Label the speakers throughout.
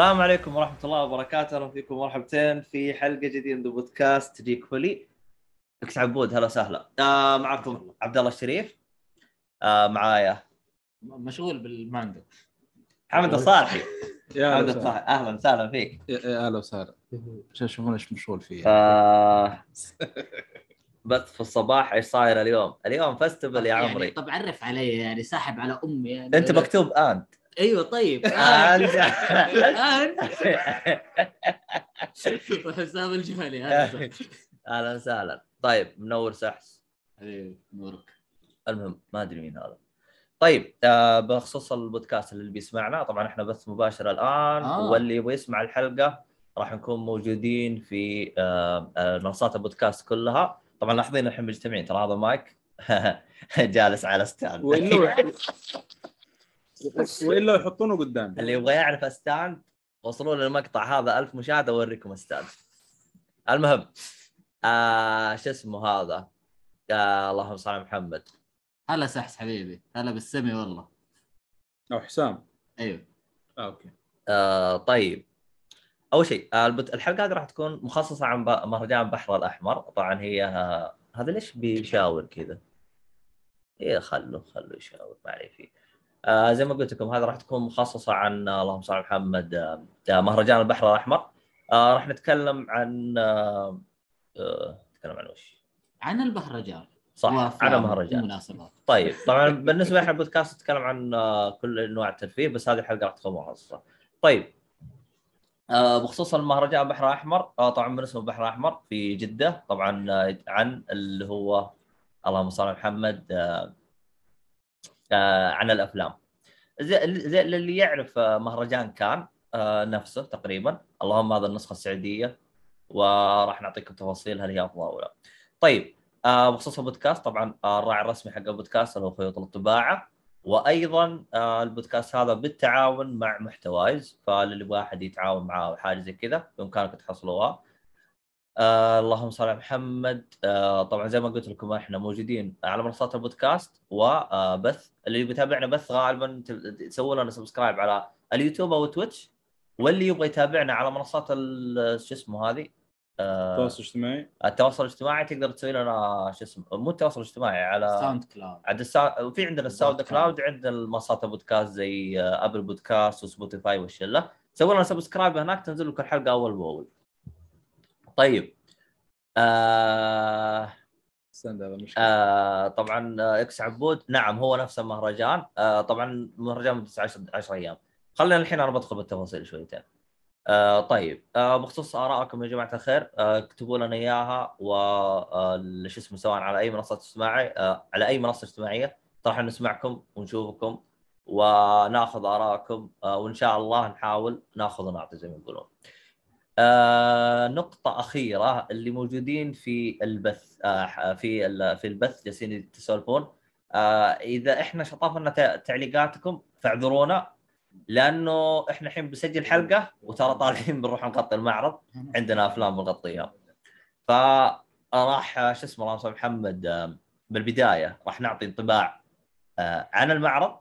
Speaker 1: السلام عليكم ورحمة الله وبركاته، أهلا فيكم مرحبتين في حلقة جديدة من بودكاست تجيك فولي. أكس عبود هلا وسهلا. آه معكم عبد الله الشريف. آه معايا
Speaker 2: مشغول بالمانجا
Speaker 1: حمد الصالحي.
Speaker 3: يا
Speaker 1: حمد
Speaker 3: أهلا.
Speaker 1: الصالحي أهلا وسهلا فيك.
Speaker 3: يا- أهلا وسهلا عشان يشوفون إيش مشغول فيه
Speaker 1: آه بث في الصباح إيش صاير اليوم؟ اليوم فستبل يا عمري.
Speaker 2: يعني طب عرف علي يعني ساحب على أمي يعني
Speaker 1: أنت مكتوب أنت.
Speaker 2: أيوه طيب
Speaker 1: آه،
Speaker 2: انت. حسام
Speaker 1: أهلا وسهلا. طيب منور سحس.
Speaker 2: حبيبي نورك
Speaker 1: المهم ما أدري مين هذا طيب آه بخصوص البودكاست اللي بيسمعنا طبعا إحنا بث مباشر الآن
Speaker 2: آه.
Speaker 1: آه. واللي يبغى يسمع الحلقة راح نكون موجودين في آه آه، منصات البودكاست كلها طبعا لاحظين الحين مجتمعين ترى هذا مايك جالس على
Speaker 3: stand وإلا يحطونه قدام
Speaker 1: اللي يبغى يعرف stand وصلوا للمقطع هذا. ألف مشاهدة أوريكم stand المهم آه شو اسمه هذا؟ آه اللهم صل على محمد.
Speaker 2: هلا سحس حبيبي. هلا بالسمي والله.
Speaker 3: أو حسام.
Speaker 2: أيوه.
Speaker 3: آه okay.
Speaker 1: آه طيب. أول شيء آه الحلقة هذه راح تكون مخصصة عن ب- مهرجان البحر الاحمر طبعا هي آه هذا ليش بيشاور كذا؟ إيه خلوا خلوا يشاور ما عليه فيه. آه زي ما قلت لكم هذا راح تكون مخصصة عن آه اللهم صل على محمد آه آه، مهرجان البحر الأحمر آه راح نتكلم عن آه آه نتكلم عن وش؟
Speaker 2: عن البهرجان
Speaker 1: صح عن مهرجان
Speaker 2: ومناسبات
Speaker 1: طيب طبعا بالنسبة لنا البودكاست نتكلم عن كل انواع الترفيه بس هذه الحلقة راح تكون مخصصة. طيب بخصوص المهرجان البحر الأحمر طبعا من اسم البحر الأحمر في جدة طبعا عن اللي هو اللهم صل على محمد عن الأفلام. زي اللي يعرف آه، مهرجان كان آه، نفسه تقريبا اللهم هذا النسخة السعودية وراح نعطيكم تفاصيل هل هي أفضل أو لا. طيب آه بخصوص البودكاست طبعا آه الراعي الرسمي حق البودكاست اللي هو خيوط الطباعة وأيضا آه البودكاست هذا بالتعاون مع محتوايز فاللي يبغى احد يتعاون معاه أو حاجة زي كذا بامكانكم تحصلوها آه اللهم صل على محمد. آه طبعا زي ما قلت لكم إحنا موجودين على منصات البودكاست وبث اللي بيتابعنا بث غالبا ت- تسوون لنا subscribe على اليوتيوب أو Twitch واللي يبغى يتابعنا على منصات ال- شو اسمه هذه؟ آه
Speaker 3: تواصل اجتماعي
Speaker 1: التواصل الاجتماعي تقدر تسوي لنا شو اسمه مو التواصل الاجتماعي على
Speaker 2: SoundCloud
Speaker 1: عند السا... في عندنا ال
Speaker 2: Sound.
Speaker 1: Cloud عندنا المنصات البودكاست زي آه، Apple Podcasts و Spotify والشلة. سووا لنا subscribe هناك تنزل لك الحلقة أول بأول. طيب. آه... آه طبعا آه، إكس عبود. نعم هو نفس المهرجان. آه طبعا مهرجان مدة 10 10 أيام. خلينا الحين أنا بدخل بالتفاصيل شويتين. آه طيب. آه بخصوص آرائكم يا جماعة الخير آه اكتبوا لنا إياها و آه، شو اسمه سواء على أي منصة اجتماعي آه على أي منصة اجتماعية. راح نسمعكم ونشوفكم وناخذ آرائكم آه وإن شاء الله نحاول ناخذ ونعطي زي ما يقولون. آه نقطة أخيرة اللي موجودين في البث آه في في البث جالسين تسولفون آه إذا إحنا شطفنا تع- تعليقاتكم فاعذرونا لأنه إحنا الحين بنسجل حلقة وترى طالعين بنروح نغطي المعرض. عندنا أفلام بنغطيها فراح شو اسمه اللهم محمد آه بالبداية راح نعطي انطباع آه عن المعرض.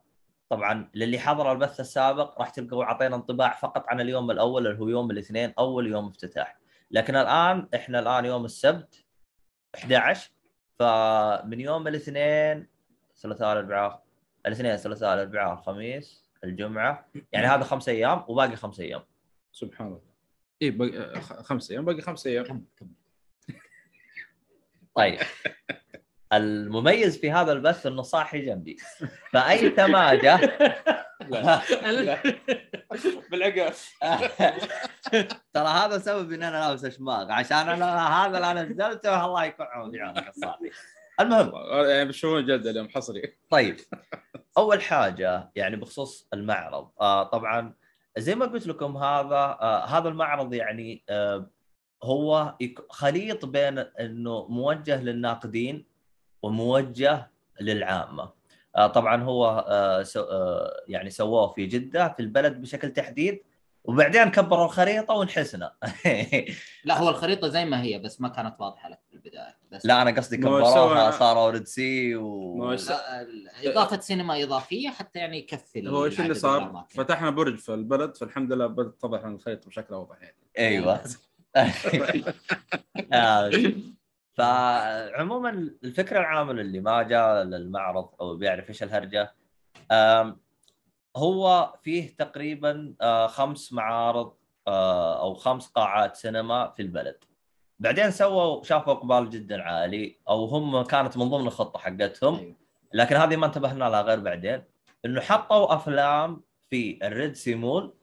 Speaker 1: طبعا للي حضر البث السابق راح تلقوا اعطينا انطباع فقط عن اليوم الأول اللي هو يوم الاثنين أول يوم افتتاح. لكن الآن إحنا الآن يوم السبت 11 فمن يوم الاثنين ثلاثاء الأربعاء الاثنين الثلاثاء الأربعاء الخميس الجمعة يعني هذا خمس أيام وباقي خمس أيام.
Speaker 3: سبحان الله. اي باقي خ- خمسة أيام باقي خمسة
Speaker 2: أيام.
Speaker 1: طيب. المميز في هذا البث إنه صاحي جنبي. فاي تماجه
Speaker 3: لا لا بالعقل.
Speaker 1: ترى هذا سبب إن أنا لابس أشماغ. عشان أنا هذا اللي أنا نزلته الله يكون في عونك الصاحي المهم.
Speaker 3: يعني بتشوفون جد اليوم حصري.
Speaker 1: طيب. أول حاجة يعني بخصوص المعرض. آه طبعا زي ما قلت لكم هذا آه هذا المعرض يعني آه هو خليط بين إنه موجه للناقدين وموجه للعامة. آه طبعا هو آه آه يعني سووه في جدة في البلد بشكل تحديد وبعدين كبروا الخريطة ونحسنا.
Speaker 2: لا هو الخريطة زي ما هي بس ما كانت واضحة لك في البداية. بس
Speaker 1: لا أنا قصدي كبروها صاروا Red
Speaker 3: Sea
Speaker 1: و
Speaker 2: إضافة سينما إضافية حتى يعني يكفي
Speaker 3: هو إيش اللي صار؟
Speaker 2: الأماكن.
Speaker 3: فتحنا برج في البلد فالحمد لله بدات تتضح الخريطة بشكل اوضح يعني.
Speaker 1: أيوه. آه، فعموما الفكرة العامة اللي ما جاء للمعرض أو بيعرف إيش الهرجة هو فيه تقريبا آه، خمس معارض آه، أو خمس قاعات سينما في البلد بعدين سووا شافوا إقبال جدا عالي أو هم كانت من ضمن الخطة حقتهم
Speaker 2: أيوة.
Speaker 1: لكن هذه ما انتبهنا لها غير بعدين إنه حطوا أفلام في الريد سيمول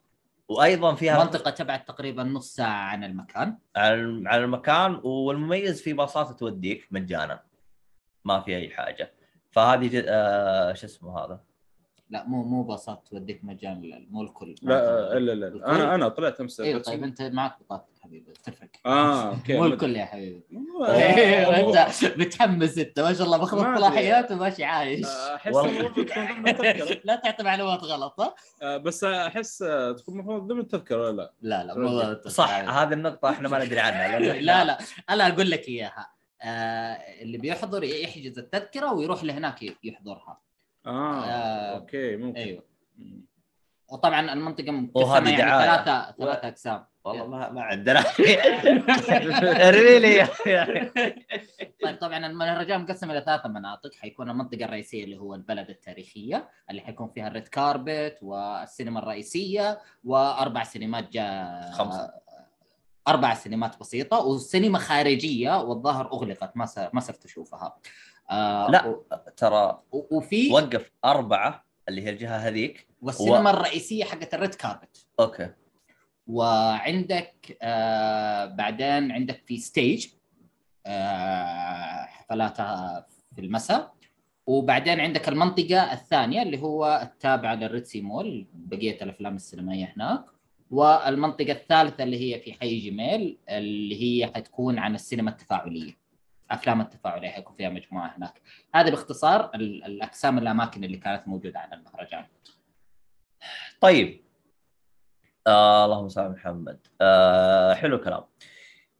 Speaker 1: وأيضا فيها
Speaker 2: منطقه تبعد تقريبا نص ساعة عن المكان.
Speaker 1: على على المكان والمميز في باصات توديك مجانا. ما في أي حاجة. فهذه جد... آه شو اسمه هذا؟
Speaker 2: لا مو مو باصات توديك مجان مو الكل
Speaker 3: لا إلا لا أنا أنا طلعت أمس
Speaker 2: أيوه طيب أنت معك بطاقتك حبيبي تفرق.
Speaker 3: آه أوكي
Speaker 2: مو الكل يا حبيبي.
Speaker 3: آه،
Speaker 2: أيوه أنت متحمس أنت ما شاء الله باخذ. صلاحيات وماشي عايش.
Speaker 3: أحس ضمن التذكرة.
Speaker 2: لا تعطي معلومات غلط ها؟
Speaker 3: آه، بس أحس آه، تكون المفروض ضمن التذكرة ولا لا؟
Speaker 2: لا لا مو
Speaker 1: صح هذه النقطة إحنا ما ندري عنها.
Speaker 2: لا لا أنا أقول لك إياها. آه اللي بيحضر يحجز التذكرة ويروح لهناك يحضرها.
Speaker 3: آه
Speaker 2: آه،
Speaker 3: okay ممكن أيوه.
Speaker 2: وطبعا
Speaker 1: المنطقة
Speaker 2: مقسمه يعني. ثلاثة ثلاثة أقسام
Speaker 1: والله ما ما عندنا really
Speaker 2: طيب طبعا المهرجان مقسم إلى ثلاث مناطق حيكون المنطقة الرئيسية اللي هو البلد التاريخية اللي حيكون فيها ال red carpet والسينما الرئيسية وأربع سينمات جا
Speaker 1: خمسة.
Speaker 2: أربع سينمات بسيطة وسينما خارجية والظاهر أغلقت ما. ما صرت أشوفها آه
Speaker 1: لا.
Speaker 2: و...
Speaker 1: ترى
Speaker 2: و- وفي
Speaker 1: وقف أربعة اللي هي الجهة هذيك
Speaker 2: والسينما
Speaker 1: و-
Speaker 2: الرئيسية حقت ال red
Speaker 1: carpet. okay.
Speaker 2: وعندك آه بعدين عندك في stage آه حفلاتها في المساء. وبعدين عندك المنطقة الثانية اللي هو التابعة لل Red Sea Mall بقية الأفلام السينمائية هناك. والمنطقة الثالثة اللي هي في حي جميل اللي هي حتكون عن السينما التفاعلية. أفلام التفاعلية حيكون فيها مجموعة هناك. هذه باختصار ال- الأقسام الأماكن اللي كانت موجودة على المهرجان.
Speaker 1: طيب. آه اللهم صل على محمد. آه حلو الكلام.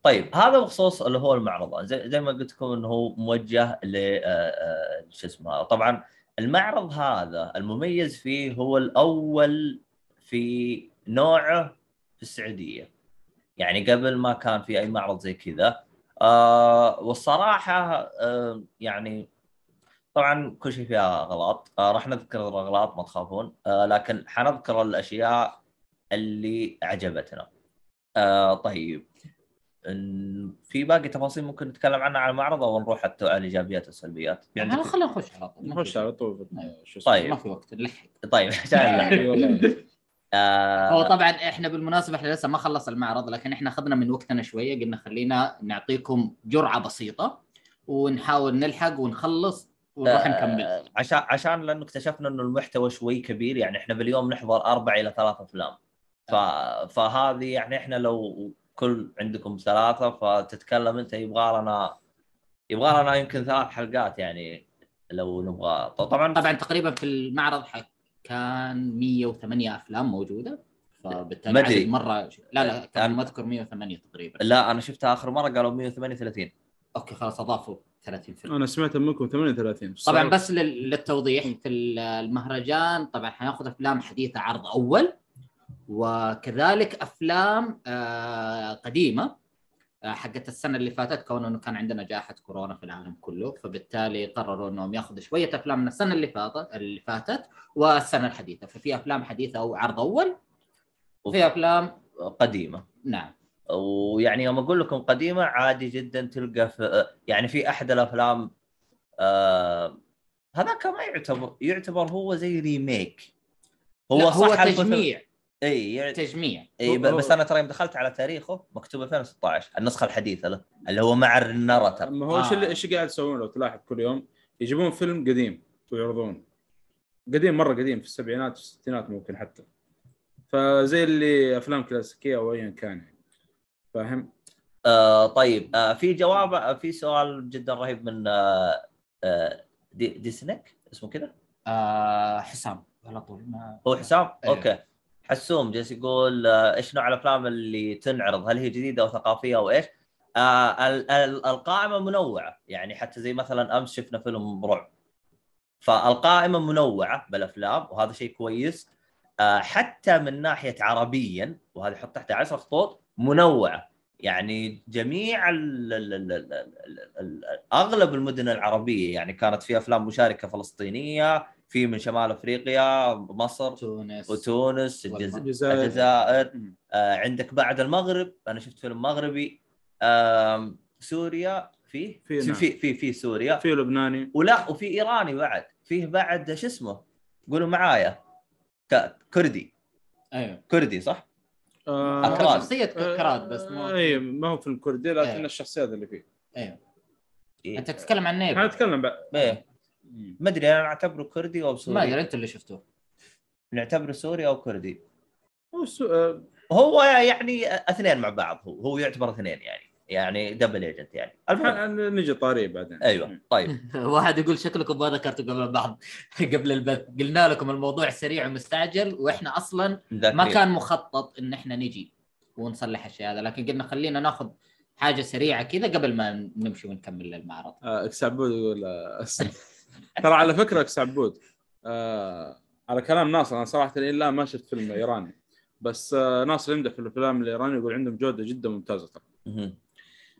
Speaker 1: طيب هذا بخصوص اللي هو المعرض زي, زي ما قلت لكم إنه هو موجه ل آه، آه، شو اسمه. هذا. طبعا المعرض هذا المميز فيه هو الأول في نوعه في السعودية. يعني قبل ما كان في أي معرض زي كذا آه والصراحة آه يعني طبعا كل شيء فيها غلط. آه راح نذكر الاغلاط ما تخافون. آه لكن حنذكر الأشياء اللي عجبتنا آه طيب. في باقي تفاصيل ممكن نتكلم عنها على المعرض أو نروح حتى على الإيجابيات والسلبيات؟ في
Speaker 2: يعني
Speaker 1: عندك
Speaker 2: خلينا نخش على طول.
Speaker 3: نخش على طول. شو اسمه.
Speaker 1: طيب.
Speaker 2: ما في وقت نلحق
Speaker 1: طيب عشان آه
Speaker 2: هو طبعا إحنا بالمناسبة إحنا لسه ما خلص المعرض لكن إحنا اخذنا من وقتنا شوية قلنا خلينا نعطيكم جرعة بسيطة ونحاول نلحق ونخلص ونروح
Speaker 1: آه،
Speaker 2: نكمل.
Speaker 1: عشان عشان لأنه اكتشفنا إنه المحتوى شوي كبير يعني إحنا باليوم نحضر أربع إلى ثلاث أفلام. ف... فهذه يعني إحنا لو كل عندكم ثلاثة فتتكلم أنت يبغى لنا يبغى لنا يمكن ثلاث حلقات يعني لو نبغى. طبعا
Speaker 2: طبعا تقريبا في المعرض حق كان 108 أفلام موجودة فبالتالي
Speaker 1: ما.
Speaker 2: عدد مرة لا لا كان
Speaker 1: أنا-
Speaker 2: ما أذكر 108 تقريبا.
Speaker 1: لا أنا شفتها آخر مرة قالوا 138
Speaker 2: أوكي خلاص أضافوا 30 فيلم.
Speaker 3: أنا سمعت منكم 38
Speaker 2: طبعا بس لل- للتوضيح في ال- المهرجان طبعا حناخذ أفلام حديثة عرض أول وكذلك أفلام آه، قديمة. حقت السنة اللي فاتت كون إنه كان عندنا جائحة كورونا في العالم كله فبالتالي قرروا إنهم ياخذوا شوية أفلام من السنة اللي فاتت اللي فاتت والسنة الحديثة. ففي أفلام حديثة أو عرض أول وفي أفلام
Speaker 1: قديمة.
Speaker 2: نعم.
Speaker 1: ويعني يوم أقول لكم قديمة عادي جدا تلقى في يعني في أحد الأفلام آه هذاك ما يعتبر يعتبر هو زي ريميك
Speaker 2: هو
Speaker 1: هو
Speaker 2: هو
Speaker 1: صح الفيلم-
Speaker 2: تجميع.
Speaker 1: إي يعني
Speaker 2: تجميع.
Speaker 3: إي
Speaker 1: بس أنا ترى يوم دخلت على تاريخه مكتوب 2016 النسخة الحديثة له اللي هو مع النارتر
Speaker 3: اما هو إيش
Speaker 2: آه.
Speaker 3: إيش قاعد يسوون لو تلاحظ كل يوم؟ يجيبون فيلم قديم ويعرضونه قديم مرة قديم في السبعينات والستينات ممكن حتى. فزي اللي أفلام كلاسيكية أو ايا كان يعني. فاهم؟
Speaker 1: آه طيب آه في جواب آه في سؤال جدا رهيب من آه آه دي ديسنك اسمه كذا؟
Speaker 2: آه حسام على طول ما
Speaker 1: هو حسام؟
Speaker 2: إيه.
Speaker 1: أوكي. حسوم جالس يقول آه إيش نوع الأفلام اللي تنعرض؟ هل هي جديدة أو ثقافيه أو إيش؟ آه ال- ال- القائمة منوعة يعني حتى زي مثلا أمس شفنا فيلم رعب. فالقائمة منوعة بالأفلام وهذا شيء كويس. آه حتى من ناحية عربيا وهذه حط تحتها 10 خطوط منوعة. يعني جميع أغلب المدن العربية يعني كانت في أفلام مشاركة فلسطينية في من شمال أفريقيا مصر
Speaker 2: تونس
Speaker 1: وتونس الجز...
Speaker 3: الجزائر.
Speaker 1: الجزائر. آه عندك بعد المغرب أنا شفت فيلم مغربي آم سوريا في
Speaker 3: في،
Speaker 1: في
Speaker 3: نعم.
Speaker 1: في, في, في سوريا
Speaker 3: في لبناني
Speaker 1: ولا وفي إيراني بعد فيه بعد شو اسمه قولوا معايا ك- كردي
Speaker 2: أيوه
Speaker 1: كردي صح؟
Speaker 3: آه
Speaker 1: أكراد.
Speaker 2: شخصية كراد بس مو
Speaker 3: اي ما هو فيلم كردي لكن
Speaker 2: إيه.
Speaker 3: الشخصيات اللي فيه
Speaker 2: أيوه
Speaker 1: إيه.
Speaker 2: أنت تتكلم عن نيبل
Speaker 3: حنتكلم بعد
Speaker 1: إيه
Speaker 3: مم.
Speaker 1: ما أدري أنا أعتبره كردي أو
Speaker 2: ما
Speaker 1: سوري
Speaker 2: أدري أنت اللي شفته.
Speaker 1: نعتبره سوري أو كردي.
Speaker 3: هو سو... آه،
Speaker 1: هو يعني اثنين مع بعض هو هو يعتبر اثنين يعني يعني double agent يعني. المهم.
Speaker 3: حن- نجي طاري بعدين.
Speaker 1: أيوه طيب.
Speaker 2: واحد يقول شكلكم ما ذكرتوا قبل بعض قبل البث. قلنا لكم الموضوع سريع ومستعجل وإحنا أصلا ما. كان مخطط إن إحنا نجي ونصلح الشيء هذا لكن قلنا خلينا ناخذ حاجة سريعة كذا قبل ما نمشي ونكمل المعرض.
Speaker 3: آه، X عبود يقول آه، ترى على فكرة X عبود آه على كلام ناصر أنا صراحة لا ما شفت فيلم إيراني بس آه ناصر يمدح في الأفلام الإيراني يقول عندهم جودة جدا ممتازة ترى.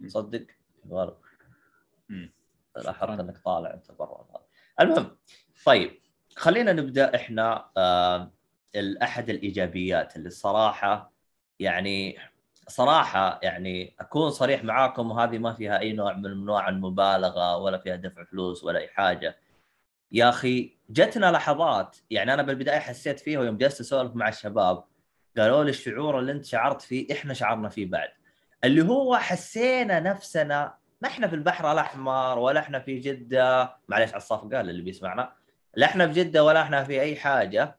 Speaker 1: صدق والله
Speaker 3: مم.
Speaker 1: لاحظت إنك طالع أنت برا هذا. المهم طيب خلينا نبدأ إحنا آه أحد الإيجابيات اللي الصراحه يعني صراحة يعني أكون صريح معاكم وهذه ما فيها أي نوع من انواع المبالغة ولا فيها دفع فلوس ولا أي حاجة يا أخي جتنا لحظات يعني أنا بالبداية حسيت فيها ويوم جلست أسولف مع الشباب قالوا لي الشعور اللي أنت شعرت فيه إحنا شعرنا فيه بعد. اللي هو حسينا نفسنا ما إحنا في البحر الأحمر ولا إحنا في جدة معليش على الصفقه اللي بيسمعنا لا إحنا في جدة ولا إحنا في أي حاجة.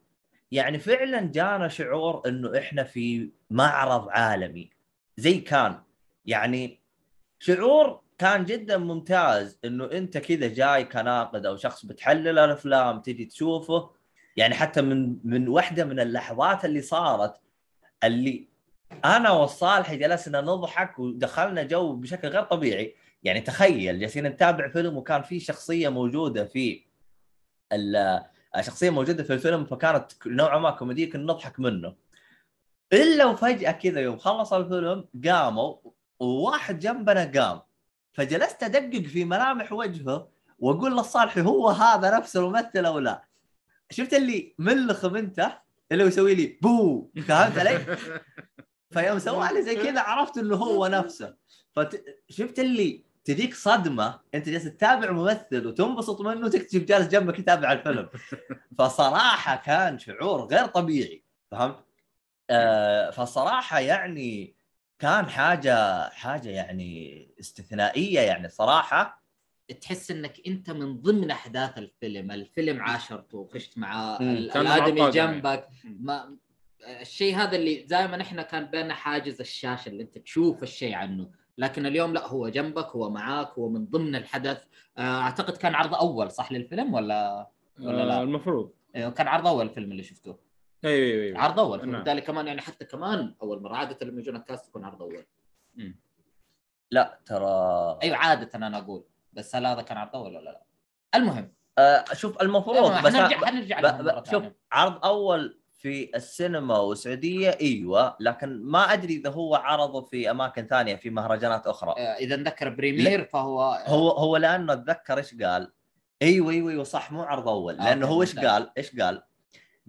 Speaker 1: يعني فعلا جانا شعور إنه إحنا في معرض عالمي زي كان. يعني شعور كان جدا ممتاز إنه أنت كذا جاي كناقد أو شخص بتحلل الأفلام تجي تشوفه. يعني حتى من من واحدة من اللحظات اللي صارت اللي أنا والصالح جلسنا نضحك ودخلنا جو بشكل غير طبيعي. يعني تخيل جالسين نتابع فيلم وكان في شخصية موجودة في شخصية موجودة في الفيلم فكانت نوعا ما كوميدية كنا نضحك منه. إلا وفجأة كذا يوم خلص الفيلم قاموا وواحد جنبنا قام. فجلست أدقق في ملامح وجهه وأقول للصالح هو هذا نفس الممثل أو لا. شفت اللي ملخم انت اللي يسوي لي بو. فهمت علي؟ فيوم سوى لي زي كذا عرفت إنه هو نفسه. فشفت اللي تجيك صدمة أنت جالس تتابع ممثل وتنبسط منه وتكتشف جالس جنبك يتابع الفيلم. فصراحة كان شعور غير طبيعي. فهمت؟ آه فصراحة يعني كان حاجة حاجة يعني استثنائية يعني صراحة.
Speaker 2: تحس إنك أنت من ضمن أحداث الفيلم. الفيلم عاشرته وخشت
Speaker 3: كان الآدمي يعني.
Speaker 2: جنبك. ما الشيء هذا اللي دائما إحنا كان بيننا حاجز الشاشه اللي أنت تشوف الشيء عنه. لكن اليوم لا هو جنبك هو معاك هو من ضمن الحدث. آه، أعتقد كان عرض أول صح للفيلم ولا؟ ولا لا؟
Speaker 3: آه المفروض.
Speaker 2: آه، كان عرض أول الفيلم اللي شفته.
Speaker 3: أيوه أيوه
Speaker 2: عرض أول.
Speaker 3: نعم.
Speaker 2: فبالتالي كمان يعني حتى كمان أول مرة عادة لما يجون الكاست يكون عرض أول.
Speaker 1: لا ترى
Speaker 2: أيوه عادة أنا أقول. بس هل هذا كان عرض أول ولا لا؟ المهم.
Speaker 1: آه شوف المفروض بس
Speaker 2: حنرجع حنرجع
Speaker 1: ب... ب... شوف. عرض أول في السينما والسعودية أيوه لكن ما أدري إذا هو عرضه في أماكن ثانية في مهرجانات أخرى.
Speaker 2: آه، إذا نذكر بريمير فهو
Speaker 1: هو هو لأنه أتذكر إيش قال؟ أيوه أيوه أيوه صح مو عرض أول
Speaker 2: آه، لأنه
Speaker 1: هو
Speaker 2: إيش.
Speaker 1: قال؟ إيش قال؟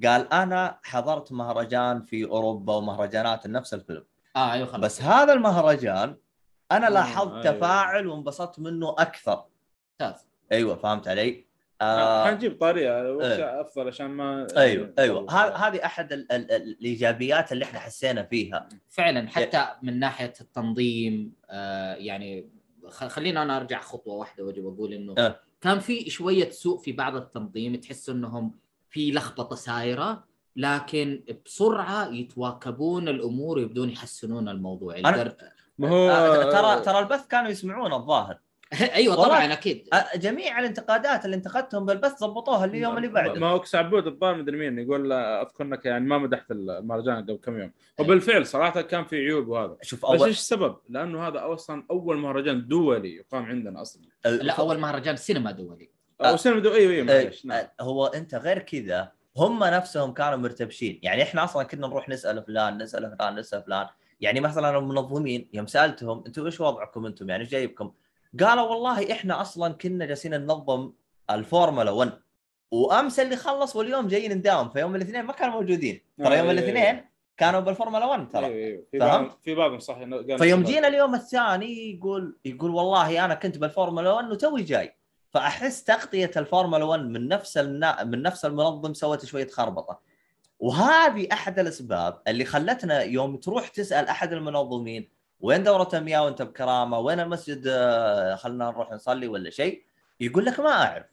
Speaker 1: قال أنا حضرت مهرجان في أوروبا ومهرجانات نفس الفيلم
Speaker 2: آه أيوه خلاص
Speaker 1: بس هذا المهرجان أنا
Speaker 3: آه،
Speaker 1: لاحظت
Speaker 3: أيوة.
Speaker 1: تفاعل وانبسطت منه أكثر
Speaker 2: ممتاز
Speaker 1: أيوه فهمت علي؟ آه
Speaker 3: حنجيب طاريه وش
Speaker 1: إيه.
Speaker 3: أفضل عشان ما أيوه
Speaker 1: أيوه هذه أحد ال ال ال الإيجابيات اللي إحنا حسينا فيها
Speaker 2: فعلا حتى من ناحية التنظيم آه يعني خ- خلينا أنا أرجع خطوة واحدة وأجي بقول إنه
Speaker 1: أه.
Speaker 2: كان في شوية سوء في بعض التنظيم تحس إنهم في لخبطة سايرة لكن بسرعة يتواكبون الأمور ويبدون يحسنون الموضوع.
Speaker 1: أنا-
Speaker 2: الدر...
Speaker 3: ما هو
Speaker 1: آه ترى ترى البث كانوا يسمعون الظاهر. أيوه
Speaker 2: طبعا
Speaker 1: أكيد. جميع الانتقادات اللي انتقدتهم بالبث ضبطوها اليوم اللي
Speaker 3: ما
Speaker 1: بعده
Speaker 3: هو كس عبود الظاهر مدري مين يقول أذكر إنك يعني ما مدحت المهرجان قبل كم يوم.
Speaker 1: إيه.
Speaker 3: وبالفعل صراحة كان في عيوب وهذا
Speaker 1: شوف
Speaker 3: بس
Speaker 1: اول
Speaker 3: إيش السبب؟ لأنه هذا أصلا أول مهرجان دولي يقام عندنا أصلا.
Speaker 2: لا أول مهرجان سينما دولي.
Speaker 3: أو سينما دو... أيوه أيوه
Speaker 1: آه،
Speaker 3: معليش نعم
Speaker 1: آه، هو أنت غير كذا هم نفسهم كانوا مرتبشين يعني إحنا أصلا كنا نروح نسأل فلان نسأل فلان نسأل فلان يعني مثلا المنظمين يوم سألتهم أنتم إيش وضعكم أنتم يعني إيش جايبكم؟ قالوا والله إحنا أصلا كنا جالسين ننظم الفورمولا 1 وأمس اللي خلص واليوم جايين نداوم فيوم الاثنين ما كانوا موجودين ترى يوم
Speaker 3: أيوة،
Speaker 1: الاثنين
Speaker 3: أيوة.
Speaker 1: كانوا بالفورمولا 1 ترى
Speaker 3: أيوه أيوه في
Speaker 1: فهمت؟
Speaker 3: في بعضهم صح
Speaker 1: فيوم. جينا اليوم الثاني يقول يقول والله أنا كنت بالفورمولا 1 وتوي جاي فأحس تغطية الفورمولا 1 من نفس النا... من نفس المنظم سوت شوية خربطة. وهذه أحد الأسباب اللي خلتنا يوم تروح تسأل أحد المنظمين وين دورة المياه وأنت بكرامة وين المسجد آه، خلنا نروح نصلي ولا شيء يقول لك ما أعرف.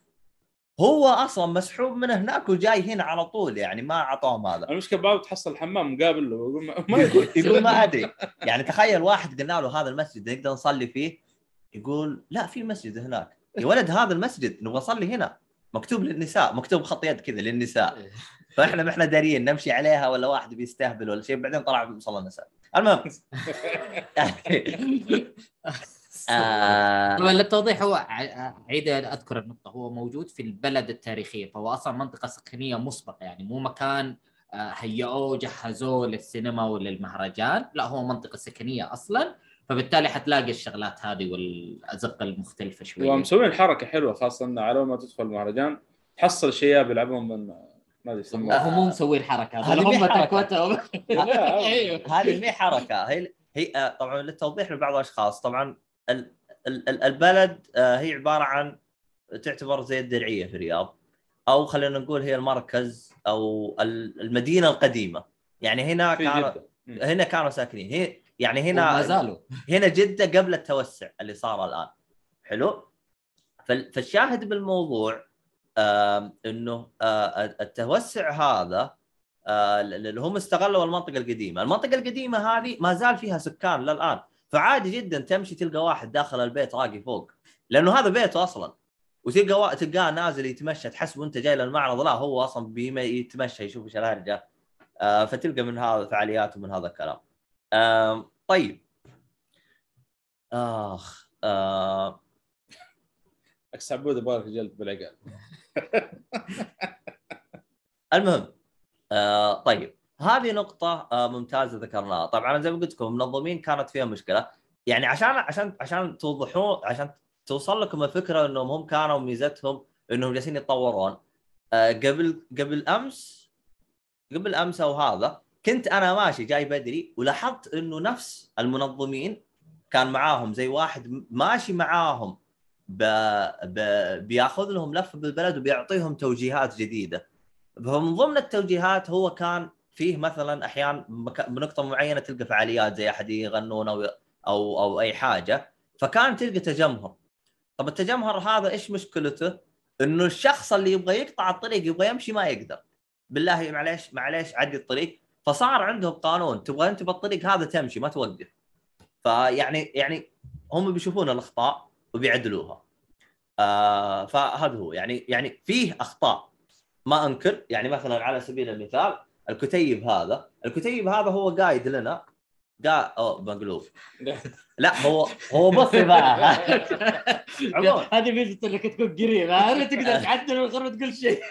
Speaker 1: هو أصلا مسحوب من هناك وجاي هنا على طول يعني ما اعطوهم هذا.
Speaker 3: المشكلة بعض تحصل الحمام مقابل له ما- يدري
Speaker 1: يقول ما أدري. يعني تخيل واحد قلنا له هذا المسجد نقدر نصلي فيه يقول لا في مسجد هناك. يا ولد هذا المسجد نبغى نصلي هنا. مكتوب للنساء مكتوب خط يد كذا للنساء. فإحنا ما إحنا داريين نمشي عليها ولا واحد بيستهبل ولا شيء بعدين طلع مصلى النساء. المهم. آه،
Speaker 2: طبعا للتوضيح هو عيد أذكر النقطة. هو موجود في البلد التاريخية فهو أصلا منطقة سكنية مسبقة يعني مو مكان آه، هيئوه جهزوه للسينما وللمهرجان. لا هو منطقة سكنية أصلا. فبالتالي حتلاقي الشغلات هذه والازقه المختلفة شوية.
Speaker 3: ومسوين حركة حلوة خاصة انه على ما تدخل المهرجان تحصل شياب يلعبون من ما أدري يسموها.
Speaker 2: هم مو مسوين حركه
Speaker 1: هذه
Speaker 2: هذول هم. تكوتهم
Speaker 1: هذه مي حركة. هي هي آه، طبعا للتوضيح لبعض الأشخاص. طبعا ال- ال- ال- البلد آه، هي عبارة عن تعتبر زي الدرعية في الرياض. أو خلينا نقول هي المركز أو ال- المدينة القديمة. يعني هنا كانوا. هنا كانوا ساكنين. هي يعني
Speaker 2: ما
Speaker 1: هنا
Speaker 2: زالوا.
Speaker 1: هنا جدة قبل التوسع اللي صار الآن. حلو؟ فال- فالشاهد بالموضوع إنه آه، التوسع هذا آه، اللي هم استغلوا المنطقة القديمة، المنطقة القديمة هذه ما زال فيها سكان للآن، فعادي جدا تمشي تلقى واحد داخل البيت راقي فوق، لأنه هذا بيته أصلا. وتلقى وا- تلقاه نازل يتمشى تحسبه انت جاي للمعرض. لا هو أصلا بيم- يتمشى يشوف إيش الهرجة. آه، فتلقى من هذا فعاليات ومن هذا الكلام. طيب. آخ آه
Speaker 3: إكس عبود يبغى لك جلد بالعقال
Speaker 1: المهم آه طيب. هذه نقطة آه ممتازة ذكرناها، طبعا زي ما قلت لكم المنظمين كانت فيها مشكلة، يعني عشان عشان عشان توضحون عشان توصل لكم الفكرة إنهم هم كانوا ميزتهم إنهم جالسين يتطورون. آه قبل قبل أمس قبل أمس أو هذا كنت أنا ماشي جاي بدري ولاحظت إنه نفس المنظمين كان معاهم زي واحد ماشي معاهم ب... ب... بياخذ لهم لفه بالبلد وبيعطيهم توجيهات جديدة. فمن ضمن التوجيهات هو كان فيه مثلا أحيانا بنقطة معينة تلقى فعاليات زي أحد يغنون أو أو أو أي حاجة. فكان تلقى تجمهر. طب التجمهر هذا إيش مشكلته؟ إنه الشخص اللي يبغى يقطع الطريق يبغى يمشي ما يقدر. بالله معليش معليش عدي الطريق. فصار عندهم قانون تبغى أنت بالطريق هذا تمشي ما توقف. فيعني يعني هم بيشوفون الأخطاء وبيعدلوها. آه فهذا هو. يعني يعني فيه أخطاء. ما أنكر يعني مثلا على سبيل المثال الكتيب هذا. الكتيب هذا هو قايد لنا. قال أوه مقلوب. لا هو هو بصي بقى.
Speaker 2: هذه ميزه إنك تكون قريب. تقدر تعدل من غير ما تقول شيء.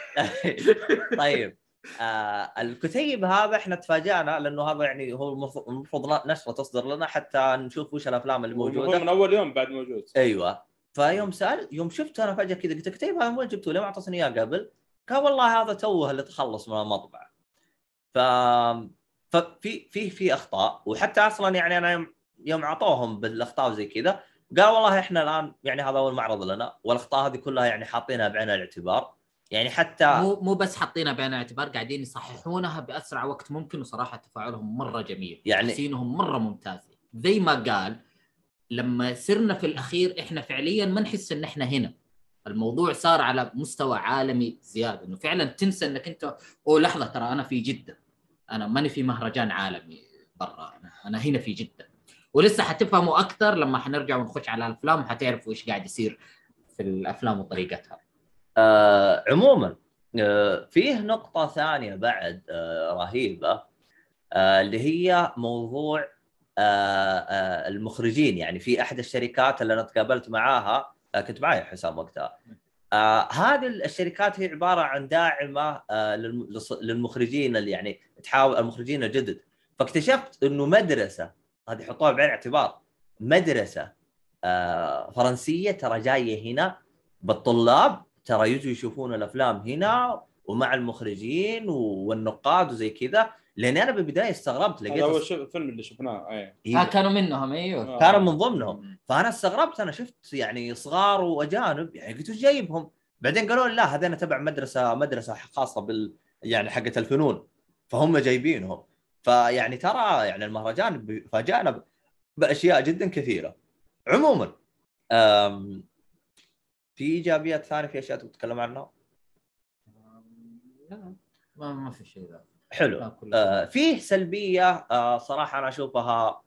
Speaker 1: طيب. آه الكتيب هذا إحنا تفاجأنا لأنه هذا يعني هو المفروض- نشرة تصدر لنا حتى نشوف وش الأفلام اللي
Speaker 3: هو
Speaker 1: موجودة
Speaker 3: من أول يوم بعد موجود
Speaker 1: أيوه فيوم سال يوم شفته أنا فجأة كذا قلت الكتيب هذا وين جبتوه؟ ليه ما اعطيتني إياه قبل؟ قال والله هذا توه اللي تخلص من المطبعة. ف ففي في في أخطاء وحتى أصلا يعني أنا يوم يوم اعطوهم بالأخطاء وزي كذا قال والله إحنا الآن يعني هذا اول معرض لنا والأخطاء هذه كلها يعني حاطينها بعين الاعتبار يعني حتى
Speaker 2: مو مو بس حاطينها بعين الاعتبار قاعدين يصححونها بأسرع وقت ممكن وصراحة تفاعلهم مرة جميل
Speaker 1: يعني-
Speaker 2: تحسينهم مرة ممتاز زي ما قال لما سرنا في الأخير إحنا فعليا ما نحس إن إحنا هنا. الموضوع صار على مستوى عالمي زيادة إنه فعلا تنسى إنك أنت أو لحظة ترى أنا في جدة. أنا ماني في مهرجان عالمي برا أنا أنا هنا في جدة. ولسه حتفهموا أكثر لما حنرجع ونخش على الأفلام وحتعرفوا إيش قاعد يصير في الأفلام وطريقتها.
Speaker 1: آه عموما آه فيه نقطة ثانية بعد آه رهيبة آه اللي هي موضوع آه آه المخرجين. يعني في أحد الشركات اللي أنا تقابلت معاها آه كنت معي حسام وقتها. آه هذه الشركات هي عبارة عن داعمة آه للمخرجين اللي يعني تحاول المخرجين الجدد. فاكتشفت إنه مدرسة هذه حطوها بعين الاعتبار مدرسة آه فرنسية ترى جاية هنا بالطلاب ترى يجوا يشوفون الأفلام هنا ومع المخرجين والنقاد وزي كذا لأني أنا بالبداية استغربت
Speaker 3: هذا
Speaker 1: لقيت
Speaker 3: اول شيء الفيلم اللي شفناه اي
Speaker 2: آه كانوا منهم أيوه.
Speaker 1: كانوا من ضمنهم. فأنا استغربت أنا شفت يعني صغار وأجانب يعني قلت وش جايبهم؟ بعدين قالوا لي لا هذين تبع مدرسه مدرسة خاصة بال يعني حقه الفنون. فهم جايبينهم. فيعني ترى يعني المهرجان فاجأنا بأشياء جدا كثيرة. عموما في إيجابيات ثانية في أشياء تبغى تتكلم عنها؟
Speaker 2: لا ما ما في شيء ذا.
Speaker 1: حلو. آه فيه سلبية آه صراحة أنا أشوفها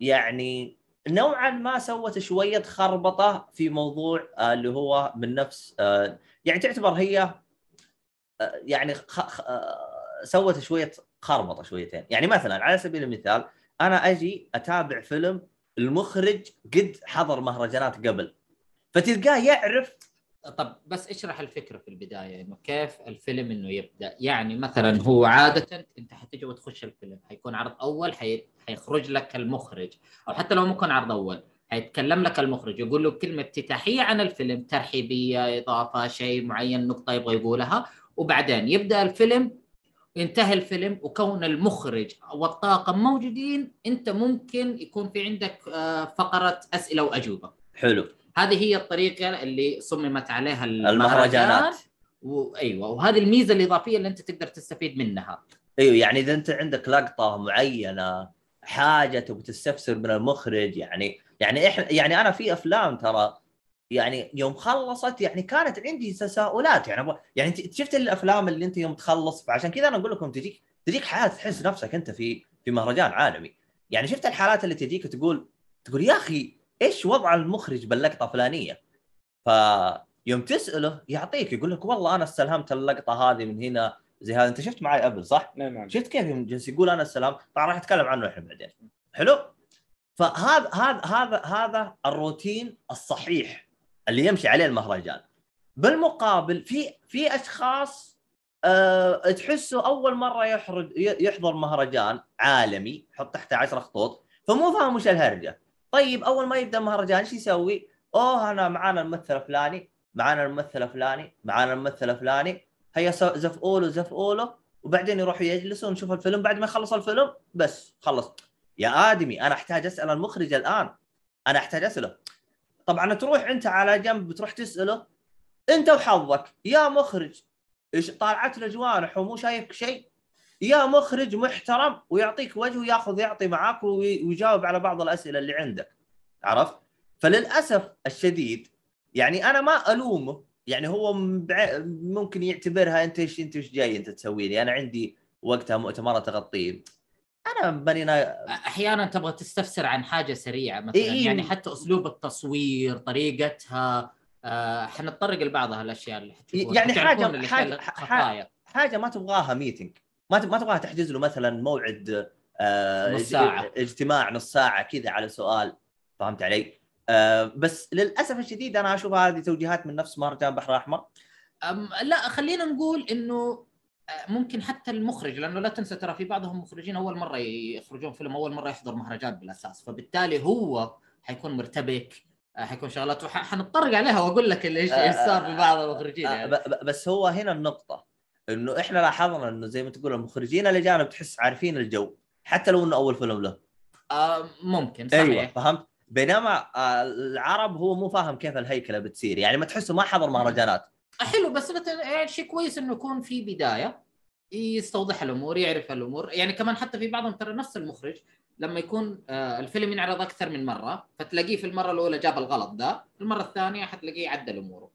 Speaker 1: يعني نوعا ما سوت شوية خربطة في موضوع آه اللي هو من نفس آه يعني تعتبر هي آه يعني خ... خ... آه سوت شوية خربطة شويتين. يعني مثلا على سبيل المثال أنا أجي أتابع فيلم المخرج قد حضر مهرجانات قبل. فتلقاه يعرف
Speaker 2: طب بس اشرح الفكرة في البداية إنه كيف الفيلم إنه يبدأ؟ يعني مثلا هو عادة أنت حتيجي وتخش الفيلم حيكون عرض أول حي... حيخرج لك المخرج أو حتى لو ممكن عرض أول حيتكلم لك المخرج يقول له كلمة افتتاحية عن الفيلم ترحيبية إضافة شيء معين نقطة يبغى يقولها وبعدين يبدأ الفيلم ينتهي الفيلم وكون المخرج والطاقم موجودين أنت ممكن يكون في عندك آه، فقرة أسئلة وأجوبة.
Speaker 1: حلو.
Speaker 2: هذه هي الطريقة اللي صممت عليها
Speaker 1: المهرجانات.
Speaker 2: وايوه وهذه الميزة الإضافية اللي أنت تقدر تستفيد منها.
Speaker 1: أيوه يعني إذا أنت عندك لقطة معينة حاجة تبغى تستفسر من المخرج يعني يعني إحنا يعني أنا في أفلام ترى يعني يوم خلصت يعني كانت عندي تساؤلات يعني يعني شفت الأفلام اللي أنت يوم تخلص فعشان كذا أنا أقول لكم تجيك تجيك حالة تحس نفسك أنت في في مهرجان عالمي. يعني شفت الحالات اللي تجيك وتقول تقول يا أخي إيش وضع المخرج باللقطة الفلانية؟ فيوم تسأله يعطيك يقول لك والله أنا استلهمت اللقطة هذه من هنا زي هذا. أنت شفت معي قبل صح؟
Speaker 3: نعم نعم.
Speaker 1: شفت كيف يوم جالس يقول أنا السلام طبعا راح أتكلم عنه الحين بعدين. حلو؟ فهذا هذا هذا هذا الروتين الصحيح اللي يمشي عليه المهرجان. بالمقابل في في أشخاص أه تحسه أول مرة يحرج يحضر مهرجان عالمي حط تحته 10 خطوط فمو فاهم وش الهرجة. طيب أول ما يبدأ المهرجان إيش يسوي؟ أوه أنا معانا الممثل الفلاني معانا الممثل الفلاني معانا الممثل الفلاني. هيا زفقوا له له وبعدين يروحوا يجلسوا نشوف الفيلم. بعد ما يخلص الفيلم بس خلص. يا آدمي أنا أحتاج أسأل المخرج الآن. أنا أحتاج أسأله. طبعا تروح أنت على جنب بتروح تسأله. أنت وحظك يا مخرج إيش طالعت له جوانح ومو شايفك شيء؟ يا مخرج محترم ويعطيك وجه وياخذ يعطي معاك وي- ويجاوب على بعض الأسئلة اللي عندك. عرفت؟ فللأسف الشديد يعني أنا ما ألومه يعني هو ممكن يعتبرها أنت إيش أنت إيش جاي أنت تسوي لي أنا عندي وقتها مؤتمرات اغطيه أنا ماني نا-
Speaker 2: أحيانا تبغى تستفسر عن حاجة سريعة مثلا.
Speaker 1: إيه.
Speaker 2: يعني حتى أسلوب التصوير طريقتها آه حنتطرق لبعض هالاشياء اللي
Speaker 1: يعني حاجة-
Speaker 2: الأشياء
Speaker 1: حاجة- حاجة ما تبغاها ميتنج ما ما تبغاها تحجز له مثلا موعد آه
Speaker 2: نص ساعة.
Speaker 1: اجتماع نص ساعة كذا على سؤال فهمت علي؟ آه بس للأسف الشديد أنا أشوف هذه توجيهات من نفس مهرجان بحر الأحمر
Speaker 2: أم لا خلينا نقول إنه آه، ممكن حتى المخرج لأنه لا تنسى ترى في بعضهم مخرجين أول مرة يخرجون فيلم أول مرة يحضر مهرجان بالأساس فبالتالي هو حيكون مرتبك آه، حيكون شغلات حنتطرق عليها وأقول لك اللي إيش إيش صار في بعض المخرجين
Speaker 1: آه،
Speaker 2: يعني.
Speaker 1: بس هو هنا النقطة إنه إحنا لاحظنا إنه زي ما تقول المخرجين الاجانب تحس عارفين الجو حتى لو إنه أول فيلم له.
Speaker 2: آه ممكن صحيح.
Speaker 1: أيوه فهمت؟ بينما آه، العرب هو مو فاهم كيف الهيكلة بتصير يعني ما تحسه ما حضر مهرجانات
Speaker 2: حلو بس يعني شيء كويس إنه يكون في بداية يستوضح الأمور يعرف الأمور. يعني كمان حتى في بعضهم ترى نفس المخرج لما يكون آه، الفيلم ينعرض أكثر من مرة فتلاقيه في المرة الأولى جاب الغلط ده المرة الثانية حتلاقيه عدل أموره.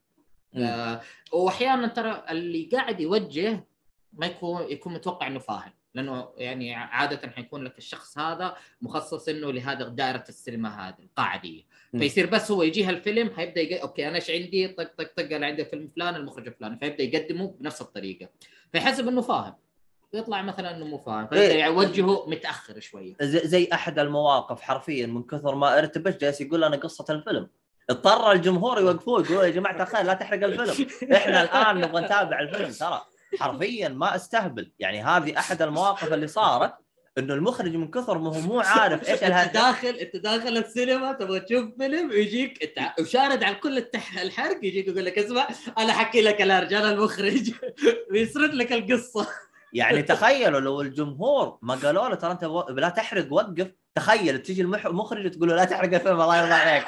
Speaker 2: آه، واحيانا ترى اللي قاعد يوجه ما يكون يكون متوقع إنه فاهم. لأنه يعني عادة حيكون لك الشخص هذا مخصص إنه لهذا دائرة السينما هذه القاعه دي
Speaker 1: مم.
Speaker 2: فيصير بس هو يجيها الفيلم حيبدا يق... أوكي أنا إيش عندي؟ طق طق طق أنا عندي فيلم فلان المخرج الفلاني فيبدأ يقدمه بنفس الطريقة. فيحسب إنه فاهم. يطلع مثلا إنه مو فاهم. فيبدأ
Speaker 1: إيه.
Speaker 2: يوجهه متأخر شوية.
Speaker 1: زي, زي أحد المواقف حرفيا من كثر ما ارتبش جالس يقول أنا قصة الفيلم. اضطر الجمهور يوقفوه يقولوا يا جماعة الخير لا تحرق الفيلم. إحنا الآن نبغى نتابع الفيلم. ترى حرفيا ما أستهبل. يعني هذه أحد المواقف اللي صارت إنه المخرج من كثر ما هو مو عارف إيش
Speaker 2: أنت
Speaker 1: الهدف.
Speaker 2: داخل أنت داخل السينما تبغى تشوف فيلم يجيك إنت وشارد على كل التح... الحرق يجيك يقول لك اسمع أنا حكي لك يا رجال المخرج. ويسرد لك القصة.
Speaker 1: يعني تخيلوا لو الجمهور ما قالوا له ترى انت لا تحرق وقف. تخيل تجي المخرج تقول له لا تحرق الفيلم الله يرضى عليك.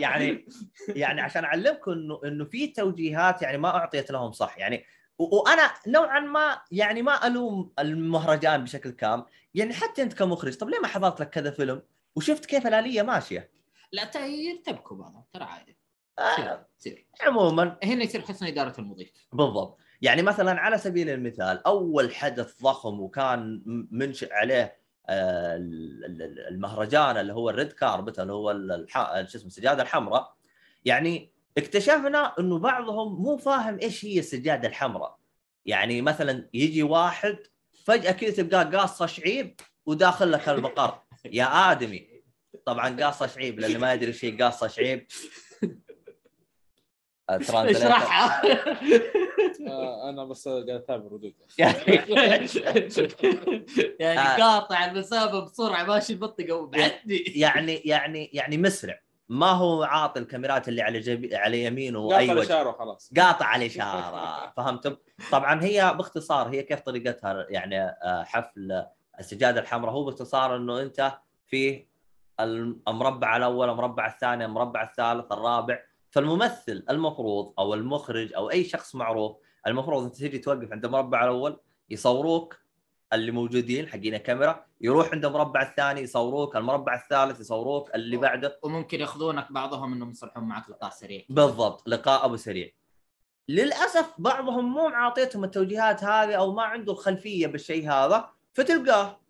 Speaker 1: يعني يعني عشان أعلمكم إنه إنه في توجيهات يعني ما أعطيت لهم صح. يعني وأنا نوعا ما يعني ما ألوم المهرجان بشكل كامل. يعني حتى أنت كمخرج طب ليه ما حضرت لك كذا فيلم؟ وشفت كيف الآلية ماشية.
Speaker 2: لا يرتبكوا بعضهم ترى عادي.
Speaker 1: آه
Speaker 2: يصير يصير.
Speaker 1: عموما.
Speaker 2: هنا يصير حسن إدارة المضيف.
Speaker 1: بالضبط. يعني مثلا على سبيل المثال أول حدث ضخم وكان منشئ عليه آه، ال- ال- المهرجان اللي هو الريد كاربت اللي هو. شو اسمه السجادة الحمراء يعني اكتشفنا إنه بعضهم مو فاهم إيش هي السجادة الحمراء. يعني مثلا يجي واحد فجأة كذا تلقاه قاصه شعيب وداخل لك البقر. يا آدمي. طبعا قاصه شعيب لأنه ما يدري إيش هي قاصه شعيب.
Speaker 2: اشرحها.
Speaker 3: آه، أنا بس قاعد اتابع ردود
Speaker 1: يعني آه.
Speaker 2: قاطع المسافة بسرعة ماشي المنطقة ومعدي
Speaker 1: يعني يعني يعني مسرع. ما هو عاطي الكاميرات اللي على جيب على يمينه
Speaker 3: قاطع
Speaker 1: وأي وجه؟
Speaker 3: الاشاره وخلاص
Speaker 1: قاطع الاشاره فهمتم؟ طبعا هي باختصار هي كيف طريقتها يعني آه، حفل السجادة الحمراء؟ هو باختصار إنه أنت في المربع الأول المربع الثاني المربع الثالث الرابع فالممثل المفروض أو المخرج أو أي شخص معروف المفروض أنت تجي توقف عند المربع الأول يصوروك اللي موجودين حقين الكاميرا يروح عند المربع الثاني يصوروك المربع الثالث يصوروك اللي بعده.
Speaker 2: وممكن ياخذونك بعضهم إنهم يصلحون معك لقاء سريع.
Speaker 1: بالضبط لقاء أبو سريع. للأسف بعضهم مو معطيتهم التوجيهات هذه أو ما عنده الخلفية بالشيء هذا فتلقاه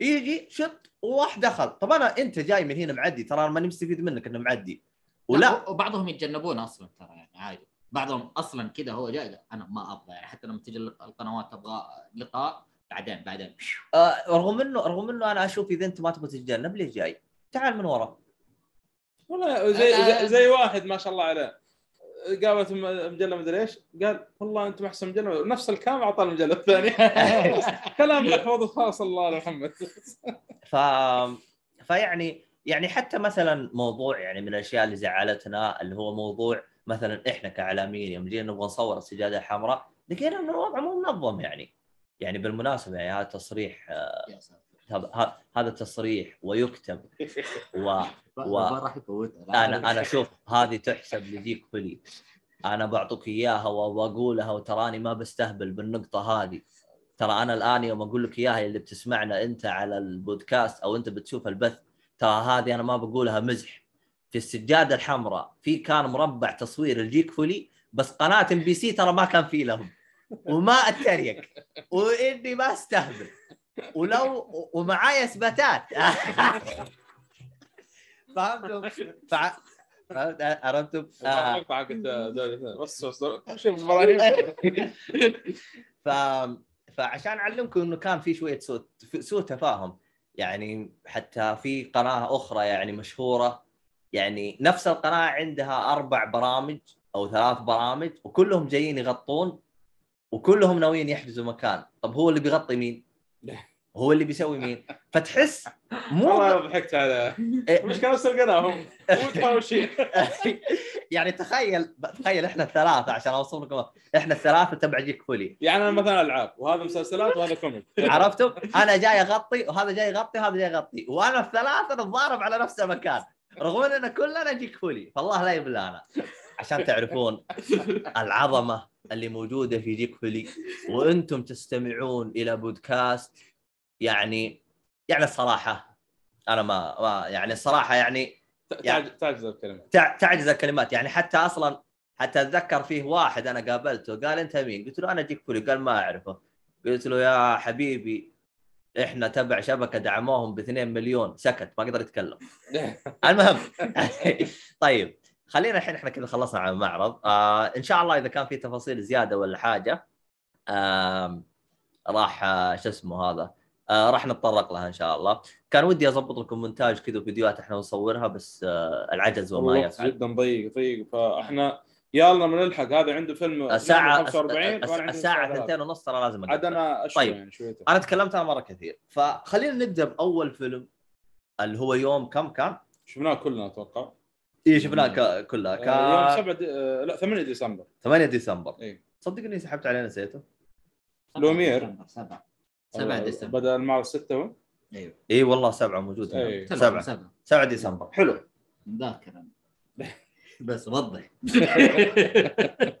Speaker 1: يجي شط وراح دخل. طب أنا أنت جاي من هنا معدي ترى أنا ماني مستفيد منك إنه معدي. ولا.
Speaker 2: وبعضهم يتجنبون أصلا ترى يعني عادي. بعضهم أصلا كذا هو جاي أنا ما أبغى يعني. حتى لما تجي القنوات تبغى لقاء بعدين بعدين.
Speaker 1: آه رغم انه رغم إنه أنا أشوف إذا أنت ما تبغى تتجنب ليش جاي؟ تعال من ورا.
Speaker 3: والله زي, زي, زي واحد ما شاء الله عليه. قابلت مجله مدري إيش؟ قال والله أنتم أحسن مجله نفس الكام اعطى المجله الثانية كلام محفوظ خلاص الله على محمد
Speaker 1: ف فيعني يعني حتى مثلا موضوع يعني من الأشياء اللي زعلتنا اللي هو موضوع مثلا إحنا كاعلاميين يوم جينا نبغى نصور السجادة الحمراء لقينا انه الوضع مو منظم يعني. يعني بالمناسبة يعني هذا تصريح
Speaker 2: ساتر.
Speaker 1: هذا- هذا تصريح ويكتب و و- أنا أنا شوف هذه تحسب ل Geek Fully أنا بعطوك إياها وبقولها وتراني ما بستهبل بالنقطة هذه. ترى أنا الآن يوم أقول لك إياها اللي بتسمعنا أنت على البودكاست أو أنت بتشوف البث ترى هذه أنا ما بقولها مزح. في السجادة الحمراء في كان مربع تصوير ال Geek Fully بس قناة MBC ترى ما كان في لهم. وما أتريق. وإني ما أستهبل. ولو ومعايا إثباتات. فهمتم؟ فع... فهمت عرفتم؟ آه. ف... فعشان أعلمكم إنه كان في شوية سوء سوء تفاهم. يعني حتى في قناة أخرى يعني مشهورة يعني نفس القناة عندها أربع برامج أو ثلاث برامج وكلهم جايين يغطون وكلهم ناويين يحجزوا مكان طب هو اللي بيغطي مين؟ هو اللي بيسوي مين؟ فتحس مو
Speaker 3: والله ضحكت على
Speaker 1: إيه،
Speaker 3: مش كانوا نفس القناه هم متهاوشين
Speaker 1: يعني تخيل تخيل إحنا الثلاثة عشان اوصل لكم إحنا الثلاثة تبع Geek Fully.
Speaker 3: يعني أنا مثلا ألعاب وهذا مسلسلات وهذا comic.
Speaker 1: عرفتم؟ أنا جاي أغطي وهذا جاي يغطي وهذا جاي يغطي. وأنا الثلاثة نتضارب على نفس المكان. رغم اننا كلنا جيك فولي. فالله لا يبلانا عشان تعرفون العظمة اللي موجودة في جيك فولي. وأنتم تستمعون إلى بودكاست يعني يعني الصراحة أنا ما, ما يعني الصراحة يعني
Speaker 3: تعج- تعجز الكلمة
Speaker 1: تع- تعجز الكلمات. يعني حتى أصلا حتى أتذكر فيه واحد أنا قابلته قال أنت مين؟ قلت له أنا جيك فولي قال ما أعرفه. قلت له يا حبيبي إحنا تبع شبكة دعموهم ب 2 مليون سكت ما قدر يتكلم. المهم طيب خلينا الحين إحنا كذا خلصنا عن المعرض. آه إن شاء الله إذا كان في تفاصيل زيادة ولا حاجة آه راح آه شو اسمه هذا آه راح نتطرق لها إن شاء الله. كان ودي أضبط لكم مونتاج كذا وفيديوهات إحنا نصورها بس آه العجز وما يفعل
Speaker 3: جدا ضيق ضيق. فإحنا يلا بنلحق هذا عنده فيلم
Speaker 1: الساعة
Speaker 3: 45 وأنا عندي
Speaker 1: الساعة
Speaker 3: الساعة
Speaker 1: ثنتين ونص ترى لازم
Speaker 3: عاد. أنا
Speaker 1: طيب.
Speaker 3: يعني
Speaker 1: أنا تكلمت أنا مرة كثير. فخلينا نبدأ بأول فيلم اللي هو يوم كم كان؟
Speaker 3: شفناه كلنا أتوقع.
Speaker 1: اي شفناه ك- كلها
Speaker 3: آه، يوم
Speaker 1: كان
Speaker 3: 7 دي... آه، لا 8 ديسمبر.
Speaker 1: 8 ديسمبر.
Speaker 3: اي
Speaker 1: صدق إني سحبت عليه نسيته.
Speaker 3: لومير.
Speaker 2: سبعة. سبعة
Speaker 3: آه،
Speaker 2: ديسمبر.
Speaker 3: بدا المعرض 6 هو؟
Speaker 2: أيوه.
Speaker 1: إي والله سبعة موجود هنا.
Speaker 3: إي.
Speaker 1: سبعة
Speaker 2: سبعة.
Speaker 1: 7 ديسمبر. حلو.
Speaker 2: مذاكر أنا بس وضح.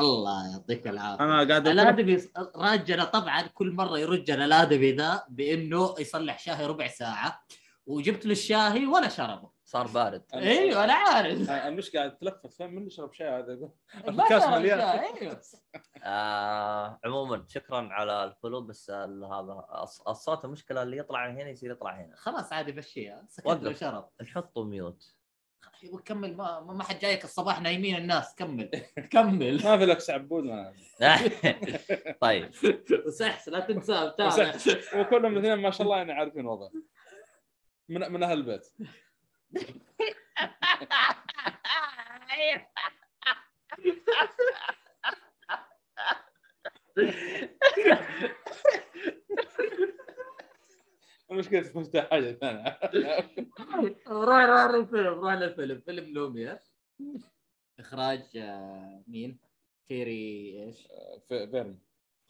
Speaker 2: الله يعطيك العافية.
Speaker 3: أنا قاعد
Speaker 2: الأدبي راجنا طبعا كل مرة يرجنا الأدبي ذا بإنه يصلح شاهي ربع ساعة وجبت له الشاهي ولا شربه.
Speaker 1: صار بارد.
Speaker 2: إيوه أنا عارف.
Speaker 3: آه، المش قاعد تلفت فاهم من يشرب شاي هذا الكاس مليان.
Speaker 2: إيوه.
Speaker 1: آه عموما شكرا على ال flow بس ال- هذا الص- الصوت المشكلة اللي يطلع من هنا يصير يطلع هنا.
Speaker 2: خلاص عادي بشيها. سكت له
Speaker 1: وقف.
Speaker 2: شرب.
Speaker 1: نحطه mute.
Speaker 2: أيوه كمل. ما ما حد جايك الصباح نايمين الناس. كمل. كمل.
Speaker 3: ما في لك سعبود ما
Speaker 1: طيب.
Speaker 2: وسحس لا تنساه
Speaker 3: وسحس. وكلهم الاثنين ما شاء الله يعني عارفين وضع من من أهل البيت. المشكلة تفوت حاجة ثانية
Speaker 2: روح روح الفيلم روح للفيلم فيلم لومير إخراج آه، مين؟ تيري إيش؟
Speaker 3: في- فيرن.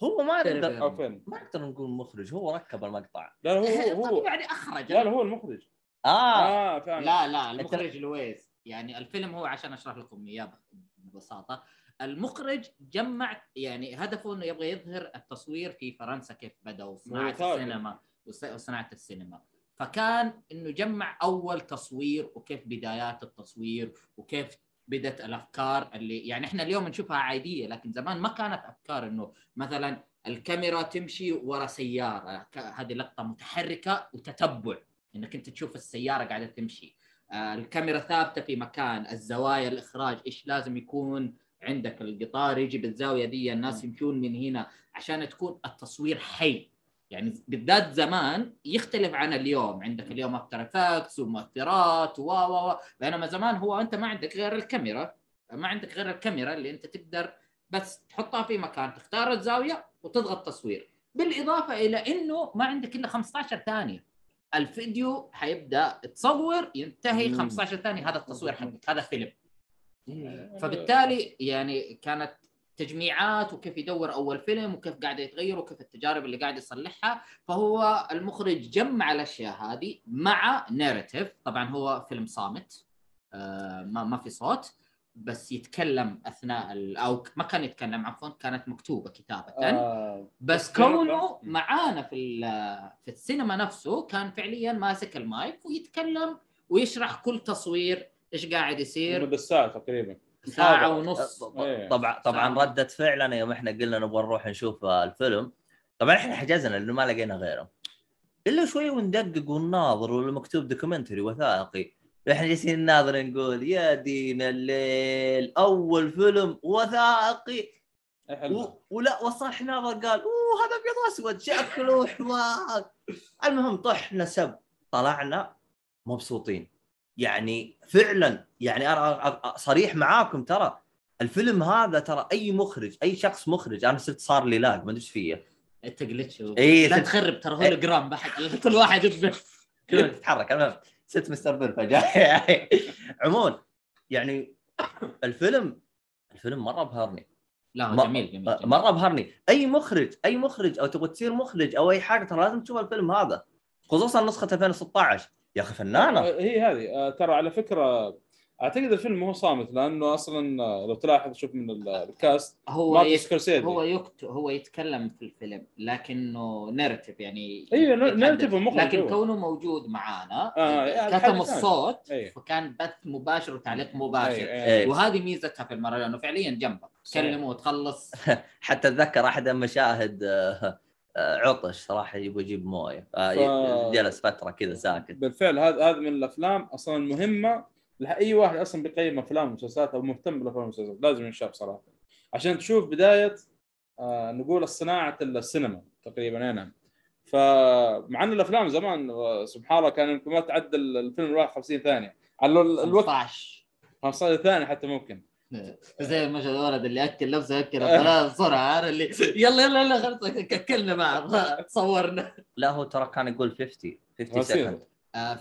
Speaker 1: هو ما. نقدر ما نقدر نقول مخرج هو ركب المقطع.
Speaker 3: لا هو هو
Speaker 2: يعني أخرج.
Speaker 3: لا هو المخرج.
Speaker 1: آه.
Speaker 3: آه فاهم
Speaker 2: لا لا المخرج لويس. يعني الفيلم هو عشان أشرح لكم إياه ببساطة. المخرج جمع يعني هدفه إنه يبغى يظهر التصوير في فرنسا كيف بدا وصناعه. السينما وص- وصناعة السينما. فكان إنه جمع أول تصوير وكيف بدايات التصوير وكيف بدت الأفكار اللي يعني إحنا اليوم نشوفها عادية لكن زمان ما كانت أفكار إنه مثلا الكاميرا تمشي ورا سيارة هذه لقطة متحركة وتتبع. إنك أنت تشوف السيارة قاعدة تمشي. آه، الكاميرا ثابتة في مكان الزوايا الإخراج إيش لازم يكون عندك؟ القطار يجي بالزاوية دي الناس يمشون من هنا عشان تكون التصوير حي. يعني بالذات زمان يختلف عن اليوم. عندك اليوم After Effects ومؤثرات و و و. بينما زمان هو أنت ما عندك غير الكاميرا ما عندك غير الكاميرا اللي أنت تقدر بس تحطها في مكان تختار الزاوية وتضغط تصوير. بالإضافة إلى إنه ما عندك إلا 15 ثانية. الفيديو حيبدا تصور ينتهي
Speaker 3: مم.
Speaker 2: 15 ثانية. هذا التصوير حقك هذا فيلم. فبالتالي يعني كانت تجميعات وكيف يدور أول فيلم وكيف قاعد يتغير وكيف التجارب اللي قاعد يصلحها. فهو المخرج جمع الأشياء هذه مع ناريتيف طبعا هو فيلم صامت. آه ما ما في صوت. بس يتكلم أثناء ال- أو ما كان يتكلم عفوا كانت مكتوبة كتابة.
Speaker 3: آه.
Speaker 2: بس كونه معانا في ال- في السينما نفسه كان فعليا ماسك المايك ويتكلم ويشرح كل تصوير إيش قاعد يصير.
Speaker 3: ساعة تقريبا. ساعة.
Speaker 2: ونص.
Speaker 3: إيه.
Speaker 1: طبعا طبعا
Speaker 2: ساعة.
Speaker 1: ردة فعلنا يوم إحنا قلنا نبغى نروح نشوف آه، الفيلم. طبعا إحنا حجزنا لأنه ما لقينا غيره. إلا شوي وندقق ونناظر والمكتوب دوكيومنتري وثائقي. إحنا جالسين نناظر نقول يا دين الليل أول فيلم وثائقي.
Speaker 3: إيه.
Speaker 1: و... ولا وصح ناظر قال أوه هذا أبيض وأسود شكله حمار المهم طحنا سب طلعنا مبسوطين. يعني فعلا يعني أنا صريح معاكم ترى. الفيلم هذا ترى أي مخرج أي شخص مخرج أنا صرت صار لي lag ما أدري إيش فيه.
Speaker 2: أنت جلتش
Speaker 1: إيه،
Speaker 2: لا تخرب ترى هولوجرام بحد كل واحد
Speaker 1: تتحرك المهم ست مستر بيل فجاه عموما يعني الفيلم الفيلم مرة بهرني
Speaker 2: لا جميل جميل, جميل.
Speaker 1: مرة بهرني أي مخرج أي مخرج أو تبغى تصير مخرج أو أي حاجة ترى لازم تشوف الفيلم هذا. خصوصا نسخة 2016 يا أخي فنانة.
Speaker 3: هي هذه. آه، ترى على فكرة أعتقد الفيلم هو صامت لأنه أصلا لو تلاحظ شوف من ال- ال cast
Speaker 2: هو
Speaker 3: مارتن
Speaker 2: يت...
Speaker 3: سكورسيزي
Speaker 2: هو يكت... هو يتكلم في الفيلم لكنه narrative يعني أيوه.
Speaker 3: narrative ومخرج
Speaker 2: لكن
Speaker 3: هو.
Speaker 2: كونه موجود معانا
Speaker 3: آه، يعني
Speaker 2: كتم
Speaker 3: حاجة ثانية.
Speaker 2: الصوت
Speaker 3: أيوة.
Speaker 2: فكان بث مباشر وتعليق مباشر
Speaker 3: أيوة،
Speaker 1: إيه.
Speaker 3: أيوة.
Speaker 2: وهذه ميزتها في المرة لأنه فعليا جنبك. تكلمه وتخلص
Speaker 1: حتى أتذكر أحد المشاهد آه، آه، عطش صراحة يبغى يجيب موية آه،
Speaker 3: ف-
Speaker 1: جلس فترة كذا ساكت
Speaker 3: بالفعل هذا هذا من الأفلام أصلا المهمه لاي واحد أصلا بيقيم أفلام ومسلسلات أو مهتم بالأفلام والمسلسلات لازم ينشاف صراحة عشان تشوف بداية آه نقول صناعة السينما تقريبا أي نعم. فمع إن الأفلام زمان سبحان الله كان يمكن ما تعدى الفيلم الواحد 50 ثانية. على ال- الوقت
Speaker 2: 15
Speaker 3: 15 ثانية حتى ممكن.
Speaker 2: زي المشهد الولد اللي اكل نفسه يأكل الثلاث بسرعة عارف اللي يلا يلا يلا خلاص اكلنا بعض صورنا.
Speaker 1: لا هو ترى كان يقول 50 50
Speaker 3: بسيط.
Speaker 2: second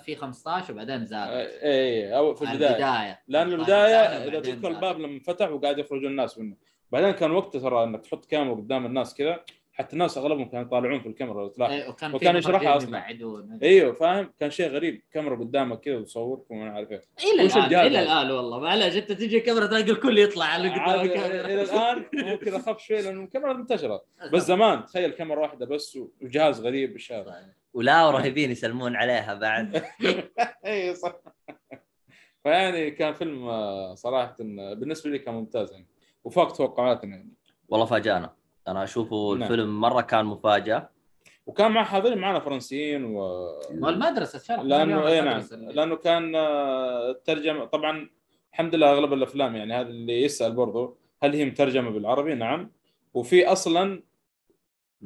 Speaker 2: في 15 وبعدين زاد
Speaker 3: اي اي أو في البداية.
Speaker 2: البداية.
Speaker 3: لأن
Speaker 2: 15
Speaker 3: البداية
Speaker 2: إذا
Speaker 3: تذكر. الباب لما فتح وقاعد يخرجون الناس منه. بعدين كان وقته ترى إنك تحط كاميرا قدام الناس كذا حتى الناس أغلبهم كانوا يطالعون في الكاميرا لو تلاحظ
Speaker 2: إيه، وكان
Speaker 3: وكان يشرحها.
Speaker 2: يبعدون
Speaker 3: إيوه فاهم؟ كان شيء غريب. كاميرا قدامك كذا وتصورك وما عارف
Speaker 2: إيه
Speaker 3: إلى
Speaker 2: الآن
Speaker 3: إلى؟
Speaker 2: الآن والله. معلش انت تجي كاميرا تلاقي الكل يطلع على قدام
Speaker 3: إلى الآن ممكن اخف شوي لأنه الكاميرا منتشرة. بس زمان تخيل كاميرا واحدة بس وجهاز غريب بالشارع.
Speaker 1: ولا ورهيبين يسلمون عليها بعد.
Speaker 3: اي صح. فيعني كان فيلم آه، صراحة بالنسبة لي كان ممتاز يعني. وفاق توقعاتنا يعني.
Speaker 1: والله فاجأنا. أنا أشوفه
Speaker 3: نعم.
Speaker 1: الفيلم مرة كان مفاجأة
Speaker 3: وكان مع حاضرين معنا فرنسيين و
Speaker 2: والمدرسة شرف
Speaker 3: لأنه اي نعم. لأنه كان آه، الترجمه طبعا الحمد لله أغلب الأفلام يعني هذا اللي يسأل برضو هل هي مترجمة بالعربي؟ نعم وفي أصلا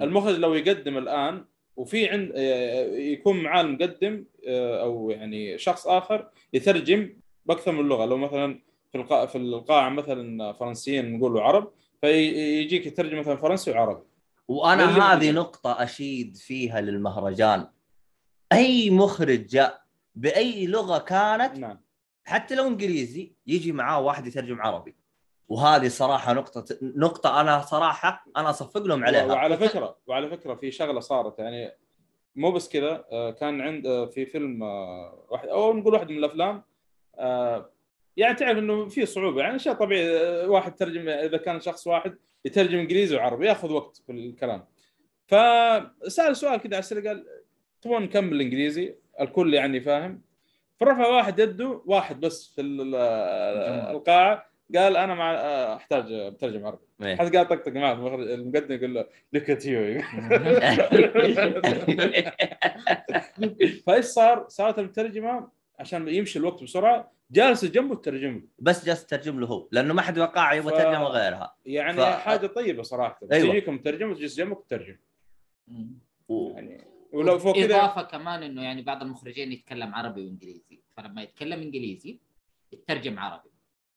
Speaker 3: المخرج لو يقدم الآن وفي عند آه، يكون معاه المقدم آه، أو يعني شخص آخر يترجم بأكثر من لغة لو مثلا في القاعه في القاعة مثلا فرنسيين نقول عرب فيجيك يترجم مثلا فرنسي وعربي. وأنا
Speaker 1: هذه. نقطة أشيد فيها للمهرجان. أي مخرج جاء بأي لغة كانت
Speaker 3: نعم.
Speaker 1: حتى لو إنجليزي يجي معاه واحد يترجم عربي. وهذه صراحة نقطة نقطة أنا صراحة أنا أصفق لهم عليها.
Speaker 3: وعلى فكرة وعلى فكرة في شغلة صارت. يعني مو بس كذا آه، كان عند آه، في فيلم آه، واحد أو نقول واحد من الأفلام يعني تعرف إنه في صعوبة. يعني شيء طبيعي آه، واحد ترجم إذا كان شخص واحد يترجم إنجليزي وعربي ياخذ وقت في الكلام. فسأل سؤال كذا على السريع قال تبغون نكمل الانجليزي الكل يعني فاهم. فرفع واحد يده واحد بس في ال- ال- القاعة قال أنا مع آه، أحتاج مترجم عربي.
Speaker 1: إيه.
Speaker 3: حد قاعد طقطق معه المقدم يقول له لك ات يو فإيش صار؟ صارت المترجمه عشان يمشي الوقت بسرعة جالس جنبه تترجم له.
Speaker 1: بس جالس تترجم له هو لأنه ما حد يوقع يبغى
Speaker 3: ف-
Speaker 1: ترجمه غيرها
Speaker 3: يعني
Speaker 1: ف-
Speaker 3: حاجة طيبة صراحة.
Speaker 1: أيوة.
Speaker 3: تجيك مترجم وتجلس جنبك وتترجم
Speaker 1: و...
Speaker 3: يعني ولو فوق كذا
Speaker 2: اضافه كمان إنه يعني بعض المخرجين يتكلم عربي وإنجليزي. فلما يتكلم إنجليزي يترجم عربي.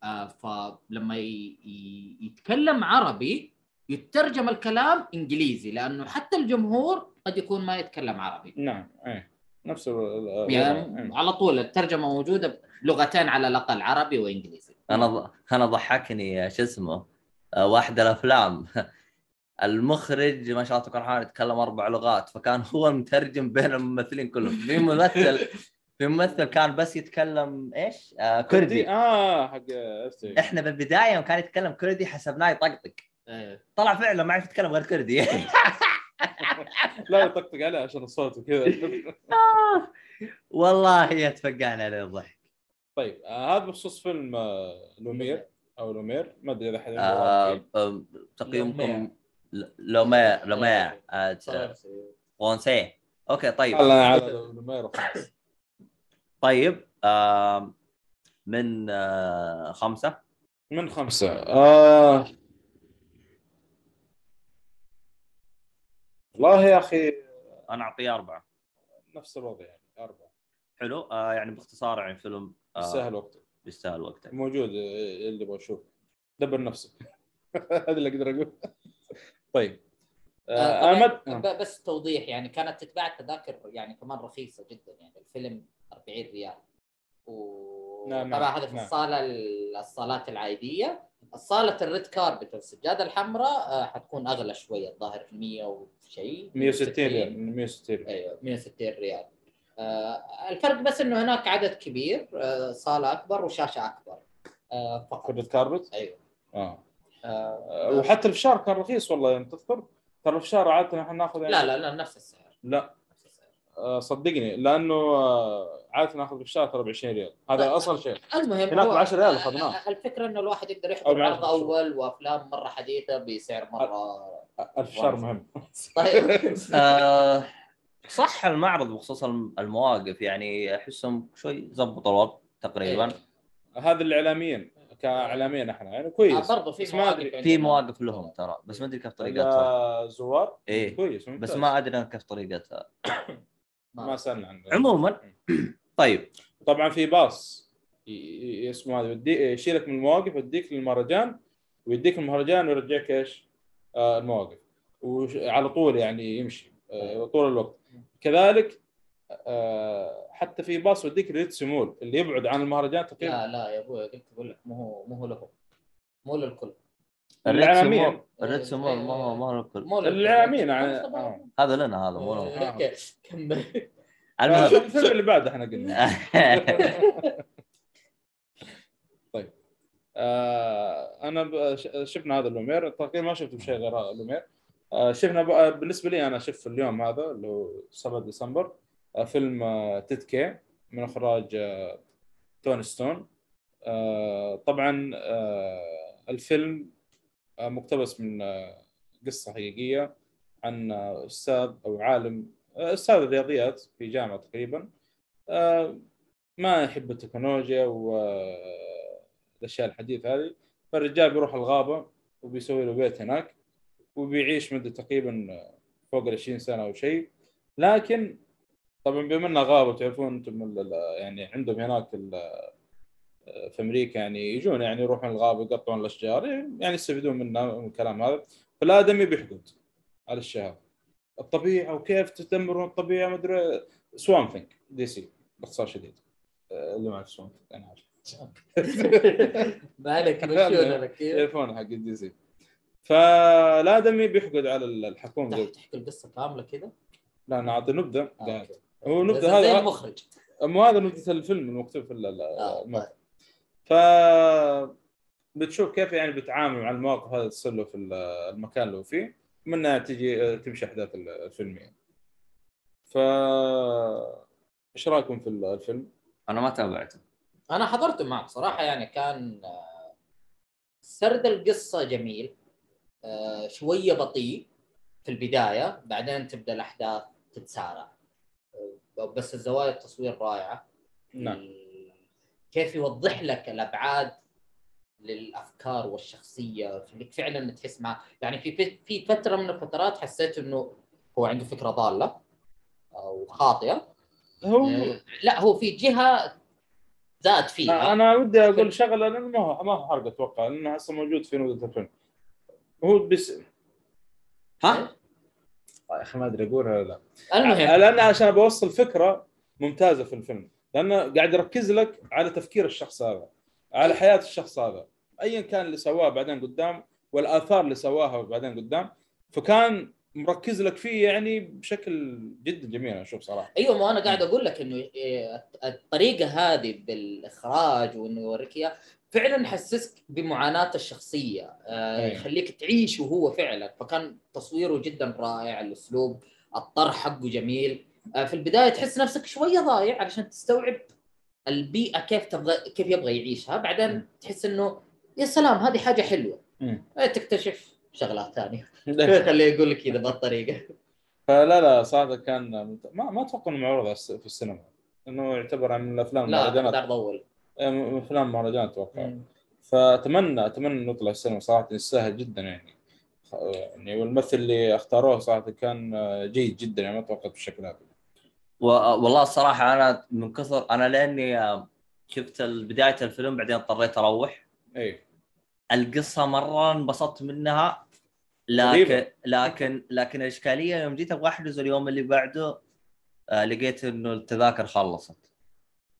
Speaker 2: آه فلما ي... ي... يتكلم عربي يترجم الكلام إنجليزي لأنه حتى الجمهور قد يكون ما يتكلم عربي.
Speaker 3: نعم إيه. نفس
Speaker 2: يعني
Speaker 3: إيه.
Speaker 2: على طول الترجمة موجودة بلغتين على الأقل عربي وإنجليزي
Speaker 1: أنا ض... أنا ضحكني شو اسمه آه، واحد الأفلام المخرج ما شاء الله تبارك الرحمن يتكلم أربع لغات فكان هو المترجم بين الممثلين كلهم في ممثل في ممثل كان بس يتكلم إيش؟ آه كردي
Speaker 3: آه حق.
Speaker 1: إحنا بالبداية يوم كان يتكلم كردي حسبناه يطقطق
Speaker 2: إيه.
Speaker 1: طلع فعلا ما يعرف يتكلم غير كردي
Speaker 3: لا يطقطق عليه عشان الصوت وكذا.
Speaker 1: والله يتفقعنا عليه الضحك.
Speaker 3: طيب آه هذا بخصوص فيلم آه لومير أو لومير. ما أدري إذا حد
Speaker 1: آه آه، تقييمكم لومير. لومير آه، فرونسي أوكي طيب.
Speaker 3: على لومير.
Speaker 1: طيب آه من آه خمسة؟
Speaker 3: من خمسة. آه... والله يا أخي
Speaker 1: أنا أعطيه أربعة.
Speaker 3: نفس الوضع يعني أربعة.
Speaker 1: حلو. آه يعني باختصار يعني فيلم آه
Speaker 3: يستاهل وقته.
Speaker 1: يستاهل وقته.
Speaker 3: موجود آه، اللي يبغى يشوف دبر نفسك. هذا اللي أقدر أقول. طيب. آه
Speaker 2: آه،
Speaker 3: أنا
Speaker 2: طبعاً
Speaker 3: ما
Speaker 2: ب- بس توضيح يعني كانت تتباع التذاكر يعني كمان رخيصة جدا يعني الفيلم 40 ريال.
Speaker 3: نعم،
Speaker 2: وطبعا
Speaker 3: نعم،
Speaker 2: هذا في
Speaker 3: نعم.
Speaker 2: الصالة ال- الصالات العادية. الصاله ال red carpet والسجاده الحمراء آه، حتكون أغلى شوية الظاهر 100 وشيء.
Speaker 3: 160 ريال 160 ريال
Speaker 2: أيوه 160 ريال. آه، الفرق بس إنه هناك عدد كبير آه، صالة أكبر وشاشة أكبر. فقط.
Speaker 3: كرة كاربت؟ أيوه.
Speaker 2: آه.
Speaker 3: آه، وحتى الفشار كان رخيص والله انت تذكر؟ ترى الفشار عادة إحنا ناخذ يعني
Speaker 2: لا لا لا نفس السعر.
Speaker 3: لا. صدقني لأنه آه، عادة ناخذ الفشار ترى ب 20 ريال هذا
Speaker 2: لا.
Speaker 3: أصل شيء
Speaker 2: المهم
Speaker 3: هناك ب 10 ريال
Speaker 2: آه،
Speaker 3: أخذناه.
Speaker 2: آه، الفكرة إنه الواحد يقدر يحضر عرض أول وأفلام مرة حديثة بسعر مرة
Speaker 3: الفشار مهم
Speaker 2: طيب
Speaker 1: آه صح المعرض بخصوص الم- المواقف يعني أحسهم شوي زبطوا الوقت تقريبا
Speaker 2: إيه.
Speaker 3: هذا الاعلاميين كاعلاميين إحنا يعني كويس
Speaker 2: آه، برضه في
Speaker 3: بس
Speaker 2: مواقف.
Speaker 1: في مواقف لهم ترى بس ما أدري كيف طريقتها
Speaker 3: الزوار
Speaker 1: إيه.
Speaker 3: كويس
Speaker 1: بس
Speaker 3: ممتاز.
Speaker 1: ما أدري كيف طريقتها
Speaker 3: ما سالنا عنه
Speaker 1: عموما. طيب.
Speaker 3: طبعا في باص اسمه هذا يشيلك من المواقف يوديك للمهرجان ويديك المهرجان ويرجعك إيش؟ آه المواقف. وعلى طول يعني يمشي آه طول الوقت. كذلك آه حتى في باص يوديك ل Red Sea Mall اللي يبعد عن المهرجان تقريبا.
Speaker 2: لا لا يا أبوي قلت أقول لك مو هو مو هو له مو للكل.
Speaker 1: ال Red Sea
Speaker 3: الإعلاميين.
Speaker 1: مول ال Red Sea Mall ما هو
Speaker 2: ما
Speaker 3: هو يعني-
Speaker 2: طب-
Speaker 3: آه.
Speaker 1: هذا لنا هذا مو
Speaker 2: أوكي كمل.
Speaker 1: المهم.
Speaker 3: الفيلم اللي بعده إحنا قلنا. آه أنا شفنا هذا اللومير تقريبا ما شفت بشيء غير هذا اللومير آه شفنا بالنسبة لي أنا شفت اليوم هذا اللي هو 7 ديسمبر آه فيلم آه Ted K من إخراج آه توني ستون. آه طبعا آه الفيلم مقتبس من آه قصة حقيقية عن آه أستاذ أو عالم آه أستاذ الرياضيات في جامعة تقريبا آه ما يحب التكنولوجيا والاشياء الحديثة هذه. فالرجال بيروح الغابة وبيسوي له بيت هناك وبيعيش مدة تقريبا فوق ال 20 سنة أو شيء. لكن طبعا بما إنها غابة تعرفون أنتم يعني عندهم هناك في أمريكا يعني يجون يعني يروحون الغابة يقطعون الأشجار يعني يستفيدون منها من الكلام هذا. فالآدمي بيحقد على الشيء هذا الطبيعة وكيف تدمرون الطبيعة ما أدري. Swamp Thing DC باختصار شديد. آه، اللي ما يعرف Swamp Thing أنا عارف.
Speaker 2: ما عليك
Speaker 3: حق ال DC فالآدمي بيحقد على
Speaker 2: الحكومة تحكي القصة كاملة كده؟
Speaker 3: لا أنا اعطي نبذه
Speaker 2: آه،.
Speaker 3: هو نبذه هذا
Speaker 2: المخرج
Speaker 3: مو هذا نبذه الفيلم المكتوب في
Speaker 2: آه،
Speaker 3: الموقع. ف بتشوف كيف يعني بيتعامل مع المواقف هذه تصير له في ال- المكان اللي هو فيه منها تجي تمشي أحداث ال- الفيلم يعني. ف إيش رأيكم في ال- الفيلم؟
Speaker 1: أنا ما تابعته.
Speaker 2: أنا حضرته معك صراحة يعني كان سرد القصة جميل شوية بطيء في البداية بعدين تبدأ الأحداث تتسارع. بس الزوايا التصوير رائعة.
Speaker 3: نعم.
Speaker 2: كيف يوضح لك الأبعاد للأفكار والشخصية؟ خليك فعلا تحس معه يعني في في- فترة من الفترات حسيت إنه هو عنده فكرة ضالة أو خاطئه
Speaker 3: هو
Speaker 2: آه، لا هو في جهة زاد فيها.
Speaker 3: أنا ودي أقول شغلة لأنه ما هو ما هو حرق أتوقع لأنه هسه موجود في نودة الفيلم هو بس
Speaker 1: ها؟
Speaker 3: يا أخي ما أدري أقولها ولا لا.
Speaker 2: المهم.
Speaker 3: لأن عشان بوصل فكرة ممتازة في الفيلم لأنه قاعد يركز لك على تفكير الشخص هذا على حياة الشخص هذا. ايا كان اللي سواه بعدين قدام والآثار اللي سواها بعدين قدام فكان مركز لك فيه يعني بشكل جدا جميل أنا أشوف صراحة.
Speaker 2: أيوه ما أنا قاعد أقول لك إنه إيه، الطريقة هذه بالإخراج وإنه يوريك إياه فعلا يحسسك بمعاناة الشخصية آه
Speaker 3: أيوة.
Speaker 2: يخليك تعيش وهو فعلا. فكان تصويره جدا رائع الأسلوب الطرح حقه جميل. في البداية تحس نفسك شوية ضايع علشان تستوعب البيئة كيف تبغى كيف يبغى يعيشها. بعدين تحس إنه يا سلام هذه حاجة حلوة.
Speaker 3: مم.
Speaker 2: آه، تكتشف شغلات ثانية. خليه يقول لك كذا بهالطريقه
Speaker 3: فلا لا صراحة كان ما ما أتوقع إنه معروض في السينما. إنه يعتبر من الأفلام
Speaker 2: لا
Speaker 3: المهرجانات
Speaker 2: عرض اول
Speaker 3: آه، من أفلام المهرجانات أتوقع. فأتمنى أتمنى إنه يطلع السينما صراحة يستاهل جدا يعني. يعني والممثل اللي اختاروه صراحة كان آه، جيد جدا يعني ما توقعت بالشكل هذا
Speaker 1: والله الصراحة أنا من كثر أنا لأني شفت بداية الفيلم بعدين اضطريت أروح.
Speaker 3: اي
Speaker 1: القصة مرة انبسطت منها لكن. لكن لكن الاشكاليه يوم جيت أبغى أحجز اليوم اللي بعده آه لقيت إنه التذاكر خلصت.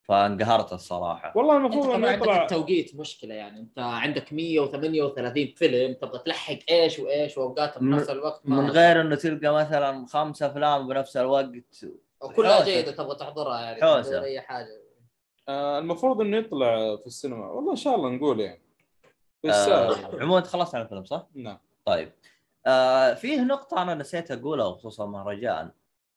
Speaker 1: فانقهرت الصراحة.
Speaker 3: والله المفروض إنه
Speaker 2: عندك
Speaker 3: يطلع
Speaker 2: التوقيت؟ مشكلة يعني. أنت عندك 138 فيلم تبغى تلحق إيش وإيش واوقات بنفس الوقت ما
Speaker 1: من غير إنه تلقى مثلا خمسة أفلام بنفس الوقت.
Speaker 2: وكلها. جيده تبغى تحضرها يعني. بدون أي حاجة.
Speaker 3: آه المفروض إنه يطلع في السينما. والله إن شاء الله نقول يعني. بس
Speaker 1: آه
Speaker 3: آه.
Speaker 1: عموما أنت خلصت عن الفيلم صح؟
Speaker 3: نعم.
Speaker 1: طيب. آه فيه نقطة أنا نسيت أقولها بخصوص المهرجان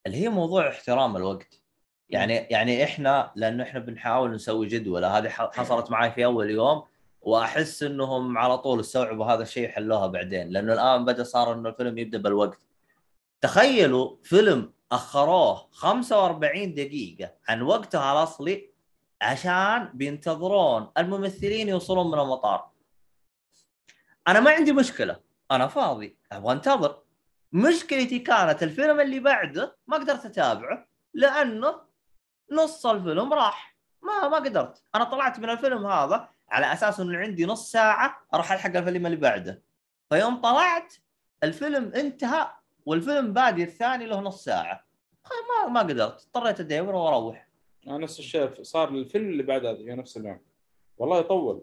Speaker 1: اللي هي موضوع احترام الوقت. يعني يعني إحنا لأنه إحنا بنحاول نسوي جدولة هذه ح- حصلت معي في أول يوم وأحس إنهم على طول استوعبوا هذا الشيء وحلوها بعدين. لأنه الآن بدأ صار إنه الفيلم يبدأ بالوقت. تخيلوا فيلم اخروه 45 دقيقة عن وقتها الاصلي عشان بينتظرون الممثلين يوصلون من المطار. أنا ما عندي مشكلة أنا فاضي أبغى أنتظر. مشكلتي كانت الفيلم اللي بعده ما قدرت أتابعه لأنه نص الفيلم راح. ما ما قدرت. أنا طلعت من الفيلم هذا على أساس إنه عندي نص ساعة أروح ألحق الفيلم اللي بعده. فيوم طلعت الفيلم انتهى والفيلم بادي الثاني له نص ساعة. ما ما قدرت اضطريت ادور وأروح.
Speaker 3: آه نفس الشيء صار الفيلم اللي بعد هذا في نفس اليوم والله يطول.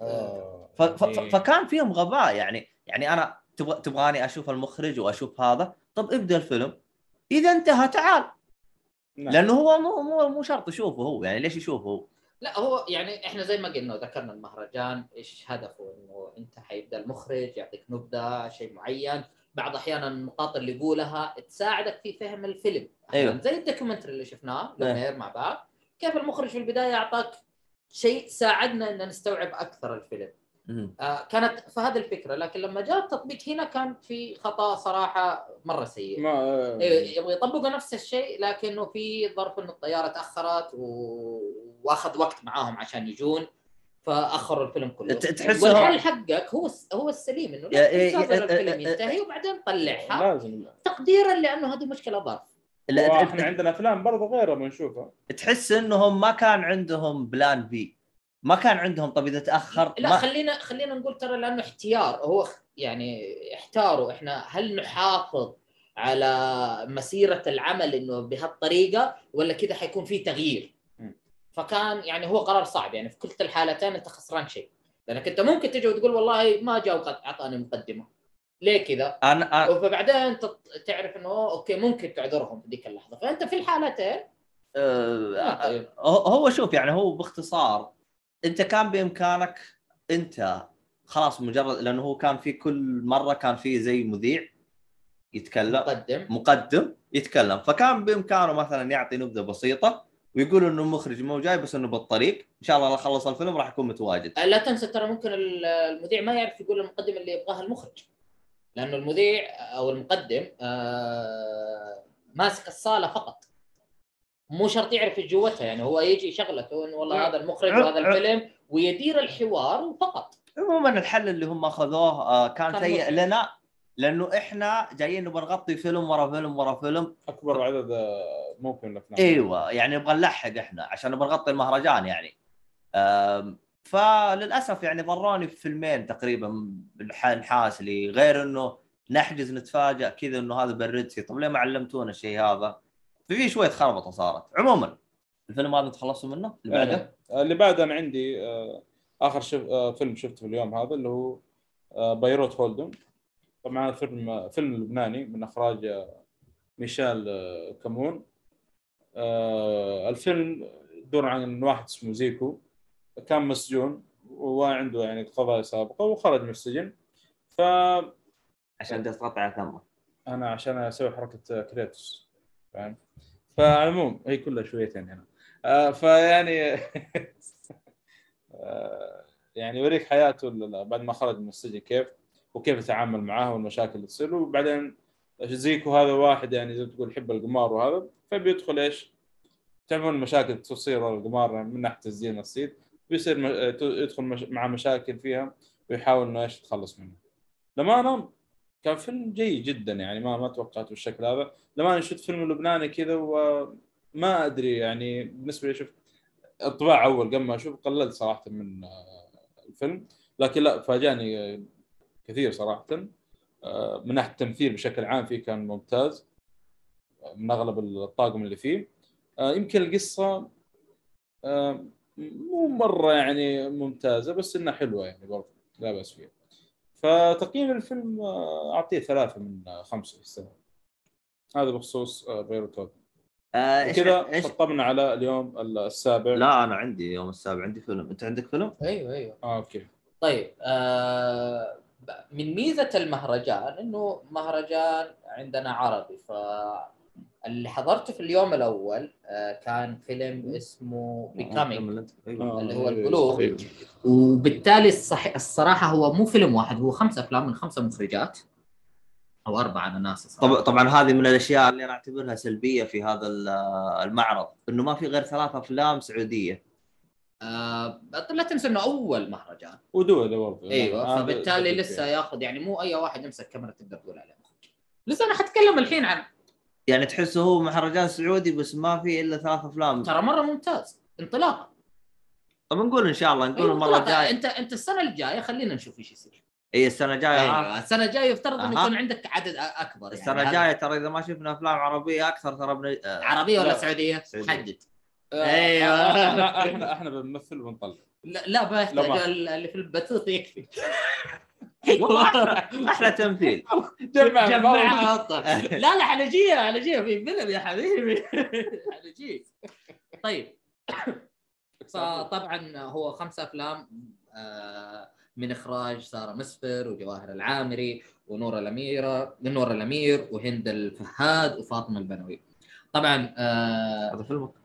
Speaker 3: آه
Speaker 1: ف- ف- ف-
Speaker 3: يعني-
Speaker 1: فكان فيهم غباء يعني يعني أنا تبغى تبغاني أشوف المخرج وأشوف هذا. طب ابدأ الفيلم. إذا انتهى تعال.
Speaker 3: نعم.
Speaker 1: لأنه هو مو مو مو شرط يشوفه هو يعني ليش يشوفه هو؟
Speaker 2: لا هو يعني إحنا زي ما قلنا ذكرنا المهرجان إيش هدفه؟ إنه أنت حيبدأ المخرج يعطيك نبذة شيء معين. بعض أحيانا النقاط اللي يقولها تساعدك في فهم الفيلم
Speaker 1: أيوه.
Speaker 2: زي الدوكيومنتري اللي شفناه. لومير مع بعض كيف المخرج في البداية أعطاك شيء ساعدنا إن نستوعب أكثر الفيلم. آه كانت فهذه الفكرة لكن لما جاء التطبيق هنا كان في خطأ صراحة مرة سيء
Speaker 3: ما
Speaker 2: إيه، يبغى يطبقوا نفس الشيء لكنه في ظرف إنه الطيارة تأخرت و... وأخذ وقت معاهم عشان يجون فاخروا الفيلم كله.
Speaker 1: ت- تحسه-
Speaker 2: والحل حقك هو هو السليم إنه
Speaker 1: يا-
Speaker 2: لا
Speaker 1: يا-
Speaker 2: تنتظر
Speaker 1: يا-
Speaker 2: الفيلم ينتهي وبعدين طلعها.
Speaker 3: لازم.
Speaker 2: تقديرا لأنه هذه مشكلة ظرف.
Speaker 1: لا،
Speaker 3: وإحنا
Speaker 1: ت-
Speaker 3: عندنا أفلام برضه غيرها بنشوفها
Speaker 1: تحس إنهم ما كان عندهم بلان بي ما كان عندهم طب إذا تأخر
Speaker 2: لا
Speaker 1: ما
Speaker 2: خلينا خلينا نقول ترى لأنه احتيار. هو يعني احتاروا. إحنا هل نحافظ على مسيرة العمل إنه بهالطريقة ولا كذا حيكون في تغيير. فكان يعني هو قرار صعب يعني في كلتا الحالتين انت خسران شيء. لأنك أنت ممكن تجي وتقول والله ما جاء وقد أعطاني مقدمة. ليه كذا؟
Speaker 1: أنا أنا-
Speaker 2: فبعدين تط- تعرف إنه أوكي ممكن تعذرهم في ذيك اللحظة. فأنت في الحالتين طيب.
Speaker 1: هو هو شوف يعني هو باختصار أنت كان بإمكانك أنت خلاص مجرد لأنه هو كان في كل مرة كان في زي مذيع يتكلم
Speaker 2: مقدم.
Speaker 1: مقدم يتكلم. فكان بإمكانه مثلا يعطي نبذة بسيطة ويقول إنه المخرج مو جاي بس إنه بالطريق. إن شاء الله لما خلص الفيلم راح يكون متواجد.
Speaker 2: لا تنسى ترى ممكن ال- المذيع ما يعرف يقول المقدمه اللي يبغاها المخرج. لأنه المذيع أو المقدم آه، ماسك الصالة فقط. مو شرط يعرف إيش جوتها يعني هو يجي شغلته إنه والله هذا المخرج وهذا الفيلم ويدير الحوار وفقط
Speaker 1: عموما الحل اللي هم أخذوه آه، كان سيء. لنا لأنه إحنا جايين نبغى نغطي فيلم ورا فيلم ورا فيلم.
Speaker 3: أكبر عدد آه، ممكن من الأفلام.
Speaker 1: إيوه يعني نبغى نلحق إحنا عشان نبغى نغطي المهرجان يعني. فللأسف يعني ضروني في فيلمين تقريبا نحاس لي. غير إنه نحجز نتفاجئ كذا إنه هذا بال Red Sea طب ليه ما علمتونا الشيء هذا؟ في شوية خربطة صارت. عموما الفيلم هذا تخلصوا منه؟ اللي بعده؟
Speaker 3: آه، اللي بعد أنا عندي آه، آخر شف... آه، فيلم شفته في اليوم هذا اللي هو آه، بيروت Hold'em طبعا فيلم فيلم لبناني من إخراج ميشيل كمون. آه، الفيلم يدور عن واحد اسمه زيكو. كان مسجون وعنده يعني قضايا سابقة وخرج من السجن. فانا
Speaker 1: عشان تقطع على ثمه
Speaker 3: عشان أسوي حركة كريتوس. فاهم؟ فعلى العموم هي كلها شويتين هنا. آه، فيعني آه، يعني يوريك حياته بعد ما خرج من السجن كيف. وكيف يتعامل معاها والمشاكل اللي تصير له وبعدين زيكو هذا واحد يعني زي ما تقول يحب القمار وهذا فبيدخل إيش؟ تعمل مشاكل تصير القمار من ناحية تسجيل الصيد بيصير يدخل. مع مشاكل فيها ويحاول إنه إيش يتخلص منها. لما أنا كان فيلم جيد جدا يعني ما ما توقعته بالشكل هذا، لما أنا شفت فيلم لبناني كذا وما أدري يعني بالنسبة لي شفت انطباع أول قبل ما أشوف قللت صراحة من آه، الفيلم لكن لا فاجأني كثير صراحة. آه، من ناحية التمثيل بشكل عام فيه كان ممتاز من أغلب الطاقم اللي فيه. آه، يمكن القصة آه، مو مرة يعني ممتازة بس إنها حلوة يعني برضه لا بأس فيها. فتقييم الفيلم آه، أعطيه ثلاثة من خمسه في السنة. هذا بخصوص بيروت.
Speaker 1: آه،
Speaker 3: كذا
Speaker 1: إيش؟
Speaker 3: شطبنا على اليوم السابع.
Speaker 1: لا أنا عندي يوم السابع عندي فيلم. أنت عندك فيلم؟
Speaker 4: أيوه أيوه.
Speaker 3: آه أوكي.
Speaker 4: طيب آه من ميزة المهرجان إنه مهرجان عندنا عربي ف اللي حضرته في اليوم الأول آه كان فيلم اسمه بيكامينج
Speaker 1: أيوة.
Speaker 4: اللي هو البلوغ.
Speaker 3: أيوة.
Speaker 2: وبالتالي الصح... الصراحة هو مو فيلم واحد هو خمسة أفلام من خمسة مخرجات أو أربعة أنا ناسي.
Speaker 1: طبعا طبعا هذه من الأشياء اللي أنا أعتبرها سلبية في هذا ال- المعرض إنه ما في غير ثلاث أفلام سعودية
Speaker 2: آه لا تنسى إنه أول مهرجان
Speaker 3: ودول برضه إيوه
Speaker 2: فبالتالي
Speaker 3: بدك
Speaker 2: لسه. ياخذ يعني مو أي واحد يمسك كاميرا تقدر تقول عليه مخرج لسه أنا حتكلم الحين عن
Speaker 1: يعني تحسه هو مهرجان سعودي بس ما في إلا ثلاث أفلام
Speaker 2: ترى مرة ممتاز انطلاقة
Speaker 1: طب نقول إن شاء الله نقول
Speaker 2: أيوة المرة.
Speaker 1: الجاية
Speaker 2: أنت أنت السنة الجاية خلينا نشوف إيش يصير
Speaker 1: اي السنة الجاية
Speaker 2: أيوه السنة الجاية يفترض
Speaker 1: إنه.
Speaker 2: يكون عندك عدد أكبر يعني السنة
Speaker 1: الجاية ترى إذا ما شفنا أفلام عربية أكثر ترى بن... آه،
Speaker 2: عربية ولا
Speaker 3: لا.
Speaker 2: سعودية؟
Speaker 1: سعودية.
Speaker 2: حدد
Speaker 3: آه،
Speaker 2: أيوة.
Speaker 3: إحنا إحنا إحنا بنمثل ونطلع.
Speaker 2: لا لا ما يحتاج. اللي في البثوث يكفي.
Speaker 1: والله أحلى تمثيل.
Speaker 3: جمع
Speaker 2: أفضل. لا لا حنجيه حنجيه في فيلم يا حبيبي. حنجيه طيب. فطبعا هو خمسة أفلام آه، من إخراج سارة مسفر وجواهر العامري ونور الأميرة نور الأمير وهند الفهاد وفاطمة البنوي. طبعا آه،
Speaker 1: هذا فيلمك؟
Speaker 2: آه،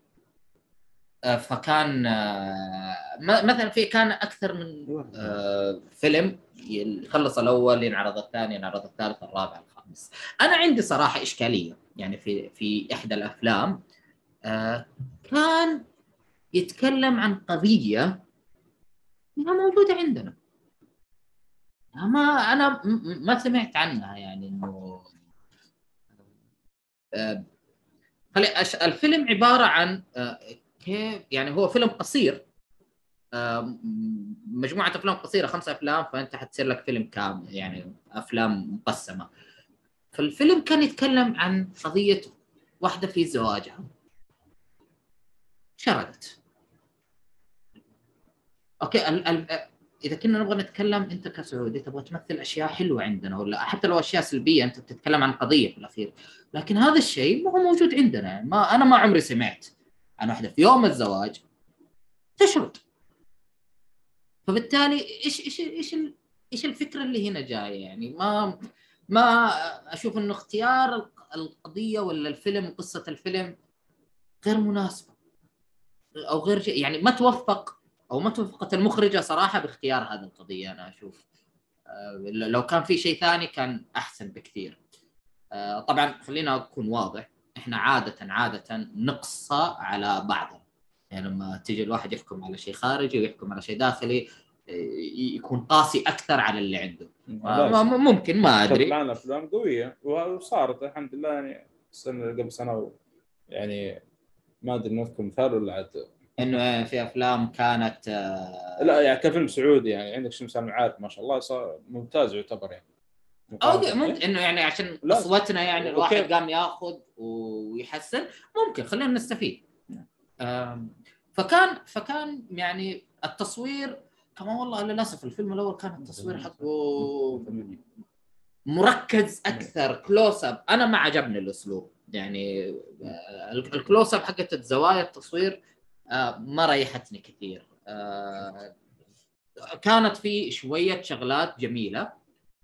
Speaker 2: فكان آه، مثلا في كان أكثر من آه، فيلم يخلص الأول ينعرض الثاني ينعرض الثالث الرابع الخامس. أنا عندي صراحة إشكالية يعني في في إحدى الأفلام آه، كان يتكلم عن قضية انها موجودة عندنا. ما أنا ما سمعت عنها يعني إنه آه، الفيلم عبارة عن كيف؟ يعني هو فيلم قصير. آه، مجموعة أفلام قصيرة خمسة أفلام فأنت حتصير لك فيلم كامل يعني أفلام مقسمة. فالفيلم كان يتكلم عن قضية واحدة في زواجها. شردت. أوكي ال ال إذا كنا نبغى نتكلم أنت كسعودي تبغى تمثل أشياء حلوة عندنا ولا؟ حتى لو أشياء سلبية أنت بتتكلم عن قضية في الأخير. لكن هذا الشيء ما هو موجود عندنا. ما أنا ما عمري سمعت. عن واحدة في يوم الزواج تشرد. فبالتالي إيش إيش إيش إيش الفكرة اللي هنا جاية؟ يعني ما ما أشوف إنه اختيار الق- القضية ولا الفيلم قصة الفيلم غير مناسبة أو غير شيء. يعني ما توفق أو ما توفقت المخرجة صراحة باختيار هذه القضية أنا أشوف. آه، لو كان في شيء ثاني كان أحسن بكثير. آه، طبعا خلينا أكون واضح. إحنا عادة عادة نقصى على بعضنا. يعني لما تيجي الواحد يحكم على شيء خارجي ويحكم على شيء داخلي يكون قاسي أكثر على اللي عنده. ممكن ما أدري.
Speaker 3: معنا افلام قوية وصارت الحمد لله يعني السنة اللي قبل سنة. يعني ما أدري نذكر مثال ولا عاد.
Speaker 2: إنه في أفلام كانت آه،
Speaker 3: لا يعني كفيلم سعودي يعني عندك شمس المعارف ما شاء الله صار ممتاز يعتبر يعني.
Speaker 2: okay ممكن. إنه يعني عشان
Speaker 3: لا.
Speaker 2: قسوتنا يعني الواحد
Speaker 3: okay.
Speaker 2: قام ياخذ ويحسن ممكن. خلينا نستفيد. آم، فكان فكان يعني التصوير كمان والله للأسف الفيلم الأول كان التصوير حقه مركز أكثر. close up أنا ما عجبني الأسلوب. يعني آه، ال close up حقت الزوايا التصوير آه، ما ريحتني كثير. آه، كانت في شوية شغلات جميلة.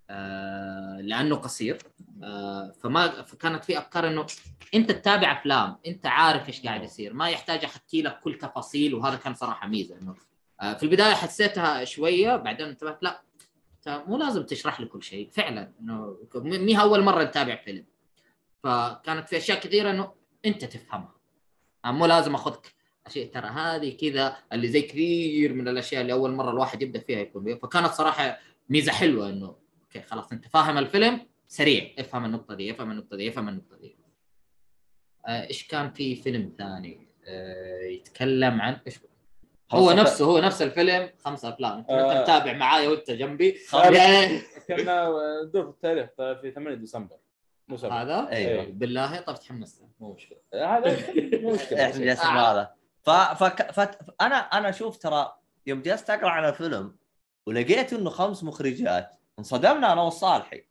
Speaker 2: آه، لأنه قصير. آه، فما فكانت في أفكار إنه أنت تتابع أفلام أنت عارف إيش قاعد يصير ما يحتاج أحكي لك كل تفاصيل وهذا كان صراحة ميزة إنه آه، في البداية حسيتها شوية بعدين انتبهت لا مو لازم تشرح لي كل شيء فعلا إنه مي أول مرة نتابع فيلم. فكانت في أشياء كثيرة إنه أنت تفهمها. مو لازم أخذك أشياء ترى هذه كذا اللي زي كثير من الأشياء اللي أول مرة الواحد يبدأ فيها يكون فكانت صراحة ميزة حلوة إنه أوكي خلاص أنت فاهم الفيلم؟ سريع. افهم النقطة دي افهم النقطة دي افهم النقطة دي. آه، إيش كان في فيلم ثاني؟ آه، يتكلم عن إيش؟ هو نفسه هو نفس الفيلم. خمسة أفلام. أنت
Speaker 3: آه.
Speaker 2: انت متابع معايا وأنت جنبي.
Speaker 3: كنا ندور في التاريخ في 8 ديسمبر. مو سبعة.
Speaker 2: هذا؟
Speaker 1: أيوه.
Speaker 2: بالله طب تحمست مو مشكلة.
Speaker 3: هذا مو مشكلة.
Speaker 1: إحنا جالسين
Speaker 2: آه.
Speaker 1: هذا ف... فك... فت... أنا أنا شوف ترى يوم جلست أقرأ عن الفيلم ولقيت إنه خمس مخرجات. انصدمنا أنا والصالحي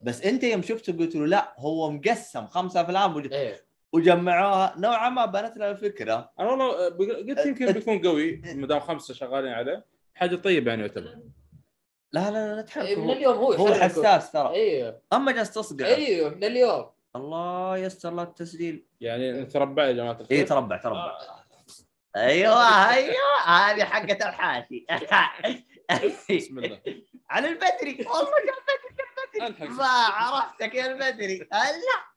Speaker 1: بس أنت يوم شفته قلت له لا هو مقسم خمسة أفلام وج...
Speaker 4: إيه.
Speaker 1: وجمعوها. نوعا ما بنت لنا الفكرة.
Speaker 3: أنا والله قلت يمكن بيكون قوي ما دام خمسة شغالين عليه. حاجة طيبة يعني يعتبر.
Speaker 1: لا لا لا
Speaker 4: إيه،
Speaker 1: تحرك.
Speaker 4: من
Speaker 1: هو,
Speaker 4: اليوم هو
Speaker 1: هو. الحساس ترى.
Speaker 4: أيوه
Speaker 1: أما جالس تصقع.
Speaker 4: أيوه من اليوم.
Speaker 1: الله يستر له التسجيل.
Speaker 3: يعني نتربع يا جماعة الخير.
Speaker 1: اي تربع تربع. أيوه أيوه هذه حقة الحاشي.
Speaker 3: بسم الله.
Speaker 1: على البدري. والله يا
Speaker 3: الحق.
Speaker 1: ما عرفتك يا البدري. هلا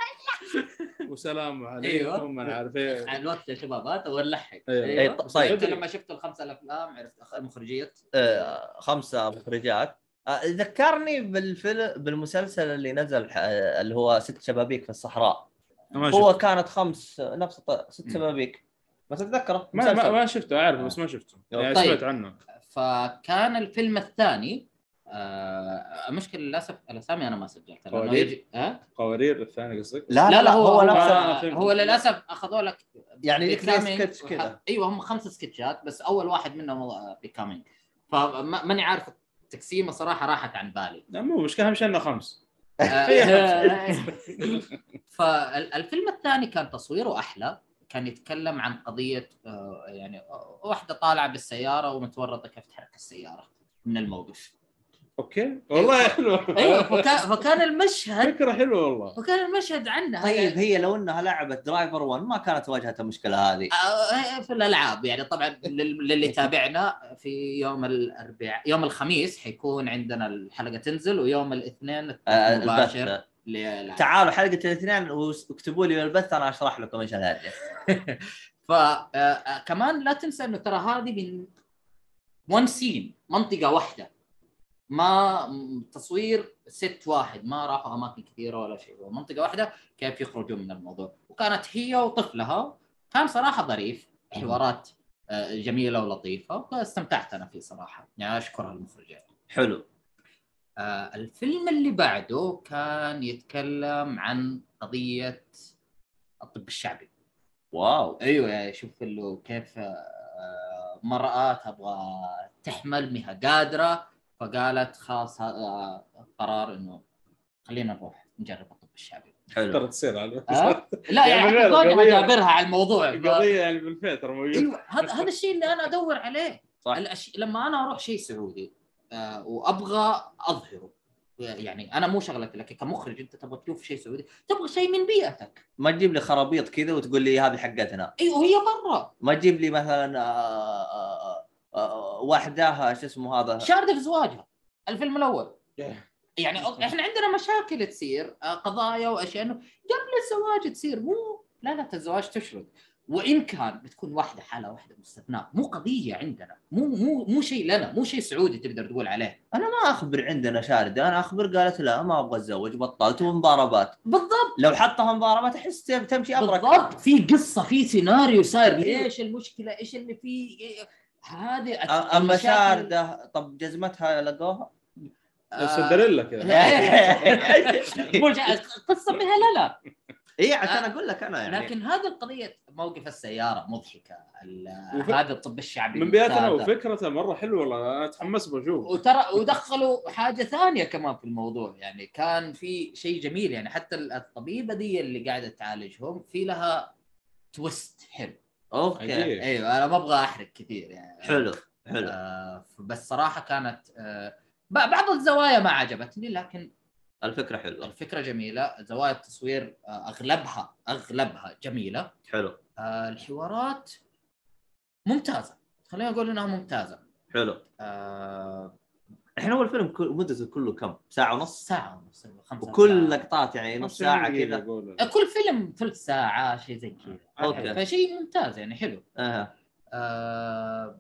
Speaker 3: وسلام عليكم
Speaker 2: أيوة.
Speaker 3: ما عارف إيه.
Speaker 2: على الوقت يا شباب هات ونلحق
Speaker 3: أيوة.
Speaker 1: إيه،
Speaker 2: أيوه
Speaker 1: طيب.
Speaker 2: انت لما شفت الخمسه الأفلام عرفت. مخرجية.
Speaker 1: آه، خمسة مخرجات. آه، ذكرني بالفيلم بالمسلسل اللي نزل آه، اللي هو ست شبابيك في الصحراء. هو
Speaker 3: شفت.
Speaker 1: كانت خمس نفس ست. شبابيك. بس أتذكره
Speaker 3: ما, ما. ما شفته اعرف بس ما شفته. يعني
Speaker 2: طيب.
Speaker 3: سمعت عنه.
Speaker 2: فكان الفيلم الثاني آه المشكلة للأسف الأسامي أنا ما سجلتها لأنه
Speaker 3: قوارير؟
Speaker 2: يجي ها؟
Speaker 3: قوارير الثاني قصدك؟
Speaker 1: لا لا, لا هو,
Speaker 2: هو
Speaker 1: نفس
Speaker 3: آه،
Speaker 1: ال-
Speaker 3: فهمت.
Speaker 2: هو للأسف أخذوا لك
Speaker 1: يعني
Speaker 2: Becoming
Speaker 1: سكتش كذا
Speaker 2: إيوه هم خمسة سكتشات بس أول واحد منهم Becoming فماني عارف التقسيمه صراحة راحت عن بالي
Speaker 3: لا مو مشكلة اهم شيء انه خمس
Speaker 2: آه، فالفيلم الثاني كان تصويره أحلى كان يتكلم عن قضية آه، يعني آه، واحدة طالعة بالسيارة ومتورطة كيف تحرك السيارة من الموقف.
Speaker 3: okay؟ والله حلو.
Speaker 2: أيوه فكان فكان المشهد
Speaker 3: فكرة حلوة والله.
Speaker 2: فكان المشهد عنها
Speaker 1: طيب هي لو إنها لعبت driver 1 ما كانت واجهت المشكلة هذه؟
Speaker 2: آه، في الألعاب يعني. طبعا لل- للي تابعنا في يوم الاربعاء يوم الخميس حيكون عندنا الحلقة تنزل ويوم الاثنين
Speaker 1: آه،
Speaker 2: مباشر.
Speaker 1: تعالوا حلقة الإثنين واكتبوا لي بالبث أنا أشرح لكم إيش الهرجه
Speaker 2: فكمان لا تنسى إنه ترى هذه من وان سين منطقة واحدة. ما تصوير ست واحد ما راحوا أماكن كثيرة ولا شيء. منطقة واحدة كيف يخرجوا من الموضوع. وكانت هي وطفلها كان صراحة ظريف حوارات آه، جميلة ولطيفة واستمتعت أنا فيه صراحة. يعني اشكر المخرجين.
Speaker 1: حلو.
Speaker 2: آه الفيلم اللي بعده كان يتكلم عن قضية الطب الشعبي.
Speaker 1: واو.
Speaker 2: أيوه يعني شوف له كيف آه، مرأة تبغى تحمل مها قادرة فقالت خلاص آه، قرار إنه خلينا نروح نجرب الطب الشعبي.
Speaker 3: ترى
Speaker 1: حلو
Speaker 3: تصير على
Speaker 2: أه؟ لا يعني
Speaker 3: يعني
Speaker 2: حتى كونها
Speaker 3: القضية-
Speaker 2: جابرها على الموضوع. ف...
Speaker 3: القضية يعني بالفعل ترى موجود.
Speaker 2: أيوه هذا هذا الشيء اللي أنا أدور عليه.
Speaker 1: صح.
Speaker 2: الأش... لما أنا أروح شيء سعودي وأبغى أظهره. يعني أنا مو شغلتي لك كمخرج أنت تبغى تشوف شيء سعودي تبغى شيء من بيئتك.
Speaker 1: ما تجيب لي خرابيط كذا وتقول لي هذه حقتنا.
Speaker 2: أيوه هي برا.
Speaker 1: ما تجيب لي مثلا آه، آه، آه، واحدة شو اسمه هذا؟
Speaker 2: شارده في زواجها الفيلم الأول. يعني أو- إحنا عندنا مشاكل تصير آه، قضايا وأشياء إنه قبل الزواج تصير مو لا لا الزواج تشرد. وإن كان بتكون واحدة حالة واحدة مستثناء مو قضية عندنا مو مو مو شيء لنا مو شيء سعودي تقدر تقول عليه.
Speaker 1: أنا ما أخبر عندنا شارده أنا أخبر قالت لا ما أبغى أتزوج بطلت ومضاربات
Speaker 2: بالضبط.
Speaker 1: لو حطها مضاربات أحس تمشي أبرك.
Speaker 2: بالضبط. في قصة في سيناريو صاير. إيش المشكلة؟ إيش اللي فيه إيه- هذه
Speaker 1: أ- أما
Speaker 2: المشاكل-
Speaker 1: شاردة طب جزمتها لقوها
Speaker 3: سندريلا كذا.
Speaker 2: قصة بها لا لا
Speaker 1: اي عشان أقول لك أنا يعني.
Speaker 2: لكن هذه القضية موقف السيارة مضحكة. ال-
Speaker 3: وف-
Speaker 2: هذا الطب الشعبي
Speaker 3: من بيئتنا. وفكرته مرة حلوة والله أنا أتحمس بشوف
Speaker 2: وترى ودخلوا حاجة ثانية كمان في الموضوع يعني كان في شيء جميل يعني حتى الطبيبة دي اللي قاعدة تعالجهم في لها twist حلو.
Speaker 1: okay.
Speaker 3: عجيب.
Speaker 2: أيوه أنا ما أبغى أحرق كثير يعني.
Speaker 1: حلو حلو.
Speaker 2: آه بس صراحة كانت آه بعض الزوايا ما عجبتني لكن
Speaker 1: الفكرة حلوة.
Speaker 2: الفكرة جميلة. زوايا التصوير آه أغلبها أغلبها جميلة.
Speaker 1: حلو.
Speaker 2: آه الحوارات ممتازة. خلينا نقول إنها ممتازة.
Speaker 1: حلو.
Speaker 2: آه
Speaker 1: إحنا أول فيلم كل- مدته كله كم؟ ساعة ونص؟
Speaker 2: ساعة ونص خمسة
Speaker 1: وكل. لقطات يعني نص ساعة كذا.
Speaker 2: كل فيلم ثلث ساعة شيء زي كذا.
Speaker 1: أوكي.
Speaker 2: فشيء ممتاز يعني حلو.
Speaker 1: أها.
Speaker 2: آه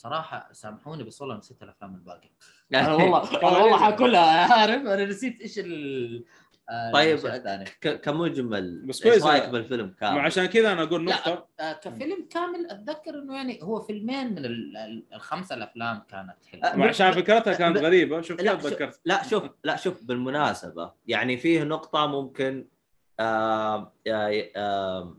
Speaker 2: صراحة سامحوني بس والله نسيت الأفلام الباقية أنا والله أنا والله حاكلها عارف أنا نسيت إيش ال آه،
Speaker 1: طيب،
Speaker 2: الثانية.
Speaker 1: ك- كمجمل
Speaker 3: بس
Speaker 1: إيش
Speaker 3: كويس.
Speaker 1: رأيك بالفيلم
Speaker 3: ما
Speaker 1: كامل؟
Speaker 3: عشان كذا أنا أقول
Speaker 2: لا.
Speaker 3: نقطة
Speaker 2: آه كفيلم كامل أتذكر إنه يعني هو فيلمين من ال- ال- الخمسه الأفلام كانت
Speaker 1: آه،
Speaker 2: حلوة
Speaker 3: ما عشان فكرتها كانت غريبة شوف
Speaker 1: لا،
Speaker 3: كيف تذكرت
Speaker 1: لا شوف لا شوف بالمناسبة يعني فيه نقطة ممكن آه آه آه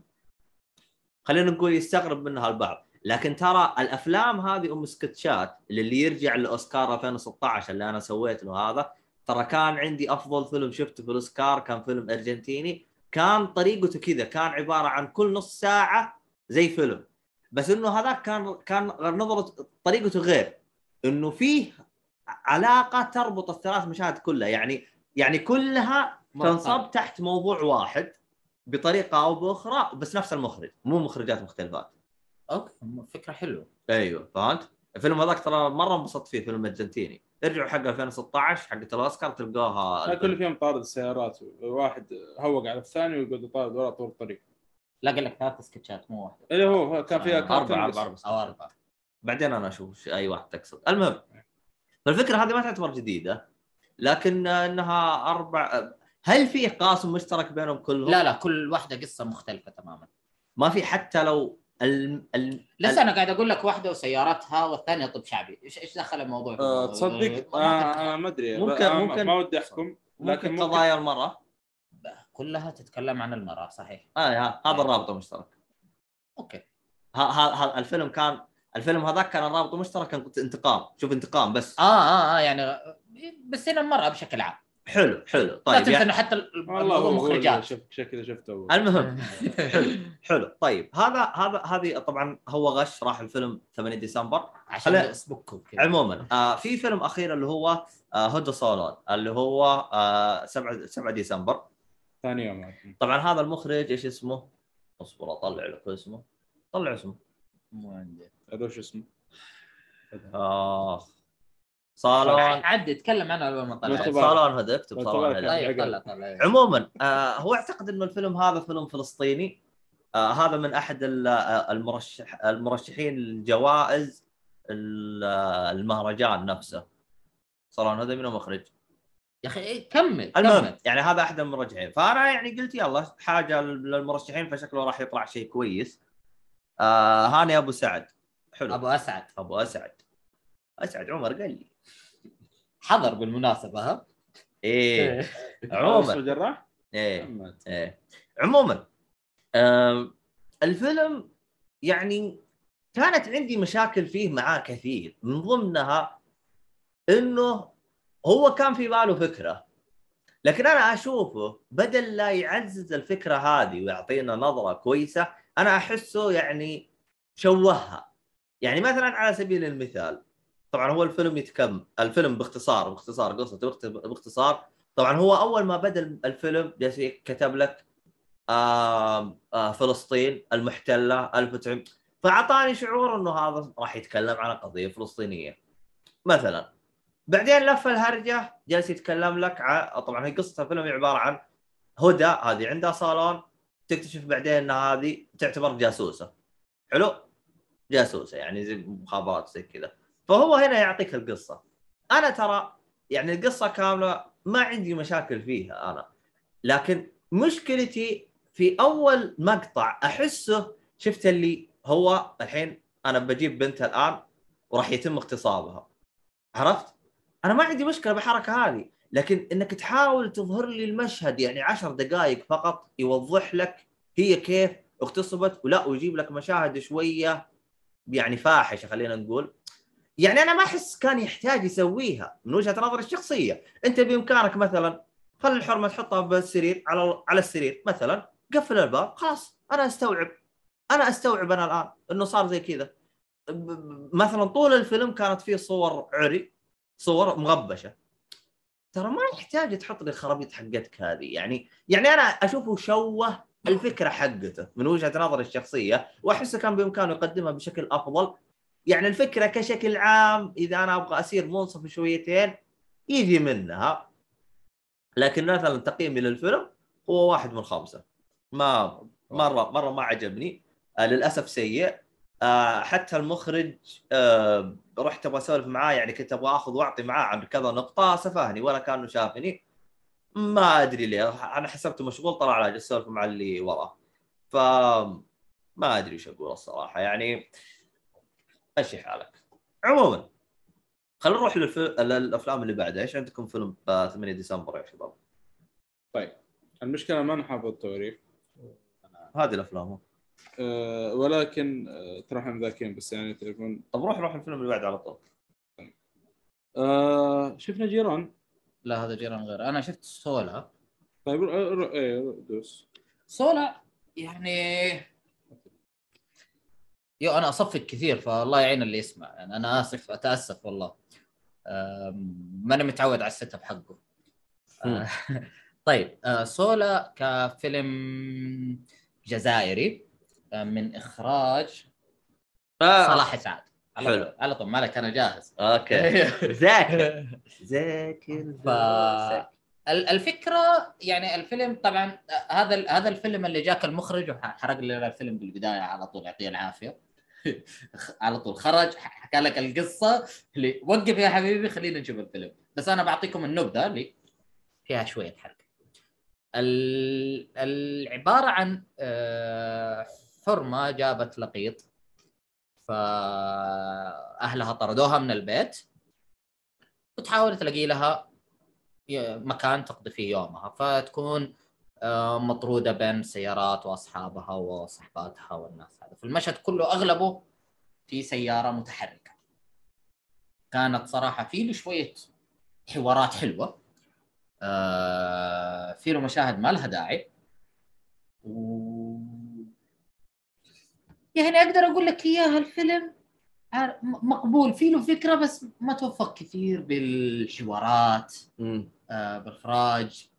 Speaker 1: خلينا نقول يستغرب منها البعض لكن ترى الأفلام هذه أم سكتشات اللي يرجع لاوسكار 2016 اللي أنا سويت له هذا ترى كان عندي أفضل فيلم شفته في الأوسكار كان فيلم أرجنتيني. كان طريقته كذا كان عبارة عن كل نص ساعة زي فيلم. بس إنه هذاك كان كان نظرة طريقته غير. إنه فيه علاقة تربط الثلاث مشاهد كلها. يعني يعني كلها تنصب تحت موضوع واحد بطريقة أو بأخرى بس نفس المخرج مو مخرجات مختلفات.
Speaker 2: أوكي. فكرة حلوة.
Speaker 1: أيوه فهمت؟ الفيلم هذاك ترى مرة انبسطت فيه فيلم أرجنتيني. ارجعوا حق 2016 حقت الأوسكار تلقاها
Speaker 3: كل فيهم طارد السيارات. واحد هوق على الثاني ويقعد يطارد ورا طول الطريق.
Speaker 2: لا قال لك ثلاث سكتشات مو واحدة.
Speaker 3: اللي هو كان فيها
Speaker 2: آه،
Speaker 1: أربعة
Speaker 3: بس.
Speaker 1: أربعة بس
Speaker 2: أو أربعة.
Speaker 1: بعدين أنا أشوف أي واحد تقصد. المهم فالفكرة هذه ما تعتبر جديدة لكن إنها أربع هل في قاسم مشترك بينهم كلهم؟
Speaker 2: لا لا كل واحدة قصة مختلفة تماما.
Speaker 1: ما في حتى لو ال... ال...
Speaker 2: لسه أنا قاعد أقول لك واحدة وسياراتها والثانية طب شعبي إيش إيش دخل الموضوع الموضوع؟
Speaker 3: تصدق؟
Speaker 2: ما
Speaker 3: آه،. آه، ما أدري.
Speaker 1: ممكن-
Speaker 3: آه، ما-
Speaker 1: ممكن-
Speaker 3: ما ودي أحكم لكن
Speaker 1: ممكن قضايا المراه
Speaker 2: كلها تتكلم عن المرأة صحيح.
Speaker 1: آه ها- هذا الرابط المشترك.
Speaker 2: أوكي.
Speaker 1: ها ها ها الفيلم كان الفيلم هذاك كان الرابط المشترك كان انتقام. شوف انتقام بس.
Speaker 2: آه آه آه يعني بس هنا المرأة بشكل عام.
Speaker 1: حلو حلو.
Speaker 2: لا
Speaker 1: طيب
Speaker 2: تنسى
Speaker 1: يعني
Speaker 2: إنه حتى ال-
Speaker 3: والله
Speaker 2: الموضوع
Speaker 3: هو- هو اللي
Speaker 2: مخرجات
Speaker 3: شف شكله شفته.
Speaker 1: المهم. حلو حلو. طيب هذا هذا هذه طبعا هو غش راح الفيلم 8 ديسمبر.
Speaker 2: عشان فيسبوك وكذا
Speaker 1: عموما آه في فيلم أخير اللي هو آه هدى صالون اللي هو آه 7 7 ديسمبر.
Speaker 3: ثاني يوم.
Speaker 1: طبعا هذا المخرج إيش اسمه؟ اصبر أطلع لك اسمه. طلع اسمه.
Speaker 2: مو عندي
Speaker 3: هذا وش اسمه؟
Speaker 1: آخ. صالون.
Speaker 2: عدي اتكلم عنه قبل ما طلع.
Speaker 1: صالون هدى اكتب صالون
Speaker 2: طيب طلع طلع
Speaker 1: عموما آه هو أعتقد إنه الفيلم هذا فيلم فلسطيني. آه هذا من أحد ال- آه، المرشح المرشحين للجوائز ال- آه، المهرجان نفسه. صالون هذا من المخرج
Speaker 2: يا أخي إيه، كمل
Speaker 1: المهم
Speaker 2: كمل.
Speaker 1: يعني هذا أحد المرجحين فأنا يعني قلت يلا حاجة للمرشحين فشكله راح يطلع شيء كويس. آه هاني أبو سعد. حلو.
Speaker 2: أبو أسعد.
Speaker 1: أبو أسعد. أسعد عمر قال لي.
Speaker 2: حضر بالمناسبة ها؟
Speaker 1: إيه.
Speaker 3: اسمه
Speaker 1: عموما.
Speaker 3: جراح؟ إيه.
Speaker 1: إيه. عموما الفيلم يعني كانت عندي مشاكل فيه معاه كثير من ضمنها إنه هو كان في باله فكرة لكن أنا أشوفه بدل لا يعزز الفكرة هذه ويعطينا نظرة كويسة أنا أحسه يعني شوهها. يعني مثلا على سبيل المثال طبعا هو الفيلم يتكم الفيلم باختصار باختصار قصته باخت- باختصار. طبعا هو أول ما بدأ الفيلم جالس كتب لك آه آه فلسطين المحتلة 1900 فأعطاني شعور إنه هذا راح يتكلم عن قضية فلسطينية. مثلا بعدين لف الهرجة جالس يتكلم لك ع... طبعا هي قصة الفيلم عبارة عن هدى هذه عندها صالون تكتشف بعدين إن هذه تعتبر جاسوسة. حلو؟ جاسوسة يعني زي مخابرات زي كذا. فهو هنا يعطيك القصة. أنا ترى يعني القصة كاملة ما عندي مشاكل فيها أنا. لكن مشكلتي في أول مقطع أحسه شفت اللي هو الحين أنا بجيب بنت الآن وراح يتم اغتصابها. عرفت؟ أنا ما عندي مشكلة بالحركة هذه. لكن إنك تحاول تظهر لي المشهد يعني عشر دقائق فقط يوضح لك هي كيف اغتصبت ولا ويجيب لك مشاهد شوية يعني فاحشة خلينا نقول. يعني أنا ما أحس كان يحتاج يسويها من وجهة نظري الشخصية. أنت بإمكانك مثلا خلي الحرمة تحطها بالسرير على على السرير مثلا قفل الباب خلاص أنا أستوعب. أنا أستوعب أنا الآن إنه صار زي كذا. مثلا طول الفيلم كانت فيه صور عري صور مغبشة. ترى ما يحتاج تحط لي الخرابيط حقتك هذه. يعني يعني أنا أشوفه شوه الفكرة حقته من وجهة نظري الشخصية وأحسه كان بإمكانه يقدمها بشكل أفضل. يعني الفكرة كشكل عام إذا أنا أبغى اصير منصف شويتين يجي منها. لكن مثلا تقييمي للفيلم هو واحد من خمسة. ما مرة مرة ما عجبني. آه للأسف سيء. آه حتى المخرج آه رحت أبغى أسولف معاه يعني كنت أبغى آخذ وأعطي معاه عن كذا نقطة سفهني ولا كأنه شافني. ما أدري ليه أنا حسبته مشغول طلع على اسولف مع اللي وراه. ف ما أدري وش أقول الصراحة. يعني مشي حالك. عموما خلينا نروح للف... للأفلام اللي بعدها. إيش عندكم فيلم ب 8 ديسمبر يا شباب؟
Speaker 3: المشكلة ما نحافظ التواريخ
Speaker 1: هذه الأفلام.
Speaker 3: أه ولكن أه ترى إحنا مذاكرين بس يعني تليفون
Speaker 1: طب روح روح الفيلم اللي بعده على طول.
Speaker 3: أه شفنا جيران؟
Speaker 2: لا هذا جيران غير. أنا شفت سولا.
Speaker 3: طيب رو- رو- إيه دوس.
Speaker 2: سولا يعني يو أنا أصفق كثير فالله يعين اللي يسمع. يعني أنا آسف أتأسف والله. ما أنا متعود على ال setup حقه. آه، طيب آه، سولا كفيلم جزائري آه، من إخراج
Speaker 1: آه،
Speaker 2: صلاح إسعاد.
Speaker 1: حلو.
Speaker 2: على طول مالك أنا جاهز.
Speaker 1: okay. ذاكر. ذاكر
Speaker 2: ف... ال- الفكرة يعني الفيلم طبعا هذا هذا الفيلم اللي جاك المخرج وحرق لنا الفيلم بالبداية على طول يعطيه العافية. على طول. خرج حكى لك القصة. اللي وقف يا حبيبي خلينا نشوف الفيلم. بس أنا بعطيكم النبذة اللي فيها شوية ال- العبارة عن آه، حرمة جابت لقيط. فأهلها طردوها من البيت. وتحاول تلاقي لها مكان تقضي فيه يومها. فتكون آه، مطرودة بين سيارات وأصحابها وصحباتها والناس هذا. فالمشهد كله أغلبه في سيارة متحركة. كانت صراحة في له شوية حوارات حلوة. آه، في له مشاهد ما لها داعي. و... يعني أقدر أقول لك إياها الفيلم مقبول. في له فكرة بس ما توفق كثير بالحوارات. آه، باخراج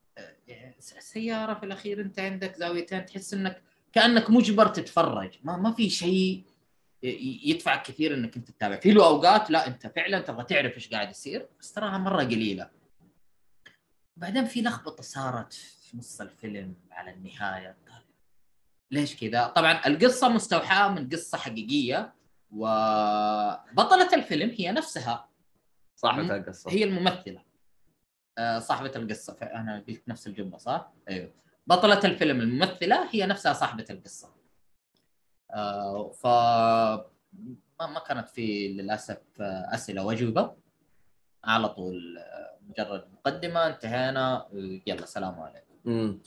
Speaker 2: سيارة في الأخير أنت عندك زاويتين تحس إنك كأنك مجبر تتفرج. ما ما في شيء يدفعك كثير إنك أنت تتابع. في له اوقات لا أنت فعلا تبغى تعرف إيش قاعد يصير بس تراها مرة قليلة. بعدين في لخبطة صارت في نص الفيلم على النهاية. ليش كذا؟ طبعا القصة مستوحاة من قصة حقيقية وبطلة الفيلم هي نفسها.
Speaker 1: صاحبة القصة
Speaker 2: هي الممثلة. صاحبة القصة أنا قلت نفس الجملة صح؟ أيوه. بطلة الفيلم الممثلة هي نفسها صاحبة القصة. آه، ف ما كانت في للأسف آه، أسئلة وأجوبة على طول آه، مجرد مقدمة انتهينا. آه، يلا سلام عليكم.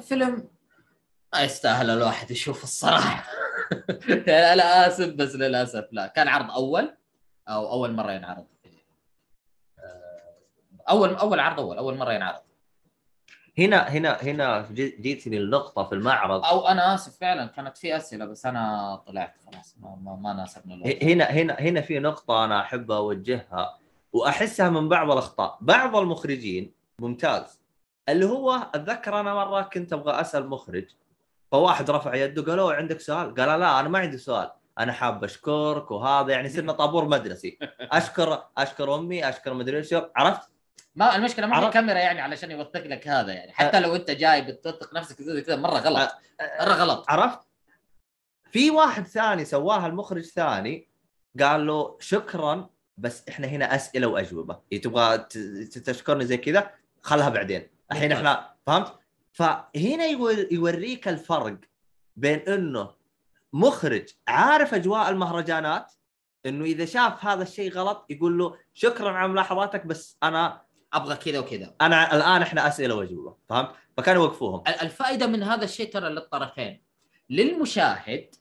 Speaker 2: فيلم ما يستاهل الواحد يشوف الصراحة. أنا آسف بس للأسف لا. كان عرض أول أو أول مرة ينعرض. آه، أول أول عرض أول أول مرة ينعرض
Speaker 1: هنا هنا هنا جي- جيتني النقطة في المعرض
Speaker 2: أو أنا آسف فعلا كانت في أسئلة بس أنا طلعت خلاص ما, ما, ما ناسبني الوقت
Speaker 1: هنا هنا هنا في نقطة أنا أحب أوجهها وأحسها من بعض الأخطاء، بعض المخرجين ممتاز اللي هو أتذكر أنا مرة كنت أبغى أسأل مخرج فواحد رفع يده قال "أوه، عندك سؤال؟ قال لا أنا ما عندي سؤال أنا حاب أشكرك وهذا يعني صرنا طابور مدرسي أشكر أمي أشكر مدري إيش عرفت؟
Speaker 2: ما المشكلة ما في كاميرا يعني علشان يوثق لك هذا يعني. حتى لو أنت جاي بتوثق نفسك زي كذا مرة غلط. مرة غلط.
Speaker 1: عرفت؟ في واحد ثاني سواها المخرج ثاني قال له شكرا بس إحنا هنا أسئلة وأجوبة. إيه تبغى تشكرني زي كذا خلها بعدين. الحين. إحنا فهمت؟ فهنا يور- يوريك الفرق بين إنه مخرج عارف أجواء المهرجانات إنه إذا شاف هذا الشيء غلط يقول له شكرا على ملاحظاتك بس أنا
Speaker 2: أبغى كذا وكذا.
Speaker 1: أنا الآن إحنا أسئلة واجوبه فهمت؟ فكانوا يوقفوهم.
Speaker 2: ال- الفائدة من هذا الشيء ترى للطرفين. للمشاهد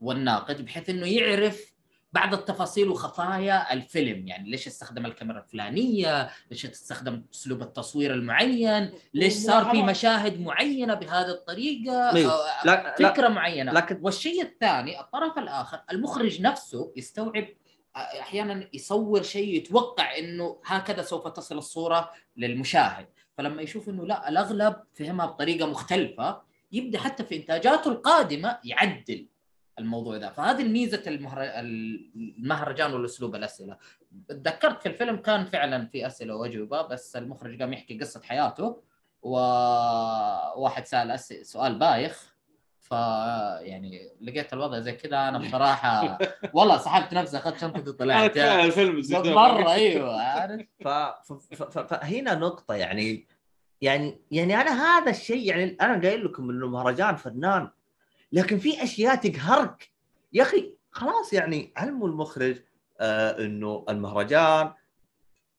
Speaker 2: والناقد بحيث إنه يعرف بعض التفاصيل وخفايا الفيلم. يعني ليش استخدم الكاميرا الفلانية؟ ليش استخدم أسلوب التصوير المعين؟ ليش صار في مشاهد معينة بهذه الطريقة؟
Speaker 1: لا لا.
Speaker 2: فكرة معينة.
Speaker 1: لكن-
Speaker 2: والشيء الثاني الطرف الآخر المخرج نفسه يستوعب أحيانا يصور شيء يتوقع إنه هكذا سوف تصل الصورة للمشاهد. فلما يشوف إنه لا الأغلب فهمها بطريقة مختلفة يبدأ حتى في إنتاجاته القادمة يعدل الموضوع ده. فهذه الميزة المهر... المهرجان والأسلوب الأسئلة. تذكرت في الفيلم كان فعلا في أسئلة واجوبه بس المخرج قام يحكي قصة حياته وواحد سأل أس... سؤال بايخ. ف يعني لقيت الوضع زي كذا أنا بصراحة والله سحبت نفسي أخذت شنطتي وطلعت.
Speaker 3: الفيلم
Speaker 2: مرة أيوه عارف؟
Speaker 1: ف... ف... ف... ف... فهنا نقطة يعني يعني يعني أنا هذا الشيء يعني أنا قايل لكم إنه مهرجان فنان لكن في أشياء تقهرك. يا أخي خلاص يعني علموا المخرج آه إنه المهرجان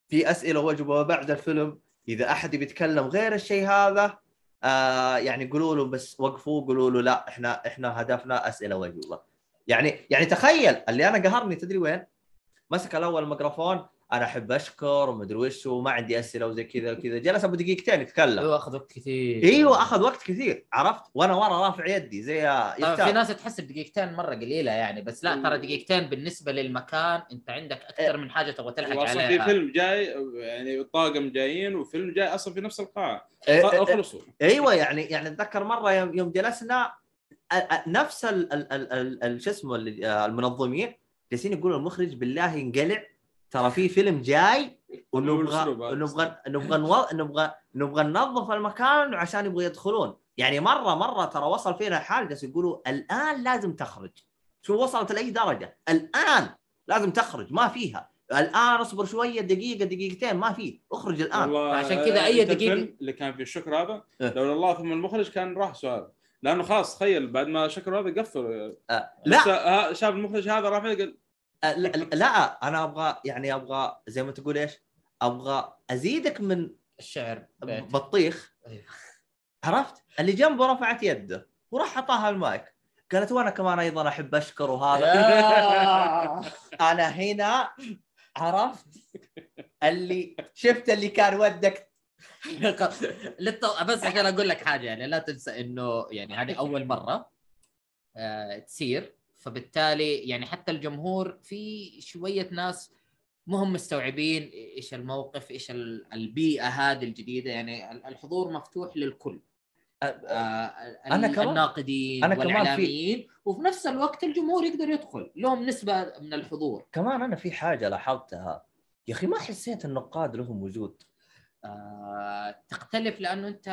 Speaker 1: في أسئلة واجوبه بعد الفيلم إذا أحد بيتكلم غير الشيء هذا آه يعني قولوا له بس وقفوا قولوا له لا إحنا إحنا هدفنا أسئلة واجوبه يعني يعني تخيل اللي أنا قهرني تدري وين؟ مسك الأول الميكروفون أنا أحب أشكر ومدري وش وما عندي أسئلة وزي كذا وكذا. جلس أبو دقيقتين يتكلم
Speaker 2: أيوه أخذ وقت كثير.
Speaker 1: أيوه أخذ وقت كثير. عرفت؟ وأنا ورا رافع يدي زي.
Speaker 2: في ناس تحسب دقيقتين مرة قليلة يعني بس لا ترى دقيقتين بالنسبة للمكان أنت عندك أكثر من حاجة تبغى تلحق
Speaker 3: واصلا في
Speaker 2: عليها
Speaker 3: فيلم جاي يعني الطاقم جايين وفيلم جاي أصلا في نفس القاعة.
Speaker 1: إيه، إيه،
Speaker 3: خلصوا.
Speaker 1: أيوه يعني يعني أتذكر مرة يوم يوم جلسنا نفس ال ال ال ال ال شو اسمه ال- آه، المنظمين جالسين يقولوا المخرج بالله ينقلع. ترى في فيلم جاي ونبغى. نبغى نبغى نبغى نبغى ننظف المكان عشان يبغوا يدخلون. يعني مره مرة ترى وصل فينا حال جالس يقولوا الآن لازم تخرج. شو وصلت لأي درجة؟ الآن لازم تخرج ما فيها. الآن اصبر شوية دقيقة دقيقتين ما في. اخرج
Speaker 3: الآن.
Speaker 2: عشان كذا دقيقة-
Speaker 3: الفيلم اللي كان فيه الشكر هذا
Speaker 1: إيه.
Speaker 3: لولا الله ثم المخرج كان راح سؤال. لأنه خلاص تخيل بعد ما شكر هذا قفل.
Speaker 1: آه، لا.
Speaker 3: لا شاف المخرج هذا رافع قال
Speaker 1: أه، لا, لا أنا أبغى يعني أبغى زي ما تقول إيش؟ أبغى أزيدك من
Speaker 2: الشعر بيت.
Speaker 1: بطيخ
Speaker 2: أيوه.
Speaker 1: عرفت؟ اللي جنبه رفعت يده وراح حطاها المايك قالت وأنا كمان أيضا أحب أشكر وهذا. أنا هنا عرفت اللي شفت اللي كان ودك
Speaker 2: بس عشان أقول لك حاجة يعني لا تنسى إنه يعني هذه أول مرة آه تصير فبالتالي يعني حتى الجمهور في شوية ناس ما هم مستوعبين إيش الموقف إيش ال- البيئة هذه الجديدة. يعني ال- الحضور مفتوح للكل. ال-
Speaker 1: كمان-
Speaker 2: الناقدين
Speaker 1: أنا كمان في-
Speaker 2: والإعلاميين. وفي نفس الوقت الجمهور يقدر يدخل. لهم نسبة من الحضور.
Speaker 1: كمان أنا في حاجة لاحظتها. يا أخي ما حسيت النقاد لهم وجود.
Speaker 2: آه تختلف لأنه أنت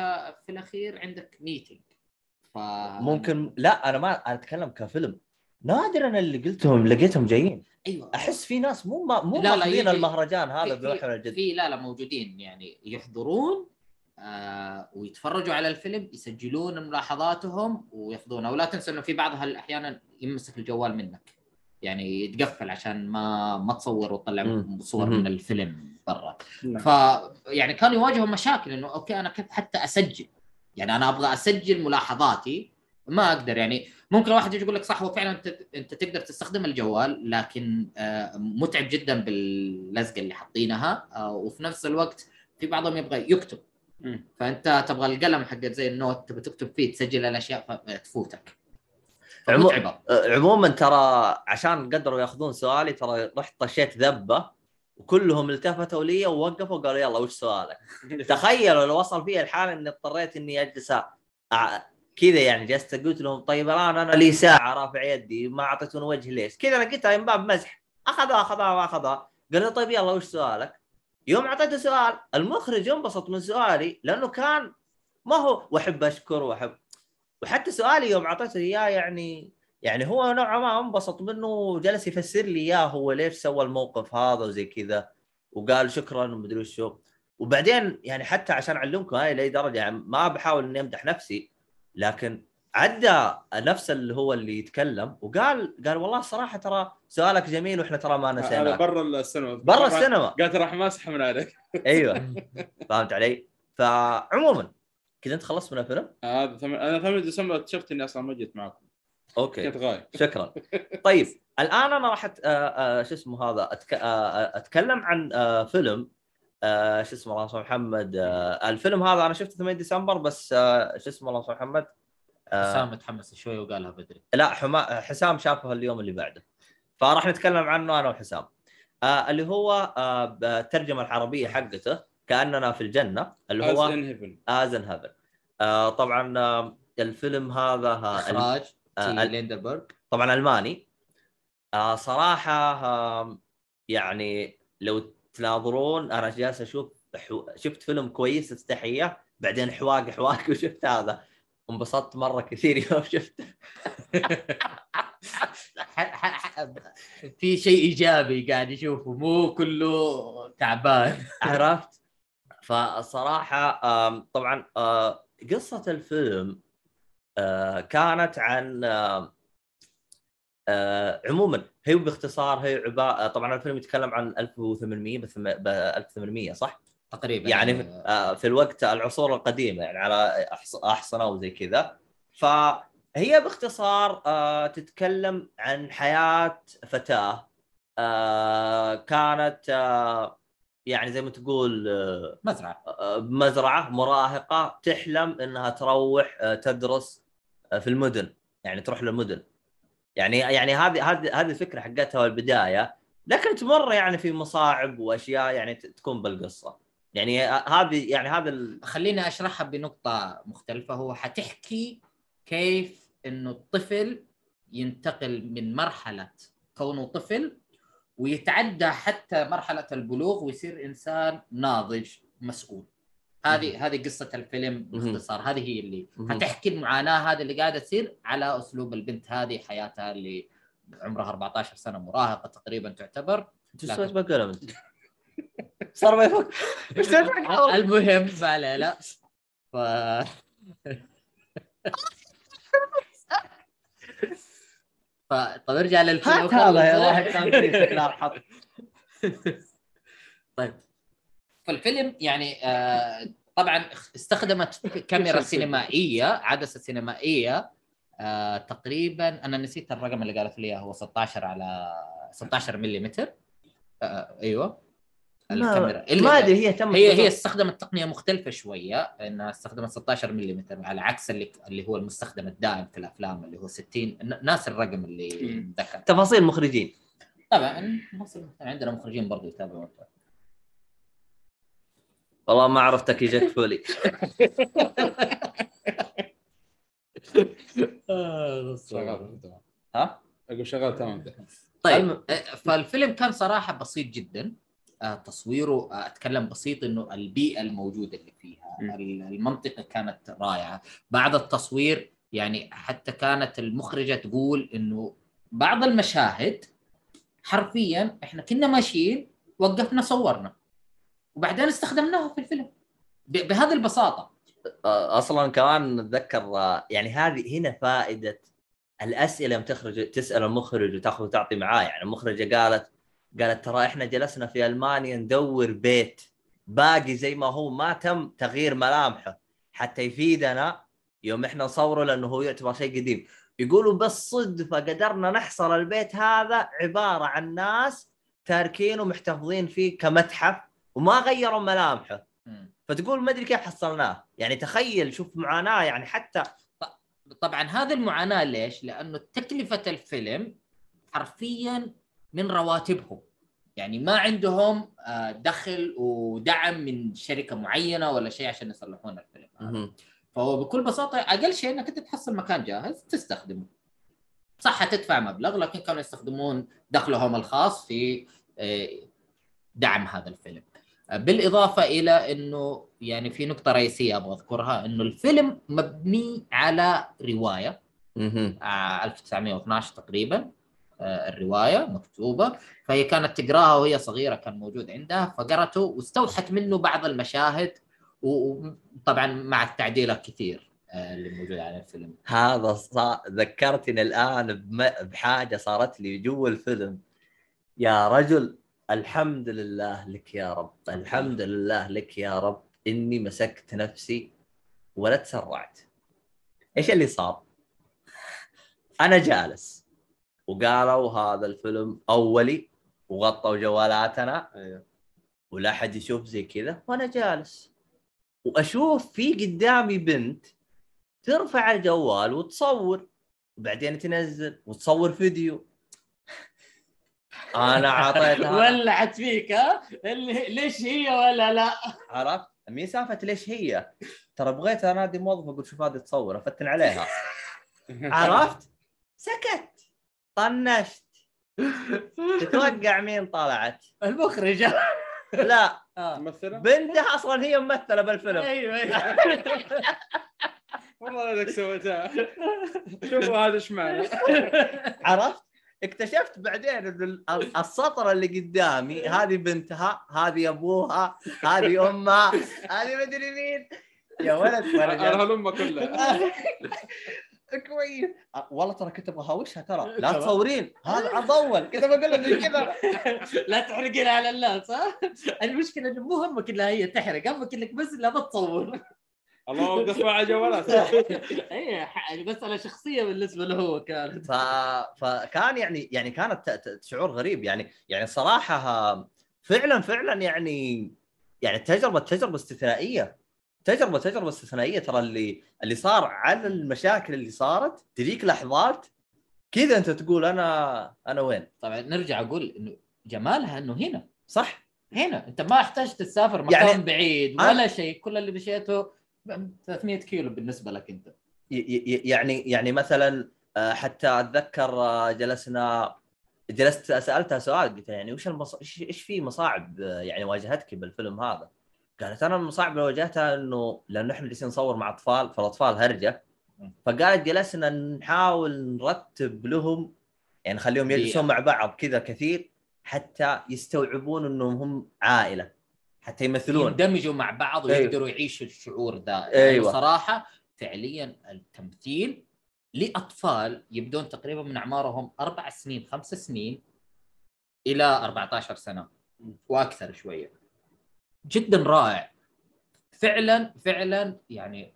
Speaker 2: في الأخير عندك ميتنج ف
Speaker 1: ممكن لا أنا ما أنا أتكلم كفيلم. نادرا اللي قلتهم لقيتهم جايين.
Speaker 2: أيوه.
Speaker 1: أحس في ناس مو ما مو
Speaker 2: لا، لا،
Speaker 1: المهرجان هذا بروحهم الجد.
Speaker 2: في لا لا موجودين يعني يحضرون آه ويتفرجوا على الفيلم يسجلون ملاحظاتهم وياخذونها ولا تنسى إنه في بعضها أحيانا يمسك الجوال منك. يعني يتقفل عشان ما ما تصور وتطلع. صور. من الفيلم برا.
Speaker 3: نعم.
Speaker 2: ف يعني كانوا يواجهوا مشاكل إنه أوكي أنا كيف حتى أسجل؟ يعني أنا أبغى أسجل ملاحظاتي ما أقدر يعني ممكن واحد يجي يقول لك صح هو فعلا أنت أنت تقدر تستخدم الجوال لكن آه، متعب جدا باللزقه اللي حاطينها آه، وفي نفس الوقت في بعضهم يبغى يكتب. فأنت تبغى القلم حق زي النوت تبغى تكتب فيه تسجل الأشياء فتفوتك
Speaker 1: عمو- آه، عموما ترى عشان قدروا يأخذون سؤالي ترى رحت طشيت ذبة وكلهم التفتوا لي ووقفوا قالوا يلا وش سؤالك؟ تخيلوا لو وصل فيها الحال إني اضطريت إني أجلس أع- كذا يعني جلست قلت لهم طيب الآن أنا لي ساعة رافع يدي ما اعطيتوني وجه ليش؟ كذا لقيتها من باب مزح. أخذها أخذها ما أخذها. قال طيب يلا وش سؤالك؟ يوم أعطيته سؤال المخرج انبسط من سؤالي لأنه كان ما هو وأحب أشكر وأحب. وحتى سؤالي يوم أعطيته إياه يعني يعني هو نوعا ما انبسط منه وجلس يفسر لي إياه هو ليش سوى الموقف هذا وزي كذا. وقال شكرا ومدري وشو. وبعدين يعني حتى عشان أعلمكم هاي لأي درجة يعني ما بحاول إني أمدح نفسي لكن عدى نفس اللي هو اللي يتكلم وقال قال والله صراحة ترى سؤالك جميل وإحنا ترى ما
Speaker 3: هذا
Speaker 1: نسيناك
Speaker 3: برا السينما.
Speaker 1: برا السينما.
Speaker 3: قالت راح ماسح من عليك
Speaker 1: أيوه. فهمت علي؟ فعموما كذا أنت خلصت من الفيلم؟
Speaker 3: هذا ثم... أنا 8 ديسمبر اكتشفت إني أصلا ما جيت معكم.
Speaker 1: okay.
Speaker 3: كنت غايب.
Speaker 1: شكرا. طيب الآن أنا راح أت... آه، آه، شو اسمه هذا أتك... آه، آه، أتكلم عن آه، فيلم آه، شو اسمه الله يرحمه محمد آه، الفيلم هذا أنا شفته 8 ديسمبر بس آه، شو اسمه الله يرحمه محمد؟ آه،
Speaker 2: حسام متحمس شوي وقالها بدري.
Speaker 1: لا حما... حسام شافه اليوم اللي بعده. فراح نتكلم عنه أنا وحسام. آه اللي هو آه بالترجمه العربية حقته كأننا في الجنة اللي هو
Speaker 3: ان هيفن
Speaker 1: ازن هافن آه طبعا آه الفيلم هذا
Speaker 2: إخراج
Speaker 1: آه،
Speaker 2: ليندربرغ
Speaker 1: طبعا ألماني. آه صراحة آه يعني لو تناظرون أنا جالس أشوف حو... شفت فيلم كويس تستحيه بعدين حواق حواق وشفت هذا. انبسطت مرة كثير يوم شفته.
Speaker 2: في شيء إيجابي قاعد يشوفه مو كله تعبان.
Speaker 1: عرفت؟ فصراحة آم، طبعا آه، قصة الفيلم آه، كانت عن آه، عموما هي باختصار هي عبارة طبعا الفيلم يتكلم عن 1800 بثم- ب 1800 صح؟
Speaker 2: تقريبا
Speaker 1: يعني آه، في الوقت العصور القديمة يعني على أحصنة وزي كذا. فهي باختصار آه، تتكلم عن حياة فتاة آه كانت آه يعني زي ما تقول آه
Speaker 2: مزرعة.
Speaker 1: آه، بمزرعه مراهقة تحلم إنها تروح آه، تدرس آه، في المدن يعني تروح للمدن. يعني يعني هذه هذه هذه الفكرة حقتها البدايه لكن تمر يعني في مصاعب وأشياء يعني تكون بالقصة. يعني هذه يعني هذا ال...
Speaker 2: خليني أشرحها بنقطة مختلفة. هو حتحكي كيف إنه الطفل ينتقل من مرحلة كونه طفل ويتعدى حتى مرحلة البلوغ ويصير إنسان ناضج مسؤول. هذه هذه قصة الفيلم باختصار. هذه هي اللي
Speaker 1: مهم.
Speaker 2: حتحكي المعاناة هذه اللي قاعدة تصير على أسلوب البنت هذه حياتها اللي عمرها 14 سنة مراهقة تقريبا تعتبر.
Speaker 1: أنت إيش سويت بالقلم أنت؟ صار ما يفك إيش؟
Speaker 2: المهم ما لا لا. ف طب ارجع للفيلم.
Speaker 1: هات هذا يا واحد.
Speaker 2: طيب. فالفيلم يعني آه طبعا استخدمت كاميرا سينمائية عدسة سينمائية آه تقريبا أنا نسيت الرقم اللي قالت لي إياه، هو 16 على 16 ملم آه أيوه. الكاميرا.
Speaker 1: ما أدري هي تم
Speaker 2: هي هي استخدمت تقنية مختلفة شوية إنها استخدمت 16 ملم على عكس اللي اللي هو المستخدم الدائم في الأفلام اللي هو 60 ن- ناس الرقم اللي. ذكر.
Speaker 1: تفاصيل مخرجين.
Speaker 2: طبعا مصر عندنا مخرجين برضو يتابعون.
Speaker 1: والله ما عرفتك يجيك فولي. ها؟
Speaker 3: أقول شغال تمام.
Speaker 2: طيب. آه، فالفيلم كان صراحة بسيط جدا. آه، تصويره آه، أتكلم بسيط إنه البيئة الموجودة اللي فيها المنطقة كانت رائعة. بعد التصوير يعني حتى كانت المخرجة تقول إنه بعض المشاهد حرفيا إحنا كنا ماشيين وقفنا صورنا. وبعدين استخدمناها في الفيلم. بهذه
Speaker 1: البساطة. أصلا كمان اتذكر آه، يعني هذه هنا فائدة الأسئلة يوم تخرج تسأل المخرج وتأخذ وتعطي معاه. يعني المخرجه قالت قالت ترى إحنا جلسنا في ألمانيا ندور بيت باقي زي ما هو ما تم تغيير ملامحه حتى يفيدنا يوم إحنا نصوره لأنه هو يعتبر شيء قديم. يقولوا بالصدفه قدرنا نحصل البيت هذا عبارة عن ناس تاركينه محتفظين فيه كمتحف. وما غيروا ملامحه. فتقول ما أدري كيف حصلناه يعني تخيل شوف معاناة يعني حتى
Speaker 2: طبعا هذه المعاناة ليش؟ لأنه تكلفة الفيلم حرفيا من رواتبهم يعني ما عندهم آه، دخل ودعم من شركة معينة ولا شيء عشان يصلحون الفيلم هذا. فهو بكل بساطة أقل شيء إنك أنت تحصل مكان جاهز تستخدمه صح تدفع مبلغ لكن كانوا يستخدمون دخلهم الخاص في آه، دعم هذا الفيلم بالإضافة إلى إنه يعني في نقطة رئيسية أبغى أذكرها إنه الفيلم مبني على رواية.
Speaker 1: مهم.
Speaker 2: آه، 1912 تقريبا. آه، الرواية مكتوبة. فهي كانت تقراها وهي صغيرة كان موجود عندها. فقرته واستوحت منه بعض المشاهد وطبعا مع التعديلات كثير آه، اللي موجودة على الفيلم.
Speaker 1: هذا صار ذكرتني الآن بحاجة صارت لي جوا الفيلم. يا رجل الحمد لله لك يا رب الحمد لله. لك يا رب. إني مسكت نفسي ولا تسرعت. إيش اللي صار؟ أنا جالس. وقالوا هذا الفيلم أولي وغطوا جوالاتنا.
Speaker 3: أيوه.
Speaker 1: ولا أحد يشوف زي كذا. وأنا جالس. وأشوف في قدامي بنت ترفع الجوال وتصور. وبعدين تنزل وتصور فيديو. أنا اعطيتها
Speaker 2: ولعت فيك ها؟ اللي- ليش هي ولا لا؟
Speaker 1: عرفت؟ مين سالفة ليش هي؟ ترى بغيت أنادي موظف أقول شوف هذه تصور أفتن عليها. عرفت؟ سكت. طنشت. تتوقع مين طلعت؟
Speaker 2: المخرجة.
Speaker 1: لا.
Speaker 2: آه.
Speaker 3: ممثلة؟
Speaker 1: بنتها أصلا هي ممثلة بالفيلم.
Speaker 2: أيوه أيوه.
Speaker 3: والله إنك سويتها. شوفوا هذا إيش معنى.
Speaker 1: عرفت؟ اكتشفت بعدين ان ال- السطر اللي قدامي هذه بنتها هذه أبوها هذه أمها هذه مدري مين. يا ولد أنا
Speaker 3: هلمه كلها.
Speaker 1: كويس. والله ترى كنت أبغى هوشها ترى. لا تصورين هذا عرض اول كذا بقول لك كذا.
Speaker 2: لا تحرقين على الناس ها؟ المشكلة إنه مو همك انها هي تحرق. همك انك بس لا تصور
Speaker 3: الله وقف مع جوالات
Speaker 2: اي مساله شخصيه بالنسبة له هو كانت
Speaker 1: ف... فكان يعني يعني كانت ت- ت- شعور غريب. يعني يعني صراحة فعلا فعلا يعني يعني تجربة تجربة استثنائية. تجربة تجربة استثنائية ترى اللي اللي صار على المشاكل اللي صارت. تجيك لحظات كذا أنت تقول أنا أنا وين؟
Speaker 2: طبعا نرجع أقول إنه جمالها إنه هنا.
Speaker 1: صح.
Speaker 2: هنا. أنت ما احتاج تسافر مكان
Speaker 1: يعني
Speaker 2: بعيد
Speaker 1: أنا-
Speaker 2: ولا شيء. كل اللي مشيته 300 كيلو بالنسبة لك
Speaker 1: أنت. يعني يعني مثلا آه، حتى أتذكر آه، جلسنا جلست سألتها سؤال قلت لها يعني وش المص... إيش في مصاعب آه، يعني واجهتك بالفيلم هذا؟ قالت أنا المصاعب اللي واجهتها إنه لأنه إحنا جالسين نصور مع أطفال فالأطفال هرجة. فقالت جلسنا نحاول نرتب لهم يعني نخليهم يجلسون مع بعض كذا كثير حتى يستوعبون إنهم هم عائلة. حتى يمثلون.
Speaker 2: يندمجوا مع بعض
Speaker 1: أيوه.
Speaker 2: ويقدروا يعيشوا الشعور ده
Speaker 1: أيوه.
Speaker 2: صراحة فعليا التمثيل لأطفال يبدون تقريبا من أعمارهم أربع سنين خمس سنين إلى 14 سنة وأكثر شوية. جدا رائع. فعلا فعلا يعني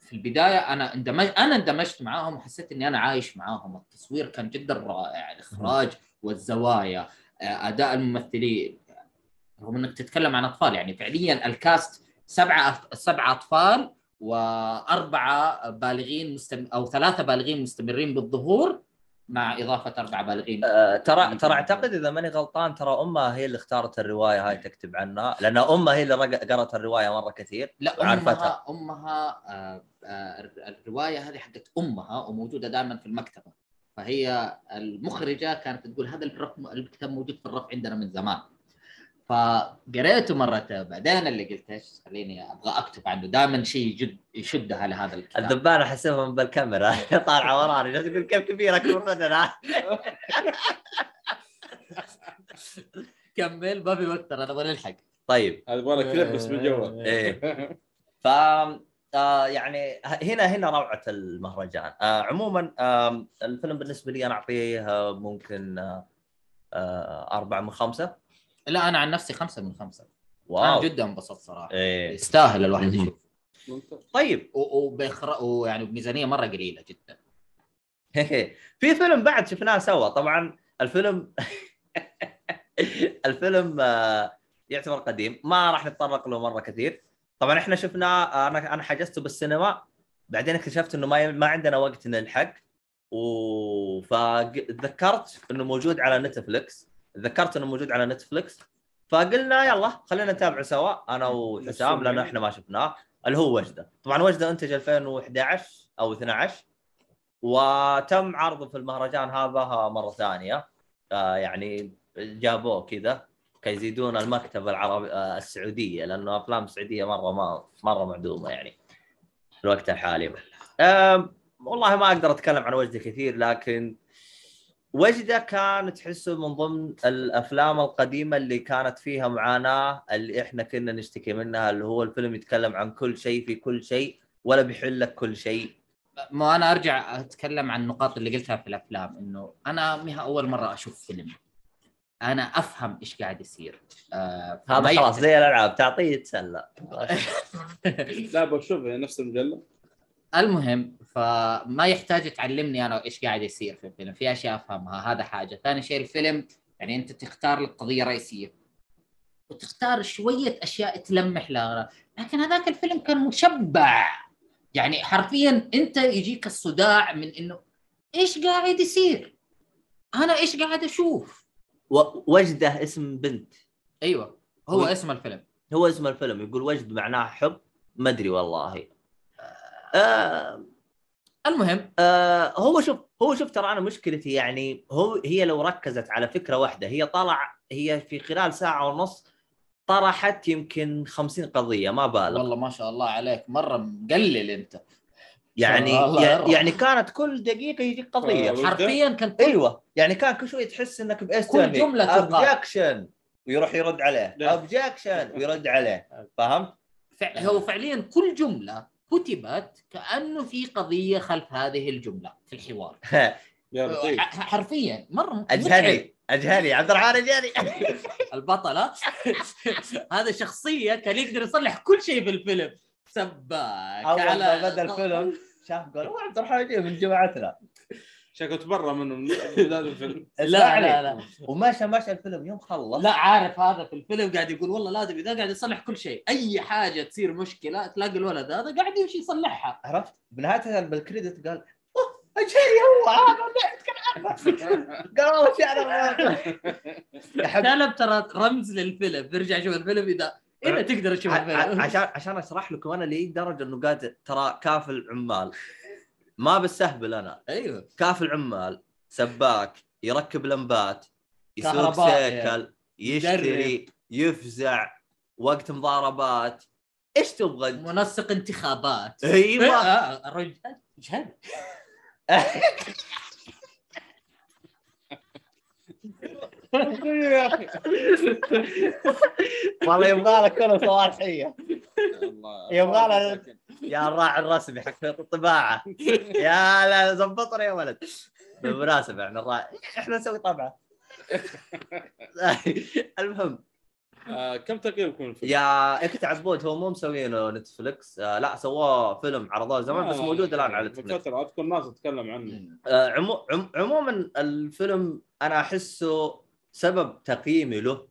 Speaker 2: في البداية أنا اندمج أنا اندمجت معاهم وحسيت إني أنا عايش معاهم. التصوير كان جدا رائع الإخراج والزوايا آه، أداء الممثلين. رغم إنك تتكلم عن أطفال يعني فعليا الكاست سبعة سبعة أطفال وأربعة بالغين مستم... أو ثلاثة بالغين مستمرين بالظهور مع إضافة أربعة بالغين
Speaker 1: آه، ترى ترى أعتقد إذا ماني غلطان ترى أمها هي اللي اختارت الرواية هاي تكتب عنها لأن أمها هي اللي قرأت الرواية مرة كثير
Speaker 2: لا
Speaker 1: وعرفتها.
Speaker 2: أمها أمها آه، آه، الرواية هذه حقت أمها وموجودة دائما في المكتبة فهي المخرجة كانت تقول هذا الرف الكتاب موجود في الرف عندنا من زمان فقريته مرة بعدين اللي قلت إيش خليني أبغى أكتب عنه. دائما شيء جد يشدها لهذا الكتاب.
Speaker 1: احسبها من بالكاميرا. طالعة وراني جالس تقول؟ كيف كبير أكبر مننا؟
Speaker 2: كمل ما في وقت ترى نبغى نلحق.
Speaker 1: طيب.
Speaker 3: هذا يبغى لك كليب بس بالجوال
Speaker 1: إيه. ف آه يعني هنا هنا روعة المهرجان. آه عموما آه الفيلم بالنسبة لي أنا أعطيه آه، ممكن آه آه أربعة من خمسة.
Speaker 2: لا أنا عن نفسي خمسة من خمسة.
Speaker 1: واو.
Speaker 2: أنا جدا انبسطت صراحة.
Speaker 1: إيه.
Speaker 2: يستاهل الواحد
Speaker 1: مهم.
Speaker 2: يشوف
Speaker 3: ممتاز.
Speaker 1: طيب.
Speaker 2: و- وبإخراج ويعني بميزانية مرة قليلة جدا.
Speaker 1: في فيلم بعد شفناه سوا. طبعا الفيلم الفيلم آه، يعتبر قديم. ما راح نتطرق له مرة كثير. طبعا إحنا شفناه أنا أنا حجزته بالسينما. بعدين اكتشفت إنه ما ما عندنا وقت نلحق. و فتذكرت إنه موجود على نتفلكس تذكرت إنه موجود على نتفلكس فقلنا يلا خلينا نتابعه سوا أنا وحسام لأنه إحنا ما شفناه. اللي هو وجده. طبعا وجده إنتج 2011 أو 12 وتم عرضه في المهرجان هذا مرة ثانية. آه يعني جابوه كذا كي يزيدون المكتبه العربي آه السعودية لأنه أفلام السعوديه مرة ما مرة معدومة يعني في الوقت الحالي. والله ما أقدر أتكلم عن وجده كثير لكن وجده كان تحسه من ضمن الأفلام القديمة اللي كانت فيها معاناة اللي إحنا كنا نشتكي منها اللي هو الفيلم يتكلم عن كل شيء في كل شيء ولا بيحل لك كل شيء.
Speaker 2: ما أنا أرجع أتكلم عن النقاط اللي قلتها في الأفلام إنه أنا مها أول مرة أشوف فيلم. أنا أفهم إيش قاعد يصير. آه
Speaker 1: هذا خلاص زي الألعاب تعطيه يتسلى
Speaker 3: لا بشوف نفس المجلة.
Speaker 2: المهم فما يحتاج تعلمني أنا إيش قاعد يصير في الفيلم. في أشياء أفهمها هذا حاجة. ثاني شيء الفيلم يعني أنت تختار لك قضيه رئيسيه وتختار شوية أشياء تلمح لها. لكن هذاك الفيلم كان مشبع. يعني حرفيا أنت يجيك الصداع من إنه إيش قاعد يصير؟ أنا إيش قاعد
Speaker 1: أشوف؟ وجده اسم بنت.
Speaker 2: أيوه. هو
Speaker 1: هو-
Speaker 2: اسم الفيلم.
Speaker 1: هو اسم الفيلم. يقول وجد معناه حب. ما أدري والله. آه
Speaker 2: المهم
Speaker 1: آه هو شوف هو شوف ترى أنا مشكلتي يعني هو هي لو ركزت على فكرة واحدة هي طلع هي في خلال ساعة ونص طرحت يمكن خمسين قضية ما بالغ
Speaker 2: والله ما شاء الله عليك مرة مقلل أنت
Speaker 1: يعني. يعني كانت كل دقيقة يجيك قضية
Speaker 3: آه.
Speaker 2: حرفيا كان كل
Speaker 1: أيوه يعني كان كل شوي تحس إنك بإيش
Speaker 2: كل جملة تلقاها.
Speaker 1: اوبجكشن ويروح يرد عليه
Speaker 3: لا.
Speaker 1: objection ويرد عليه فهمت؟
Speaker 2: هو فعليا كل جملة كتبت كأنه في قضية خلف هذه الجملة في الحوار. حرفيا مرة.
Speaker 1: أجهلي أجهلي. عبد الرحمن أجهلي.
Speaker 2: البطلة. هذا شخصية كان يقدر يصلح كل شيء في الفيلم. سباك
Speaker 1: أول ما
Speaker 2: على
Speaker 1: بدأ الفيلم شاف قال "أوه، عبد الرحمن من جماعتنا.
Speaker 3: شكله تبرى منه من بدايه الفيلم.
Speaker 2: لا. لا لا
Speaker 1: ومشى مشى الفيلم يوم خلص.
Speaker 2: لا عارف هذا في الفيلم قاعد يقول والله لازم اذا قاعد يصلح كل شيء. أي حاجة تصير مشكلة تلاقي الولد هذا قاعد يمشي يصلحها.
Speaker 1: عرفت؟ بنهايه بالكريدت قال أوه اجري هو هذا قال والله شعر
Speaker 2: كلب ترى رمز للفيلم. برجع شوف الفيلم اذا إذا تقدر تشوف الفيلم.
Speaker 1: عشان عشان أشرح لكم أنا لي درجة إنه قاعد ترى كافل عمال ما بالسهبل أنا.
Speaker 2: أيوه.
Speaker 1: كافل عمال سباك يركب لمبات يسوق. سيكل يشتري يفزع وقت مضاربات. إيش تبغى؟
Speaker 2: منسق انتخابات.
Speaker 1: أيوه
Speaker 2: آه، الرجال جهل.
Speaker 1: والله يبغى لك كله صوارحيه
Speaker 3: الله.
Speaker 1: يبغى له- يا الراعي الرسمي حق الطباعة. يا لا زبطنا يا ولد. بالمناسبة إحنا الراعي إحنا نسوي طبعة. المهم.
Speaker 3: آه، كم تقييمكم الفيلم؟
Speaker 1: يا اكت عبود هو مو مسوينه نتفلكس آه لا سواه فيلم عرضوه زمان بس
Speaker 3: آه،
Speaker 1: موجود الآن على نتفلكس
Speaker 3: فتره أذكر ناس تتكلم عنه.
Speaker 1: آه عمو عم عموما الفيلم أنا أحسه سبب تقييمي له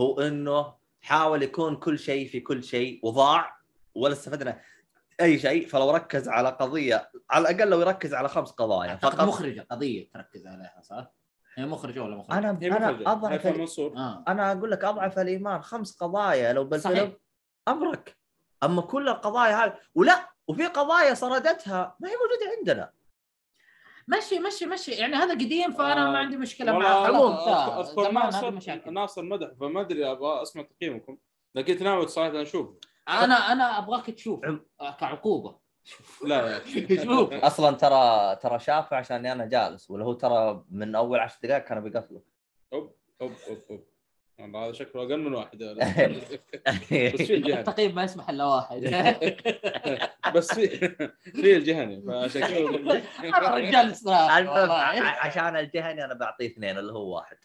Speaker 1: هو إنه حاول يكون كل شيء في كل شيء وضاع ولا استفدنا. أي شيء فلو ركز على قضية على الأقل لو يركز على خمس قضايا فقط
Speaker 2: مخرجة قضية تركز عليها صح؟ هي مخرجة ولا مخرج؟
Speaker 3: أنا
Speaker 1: أنا
Speaker 3: مخرجة. أضعف
Speaker 2: آه
Speaker 1: أنا أقول لك أضعف الإيمان خمس قضايا لو بالفيلم
Speaker 2: صحيح.
Speaker 1: أمرك أما كل القضايا هذه ولا وفي قضايا سردتها ما هي موجودة عندنا
Speaker 2: مشي مشي مشي يعني هذا قديم فأنا
Speaker 3: آه،
Speaker 2: ما عندي
Speaker 3: مشكلة
Speaker 2: معاه
Speaker 1: عموم،.
Speaker 3: اذكر ناصر
Speaker 2: مشاكل
Speaker 3: ناصر مدح فما أدري أبغى أسمع تقييمكم لكن ناوي صراحة أشوف
Speaker 2: أنا أنا ابغاك تشوف آه، كعقوبة.
Speaker 3: لا
Speaker 2: شوف
Speaker 1: أصلا ترى ترى شافه عشان أنا جالس ولا هو ترى من اول عشر دقائق كانوا بيقفلوا
Speaker 3: أوب أوب أوب أوب. والله هذا شكله أقل من واحد. بس في الجهني
Speaker 2: التقييم ما يسمح إلا واحد.
Speaker 3: بس في في الجهني كذا
Speaker 2: الرجال
Speaker 1: عشان الجهني أنا بعطيه اثنين اللي هو واحد.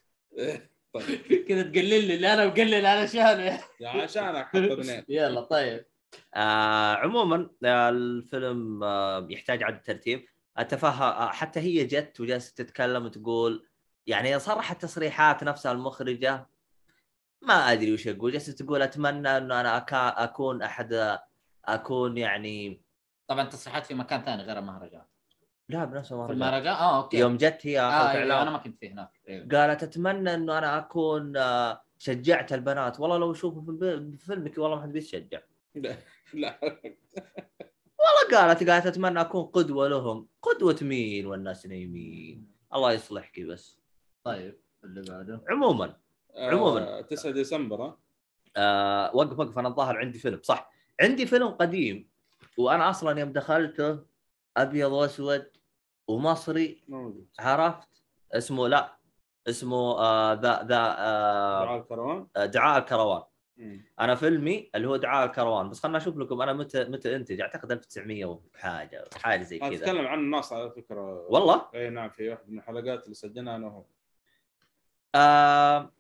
Speaker 3: طيب.
Speaker 2: كذا تقلل لي اللي أنا مقلل علشانه
Speaker 3: يا عشان أحط اثنين
Speaker 2: يلا طيب.
Speaker 1: آه عموما آه الفيلم آه يحتاج عدة ترتيب. اتفهم آه حتى هي جت وجالسة تتكلم وتقول يعني صرحت تصريحات نفسها المخرجة ما أدري وش أقول. جالسة تقول أتمنى إنه أنا أكا أكون أحد أكون يعني
Speaker 2: طبعا تصريحات في مكان ثاني غير المهرجان.
Speaker 1: لا بنفس
Speaker 2: في
Speaker 1: المهرجان
Speaker 2: المهرجان آه أوكي.
Speaker 1: يوم جت هي
Speaker 2: آه أيوة أنا ما كنت فيه هناك. أيوة.
Speaker 1: قالت أتمنى إنه أنا أكون آه، شجعت البنات. والله لو اشوفه في في فيلمك والله ما حد بيتشجع.
Speaker 3: لا لا.
Speaker 1: والله قالت قالت أتمنى أكون قدوة لهم. قدوة مين والناس نايمين الله يصلحك بس.
Speaker 2: طيب اللي بعده؟
Speaker 1: عموما عموماً.
Speaker 3: آه، 9 ديسمبر ها؟
Speaker 1: آه وقف وقف. أنا الظاهر عندي فيلم. صح. عندي فيلم قديم. وأنا أصلا يوم دخلته أبيض وأسود ومصري.
Speaker 3: موجود.
Speaker 1: عرفت؟ اسمه لا اسمه آه ذا ذا آه
Speaker 3: دعاء الكروان؟
Speaker 1: دعاء الكروان. أنا فيلمي اللي هو دعاء الكروان بس خلنا أشوف لكم أنا متى متى إنتج. أعتقد 1900 وحاجة حاجة زي كذا.
Speaker 3: أتكلم عن الناس على فكرة.
Speaker 1: والله؟
Speaker 3: اي نعم في واحد من الحلقات اللي سجلناها أنا وهو.
Speaker 1: آه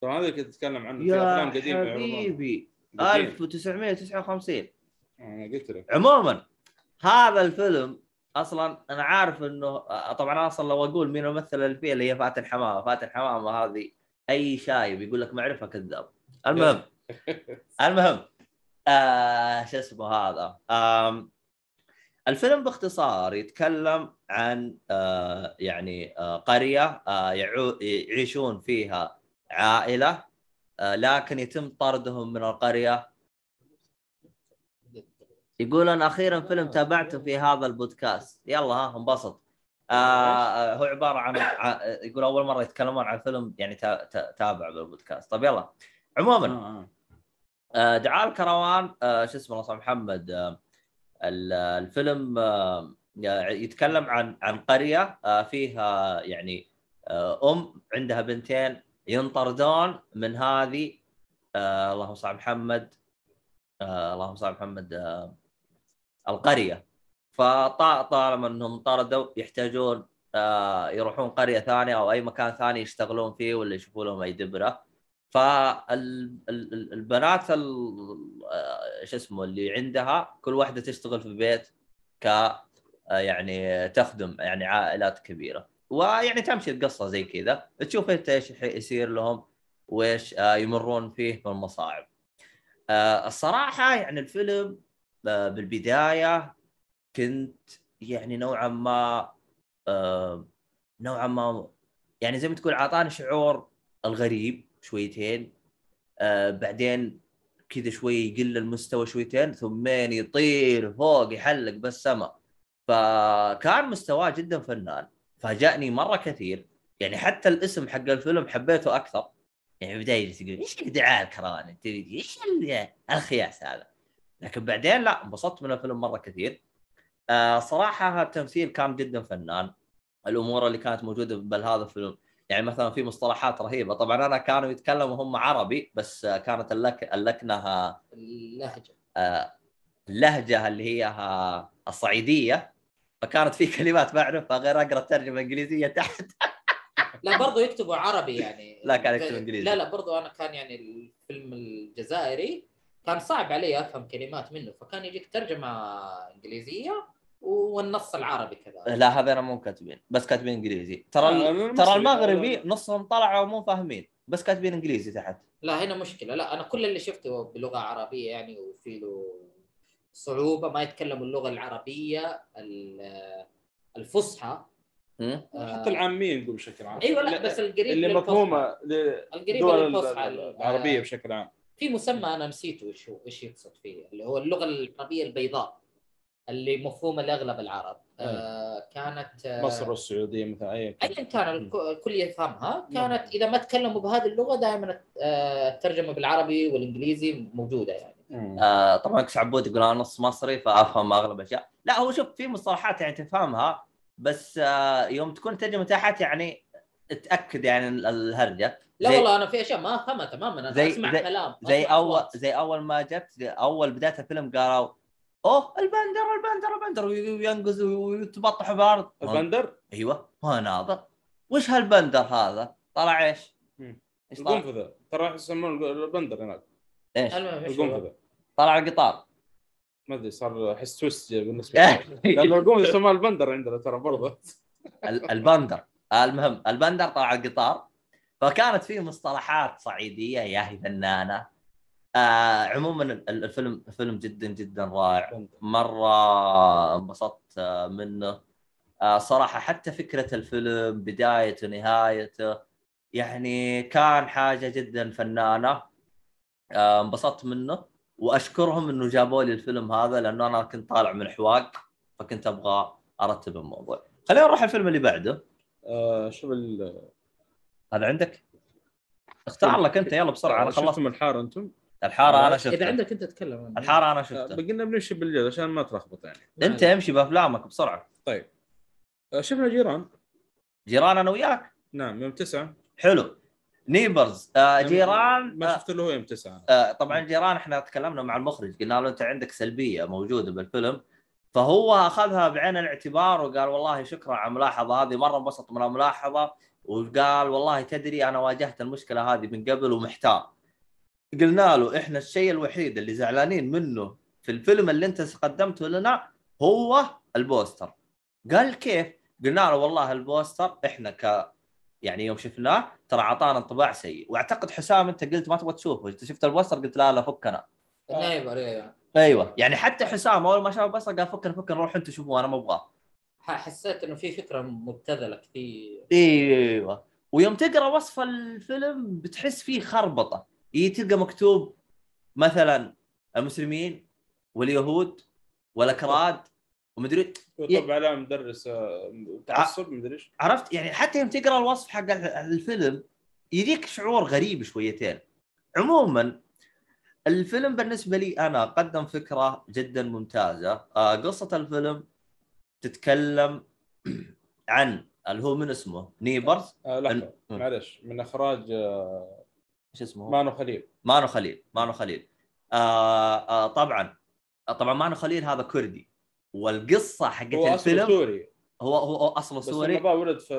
Speaker 3: طبعا هذا كنت أتكلم عنه في
Speaker 1: يا
Speaker 3: أفلام قديمة يعرضونها.
Speaker 1: حبيبي.
Speaker 3: قديم.
Speaker 1: 1959
Speaker 3: أنا قلت لك.
Speaker 1: عموما. هذا الفيلم أصلا أنا عارف إنه آه، طبعا أصلا لو أقول مين الممثل اللي فيه اللي هي فاتن حمامة. فاتن حمامة هذه أي شايب يقول لك معرفة كذاب. المهم المهم آه شو اسمه هذا؟ آم الفيلم باختصار يتكلم عن آه يعني آه قرية آه يعيشون فيها عائلة آه لكن يتم طردهم من القرية يقول أنا أخيرا فيلم تابعته في هذا البودكاست. يلا ها انبسط. آه آه، هو عبارة عن يقول أول مرة يتكلمون عن فيلم يعني تا- تا- تابع بالبودكاست. طيب يلا. عموما
Speaker 3: آه، آه.
Speaker 1: آه، دعاء الكروان آه، شو اسمه الله محمد آه، ال- الفيلم آه، يتكلم عن عن قرية آه، فيها يعني آه، أم عندها بنتين ينطردون من هذه آه، اللهم صل على محمد آه، اللهم صل على محمد آه، القرية. فطالما أنهم انطردوا يحتاجون آه، يروحون قرية ثانية أو أي مكان ثاني يشتغلون فيه ولا يشوفوا لهم أي دبرة. فالبنات شو اسمه اللي عندها كل واحدة تشتغل في بيت ك آه، يعني تخدم يعني عائلات كبيرة. ويعني تمشي القصة زي كذا. تشوف انت إيش يصير لهم وإيش آه، يمرون فيه من المصاعب. آه، الصراحة يعني الفيلم بالبداية كنت يعني نوعا ما نوعا ما يعني زي ما تقول أعطاني شعور الغريب شويتين آه بعدين كذا شوي يقل المستوى شويتين ثمين يطير فوق يحلق بالسماء فكان مستواه جدا فنان. فاجأني مرة كثير. يعني حتى الاسم حق الفيلم حبيته أكثر. يعني بداية تقول إيش الدعاء الكراني إيش الخياس هذا. لكن بعدين لا انبسطت من الفيلم مرة كثير. آه صراحة التمثيل كان جدا فنان. الأمور اللي كانت موجودة بهذا الفيلم. يعني مثلا في مصطلحات رهيبة. طبعا أنا كانوا يتكلموا هم عربي بس كانت اللك... اللكنة
Speaker 2: اللهجة.
Speaker 1: آه، اللهجة اللي هي الصعيدية. فكانت في كلمات ما أعرفها غير أقرأ الترجمة الإنجليزية تحت.
Speaker 2: لا برضو يكتبوا عربي يعني.
Speaker 1: لا كان يكتب إنجليزي.
Speaker 2: لا لا برضو أنا كان يعني الفيلم الجزائري كان صعب علي أفهم كلمات منه فكان يجيك ترجمة إنجليزية والنص العربي كذا.
Speaker 1: لا هذا أنا مو كاتبين بس كاتبين إنجليزي. ترى آه ترى المغربي نصهم طلعوا مو فاهمين بس كاتبين إنجليزي تحت.
Speaker 2: لا هنا مشكلة. لا أنا كل اللي شفته بلغة عربية يعني وفي له صعوبة ما يتكلموا اللغة العربية الفصحى.
Speaker 3: آه حتى العاميه نقول بشكل عام.
Speaker 2: أيوه لا بس القريب
Speaker 3: اللي مفهومة
Speaker 2: القريبه للفصحى
Speaker 3: العربية بشكل عام.
Speaker 2: في مسمى أنا نسيته إيش هو إيش يقصد فيه اللي هو اللغة العربية البيضاء اللي مفهومة لأغلب العرب. آه كانت
Speaker 3: آه مصر والسعودية مثلا أي
Speaker 2: ايا كان الكل يفهمها. كانت إذا ما تكلموا بهذه اللغة دائما آه، الترجمة بالعربي والإنجليزي موجودة يعني.
Speaker 1: آه طبعا إكس عبود يقول أنا نص مصري فأفهم أغلب الأشياء. لا هو شوف في مصطلحات يعني تفهمها بس آه يوم تكون ترجمه تحت يعني تأكد يعني الهرجة.
Speaker 2: لا والله أنا في أشياء ما أفهمها تماما أنا زي أسمع
Speaker 1: زي
Speaker 2: كلام
Speaker 1: زي اول زي أول ما جت أول بداية الفيلم قالوا أوه البندر البندر البندر وينقز ويتبطح بأرض.
Speaker 3: البندر؟
Speaker 1: أيوه ما ناظر. وش هالبندر هذا؟ طلع إيش؟
Speaker 3: إيش القنفذة. ترى يسمونه البندر هناك.
Speaker 1: إيش؟
Speaker 3: القنفذة.
Speaker 1: طلع القطار.
Speaker 3: ما أدري صار احس twist بالنسبة لي. لأنه القنفذة يسموها البندر عندنا ترى برضه.
Speaker 1: البندر. المهم البندر طلع القطار. فكانت في مصطلحات صعيدية يا هي فنانة. آه عموما الفيلم فيلم جدا جدا رائع. مرة انبسطت آه، منه. آه صراحة حتى فكرة الفيلم بدايته نهايته يعني كان حاجة جدا فنانة. آه انبسطت منه. وأشكرهم إنه جابوا لي الفيلم هذا لأنه أنا كنت طالع من حواق فكنت أبغى أرتب الموضوع. خلينا نروح الفيلم اللي بعده.
Speaker 3: آه شوف
Speaker 1: هذا عندك؟ اختار لك انت يلا بسرعة أنا خلصت.
Speaker 3: من الحارة أنتم؟
Speaker 1: الحارة أنا شفتها.
Speaker 2: إذا عندك أنت تتكلم
Speaker 1: الحارة أنا شفتها.
Speaker 3: بقينا بنمشي بالجد عشان ما تلخبط يعني.
Speaker 1: أنت امشي بأفلامك بسرعة.
Speaker 3: طيب. آه، شفنا جيران.
Speaker 1: جيران أنا وياك؟
Speaker 3: نعم يوم تسعة.
Speaker 1: حلو. نيبرز. آه جيران
Speaker 3: ما شفت له يوم تسعة.
Speaker 1: آه طبعا جيران إحنا تكلمنا مع المخرج قلنا له أنت عندك سلبية موجودة بالفيلم. فهو أخذها بعين الاعتبار وقال والله شكرا على الملاحظة هذه مرة انبسط من الملاحظة. وقال والله تدري أنا واجهت المشكلة هذه من قبل ومحتار. قلنا له إحنا الشيء الوحيد اللي زعلانين منه في الفيلم اللي أنت قدمته لنا هو البوستر. قال كيف؟ قلنا له والله البوستر إحنا ك يعني يوم شفناه ترى أعطانا انطباع سيء. وأعتقد حسام أنت قلت ما تبغى تشوفه. انت شفت البوستر قلت لا لا فكنا.
Speaker 2: أيوه أيوه.
Speaker 1: أيوه. يعني حتى حسام أول ما شاف البوستر قال فكنا فكنا روح انت شوفوا أنا ما أبغاه.
Speaker 2: حسيت إنه في فكرة مبتذلة كثير.
Speaker 1: إيوه. ويوم تقرأ وصف الفيلم بتحس فيه خربطة. تلقى مكتوب مثلا المسلمين واليهود والأكراد ومدري
Speaker 3: طب على مدرس آه، تعصب مدري إيش.
Speaker 1: عرفت؟ يعني حتى يوم تقرأ الوصف حق الفيلم يجيك شعور غريب شويتين. عموما الفيلم بالنسبة لي أنا قدم فكرة جدا ممتازة. آه، قصة الفيلم تتكلم عن اللي هو من اسمه Neighbours؟
Speaker 3: آه لحظة. معلش. من إخراج آه
Speaker 1: إيش اسمه؟
Speaker 3: مانو خليل.
Speaker 1: مانو خليل مانو خليل. آه آه طبعا طبعا مانو خليل هذا كردي. والقصة حقت
Speaker 3: هو
Speaker 1: الفيلم
Speaker 3: سوري.
Speaker 1: هو هو أصله سوري.
Speaker 3: بس ولد في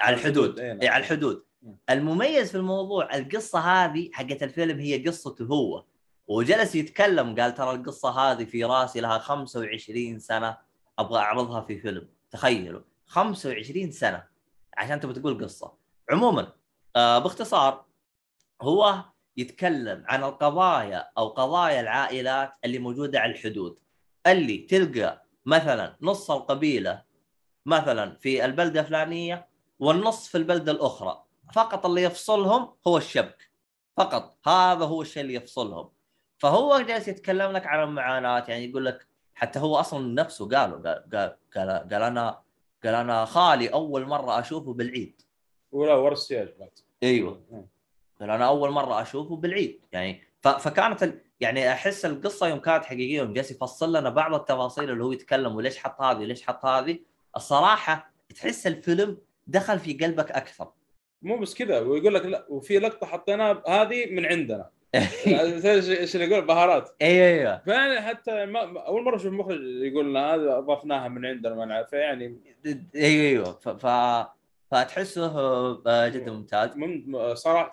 Speaker 1: على الحدود. اي على الحدود. المميز في الموضوع القصة هذه حقت الفيلم هي قصته هو. وجلس يتكلم قال ترى القصة هذه في رأسي لها 25 سنة. أبغى اعرضها في فيلم. تخيلوا 25 سنة عشان تبغى تقول قصة. عموما آه باختصار هو يتكلم عن القضايا أو قضايا العائلات اللي موجودة على الحدود. اللي تلقى مثلا نص القبيلة مثلا في البلدة الفلانية والنص في البلدة الأخرى. فقط اللي يفصلهم هو الشبك. فقط هذا هو الشيء اللي يفصلهم. فهو جالس يتكلم لك عن المعاناة يعني يقول لك حتى هو أصلا نفسه قاله قال قال قال, قال أنا قال أنا خالي أول مرة أشوفه بالعيد.
Speaker 3: ولا ورا السياج بعد. أيوه.
Speaker 1: قال أنا أول مرة أشوفه بالعيد. يعني. فكانت ال... يعني أحس القصة يوم كانت حقيقية يوم جالس يفصل لنا بعض التفاصيل اللي هو يتكلم وليش حط هذه وليش حط هذه؟ الصراحة تحس الفيلم دخل في قلبك أكثر.
Speaker 3: مو بس كذا ويقول لك لا وفي لقطة حطيناها هذه من عندنا. إيش اللي يقول بهارات.
Speaker 1: أيوه أيوه
Speaker 3: فيعني حتى ما أول مرة أشوف مخرج يقول لنا هذا أضفناها من عندنا ما نعرف يعني
Speaker 1: أيوه أيوه ف... ف... فتحسه آه، جدا ممتاز.
Speaker 3: من صراحة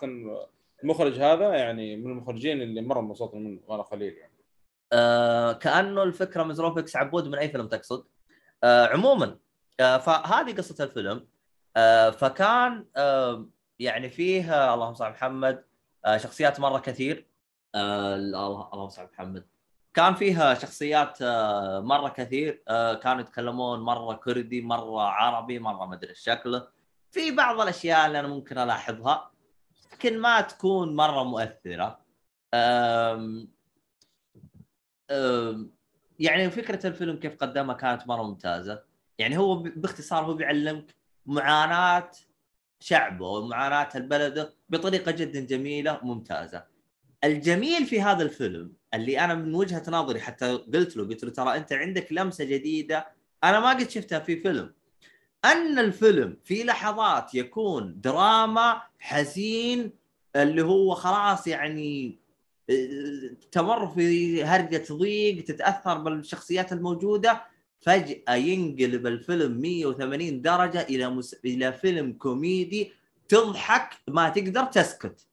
Speaker 3: المخرج هذا يعني من المخرجين اللي مرة انبسطت منه وأنا خليل يعني.
Speaker 1: آه كأنه الفكرة إكس عبود من أي فيلم تقصد. آه عموما آه فهذه قصة الفيلم. آه فكان آه يعني فيه اللهم صل على محمد شخصيات مرة كثير. آه الله اللهم صل على محمد. كان فيها شخصيات آه مرة كثير. آه كانوا يتكلمون مرة كردي مرة عربي مرة ما أدري شكله في بعض الأشياء اللي أنا ممكن ألاحظها لكن ما تكون مرة مؤثرة. آم آم، يعني فكرة الفيلم كيف قدمها كانت مرة ممتازة. يعني هو باختصار هو بيعلمك معاناة شعبه ومعاناة البلد بطريقة جدا جميلة وممتازه الجميل في هذا الفيلم اللي أنا من وجهة نظري حتى قلت له قلت له ترى أنت عندك لمسة جديدة أنا ما قد شفتها في فيلم. أن الفيلم في لحظات يكون دراما حزين اللي هو خلاص يعني آه، تمر في هرجة ضيق تتأثر بالشخصيات الموجودة فجأة ينقلب الفيلم 180 درجة إلى مس... إلى فيلم كوميدي تضحك ما تقدر تسكت.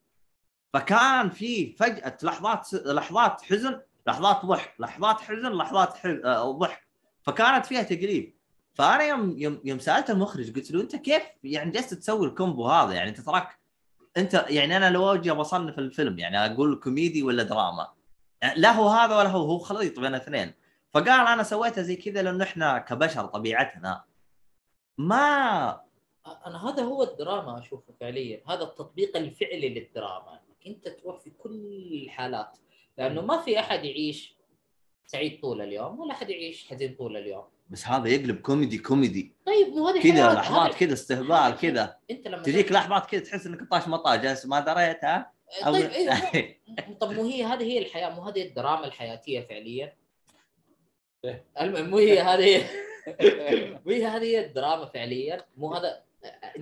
Speaker 1: فكان في فجأة لحظات لحظات حزن لحظات ضحك لحظات حزن لحظات حز... آه، ضحك. فكانت فيها تقليب فأنا يوم يوم يوم سألت المخرج قلت له أنت كيف يعني جالس تسوي ال combo هذا؟ يعني أنت تراك أنت يعني أنا لو أجي بصنف الفيلم يعني أقول كوميدي ولا دراما؟ يعني لا هو هذا ولا هو هو خليط بين الاثنين. فقال أنا سويتها زي كذا لأنه إحنا كبشر طبيعتنا. ما
Speaker 2: أنا هذا هو الدراما أشوفه فعليا. هذا التطبيق الفعلي للدراما. إنك أنت تروح في كل الحالات. لأنه ما في أحد يعيش سعيد طول اليوم ولا أحد يعيش حزين طول اليوم.
Speaker 1: بس هذا يقلب كوميدي كوميدي.
Speaker 2: طيب مو هذه
Speaker 1: كذا. لحظات كذا استهبال كذا.
Speaker 2: أنت لما
Speaker 1: تجيك لحظات كذا تحس إنك طاش ما طاش جالس ما دريت ها؟ أو-
Speaker 2: طيب أيوه طب مو هي هذه هي الحياة مو هذه الدراما الحياتية فعليا. المهم مو هي هذه مو هي هذه الدراما فعليا. مو هذا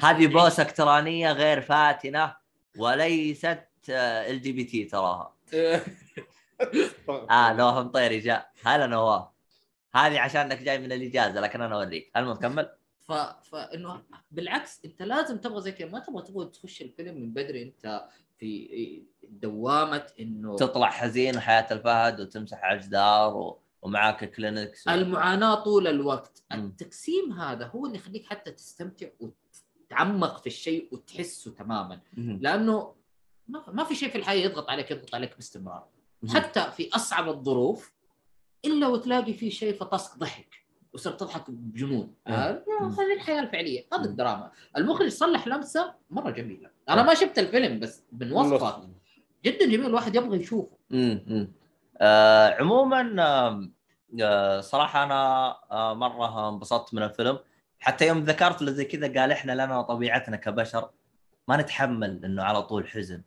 Speaker 1: هذه بوسة الكترونيه غير فاتنة وليست LGBT تراها. آه نواف مطيري جاء هلا نواف هذه عشانك جاي من الإجازة لكن أنا أوريك. المهم كمل.
Speaker 2: ف... فانه بالعكس أنت لازم تبغى زي كذا. ما تبغى تبغى تخش الفيلم من بدري. أنت في دوامة إنه
Speaker 1: تطلع حزين وحياة الفهد وتمسح على الجدار و... ومعاك كلينكس و...
Speaker 2: المعاناة طول الوقت
Speaker 1: مم.
Speaker 2: التقسيم هذا هو اللي يخليك حتى تستمتع وتتعمق في الشيء وتحسه تماما
Speaker 1: مهم.
Speaker 2: لأنه ما في شيء في الحياة يضغط عليك يضغط عليك باستمرار
Speaker 1: مهم.
Speaker 2: حتى في أصعب الظروف إلا وتلاقي في شيء فطسك ضحك وصرت تضحك بجنون. آه،. هذه الحياة الفعلية هذا. الدراما المخرج صلح لمسة مرة جميلة أنا ما شفت الفيلم بس من وصفه جدا جميل الواحد يبغى يشوفه.
Speaker 1: آه عموما آه صراحة أنا آه مرة انبسطت من الفيلم حتى يوم ذكرت له زي كذا قال إحنا لنا طبيعتنا كبشر ما نتحمل إنه على طول حزن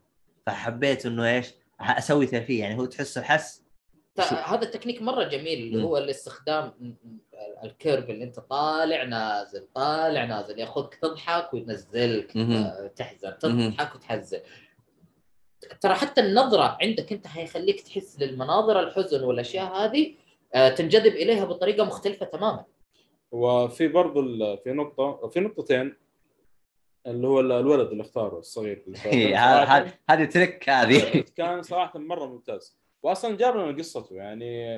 Speaker 1: فحبيت إنه إيش أسوي ترفيه يعني هو تحسه حس
Speaker 2: هذا التكنيك مرة جميل اللي. هو الاستخدام ال curve اللي أنت طالع نازل طالع نازل ياخذك تضحك وينزلك. آه، تحزن. تضحك وتحزن ترى حتى النظرة عندك أنت حيخليك تحس للمناظر الحزن والأشياء هذه آه، تنجذب إليها بطريقة مختلفة تماما
Speaker 3: وفي برضو ال- في نقطة في نقطتين اللي هو الولد اللي اختاره الصغير.
Speaker 1: إيه، هذه تريك هذه
Speaker 3: كان صراحة مرة ممتاز واصلا جاب لنا قصته يعني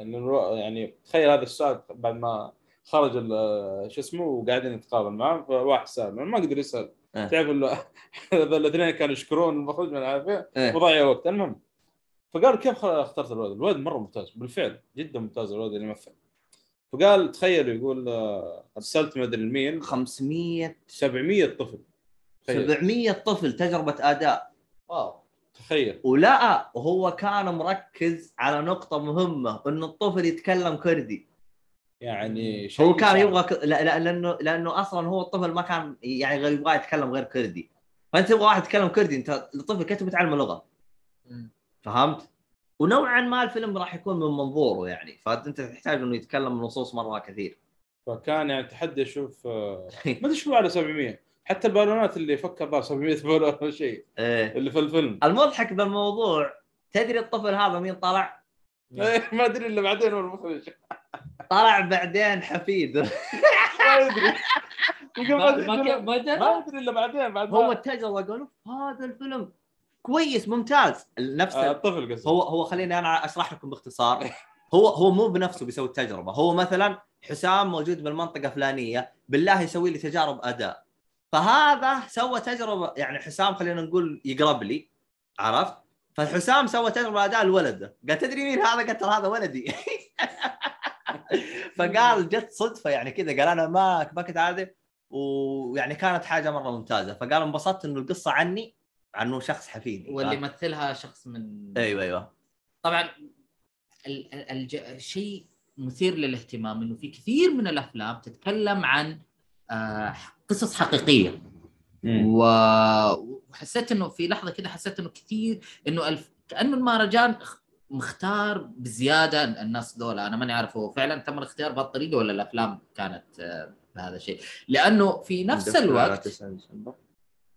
Speaker 3: الو- يعني تخيل هذا السؤال بعد ما خرج ال- شو اسمه وقاعدين يتقابل معه فواحد سال ما قدر يسأل
Speaker 1: آه.
Speaker 3: تعرف إنه الاثنين كانوا يشكرون المخرج من عارفه
Speaker 1: إيه.
Speaker 3: وضيع وقت المهم فقال كيف اخترت الولد؟ الولد مرة ممتاز بالفعل جدا ممتاز الولد اللي يمثل. فقال تخيلوا يقول آه، أرسلت ما أدري لمين.
Speaker 1: 500
Speaker 3: 700 طفل. تخيل.
Speaker 1: 700 طفل تجربة أداء.
Speaker 4: واو
Speaker 3: تخيل.
Speaker 1: ولا وهو كان مركز على نقطة مهمة انه الطفل يتكلم كردي.
Speaker 3: يعني شيء
Speaker 1: هو كان. يبغى ك... لا... لا... لأنه لأنه أصلا هو الطفل ما كان يعني غير يبغى يتكلم غير كردي. فأنت تبغى واحد يتكلم كردي أنت الطفل كيف تبي تعلمه لغة
Speaker 4: مم.
Speaker 1: فهمت؟ ونوعا ما الفيلم راح يكون من منظوره يعني فأنت تحتاج إنه يتكلم نصوص مرة كثير.
Speaker 3: فكان يعني تحدي أشوف آه، ما أدري شو على 700 حتى البالونات اللي فكر ضار 700 بالون ولا شيء
Speaker 1: إيه.
Speaker 3: اللي في الفيلم.
Speaker 1: المضحك بالموضوع تدري الطفل هذا مين طلع؟
Speaker 3: إيه، ما أدري إلا بعدين هو المخرج.
Speaker 1: طلع بعدين حفيد.
Speaker 3: ما أدري.
Speaker 4: ما
Speaker 3: أدري إلا بعدين بعد
Speaker 1: هو التجربه قالوا هذا الفيلم كويس ممتاز. نفس
Speaker 3: آه، الطفل قصدي
Speaker 1: هو هو خليني أنا أشرح لكم باختصار. هو هو مو بنفسه بيسوي التجربة. هو مثلا حسام موجود بالمنطقة فلانيه بالله يسوي لي تجارب أداء. فهذا سوى تجربة يعني حسام خلينا نقول يقرب لي عرفت؟ فالحسام سوى تجربة أداء لولده. قال تدري مين هذا؟ قلت له هذا ولدي. فقال جت صدفة يعني كذا. قال أنا ما ما كنت عارف. ويعني كانت حاجة مرة ممتازة. فقال انبسطت إنه القصة عني. عنه شخص حفيدي
Speaker 2: واللي يمثلها شخص من
Speaker 1: أيوه أيوه.
Speaker 2: طبعا ال- ال- الج- الشيء مثير للاهتمام إنه في كثير من الأفلام تتكلم عن آه، قصص حقيقية. و- وحسيت إنه في لحظة كده حسيت إنه كثير إنه الف... كأنه المهرجان مختار بزيادة الناس دول. أنا ماني عارف هو فعلا تم الاختيار بهالطريقه ولا الأفلام كانت آه، بهذا الشيء. لأنه في نفس الوقت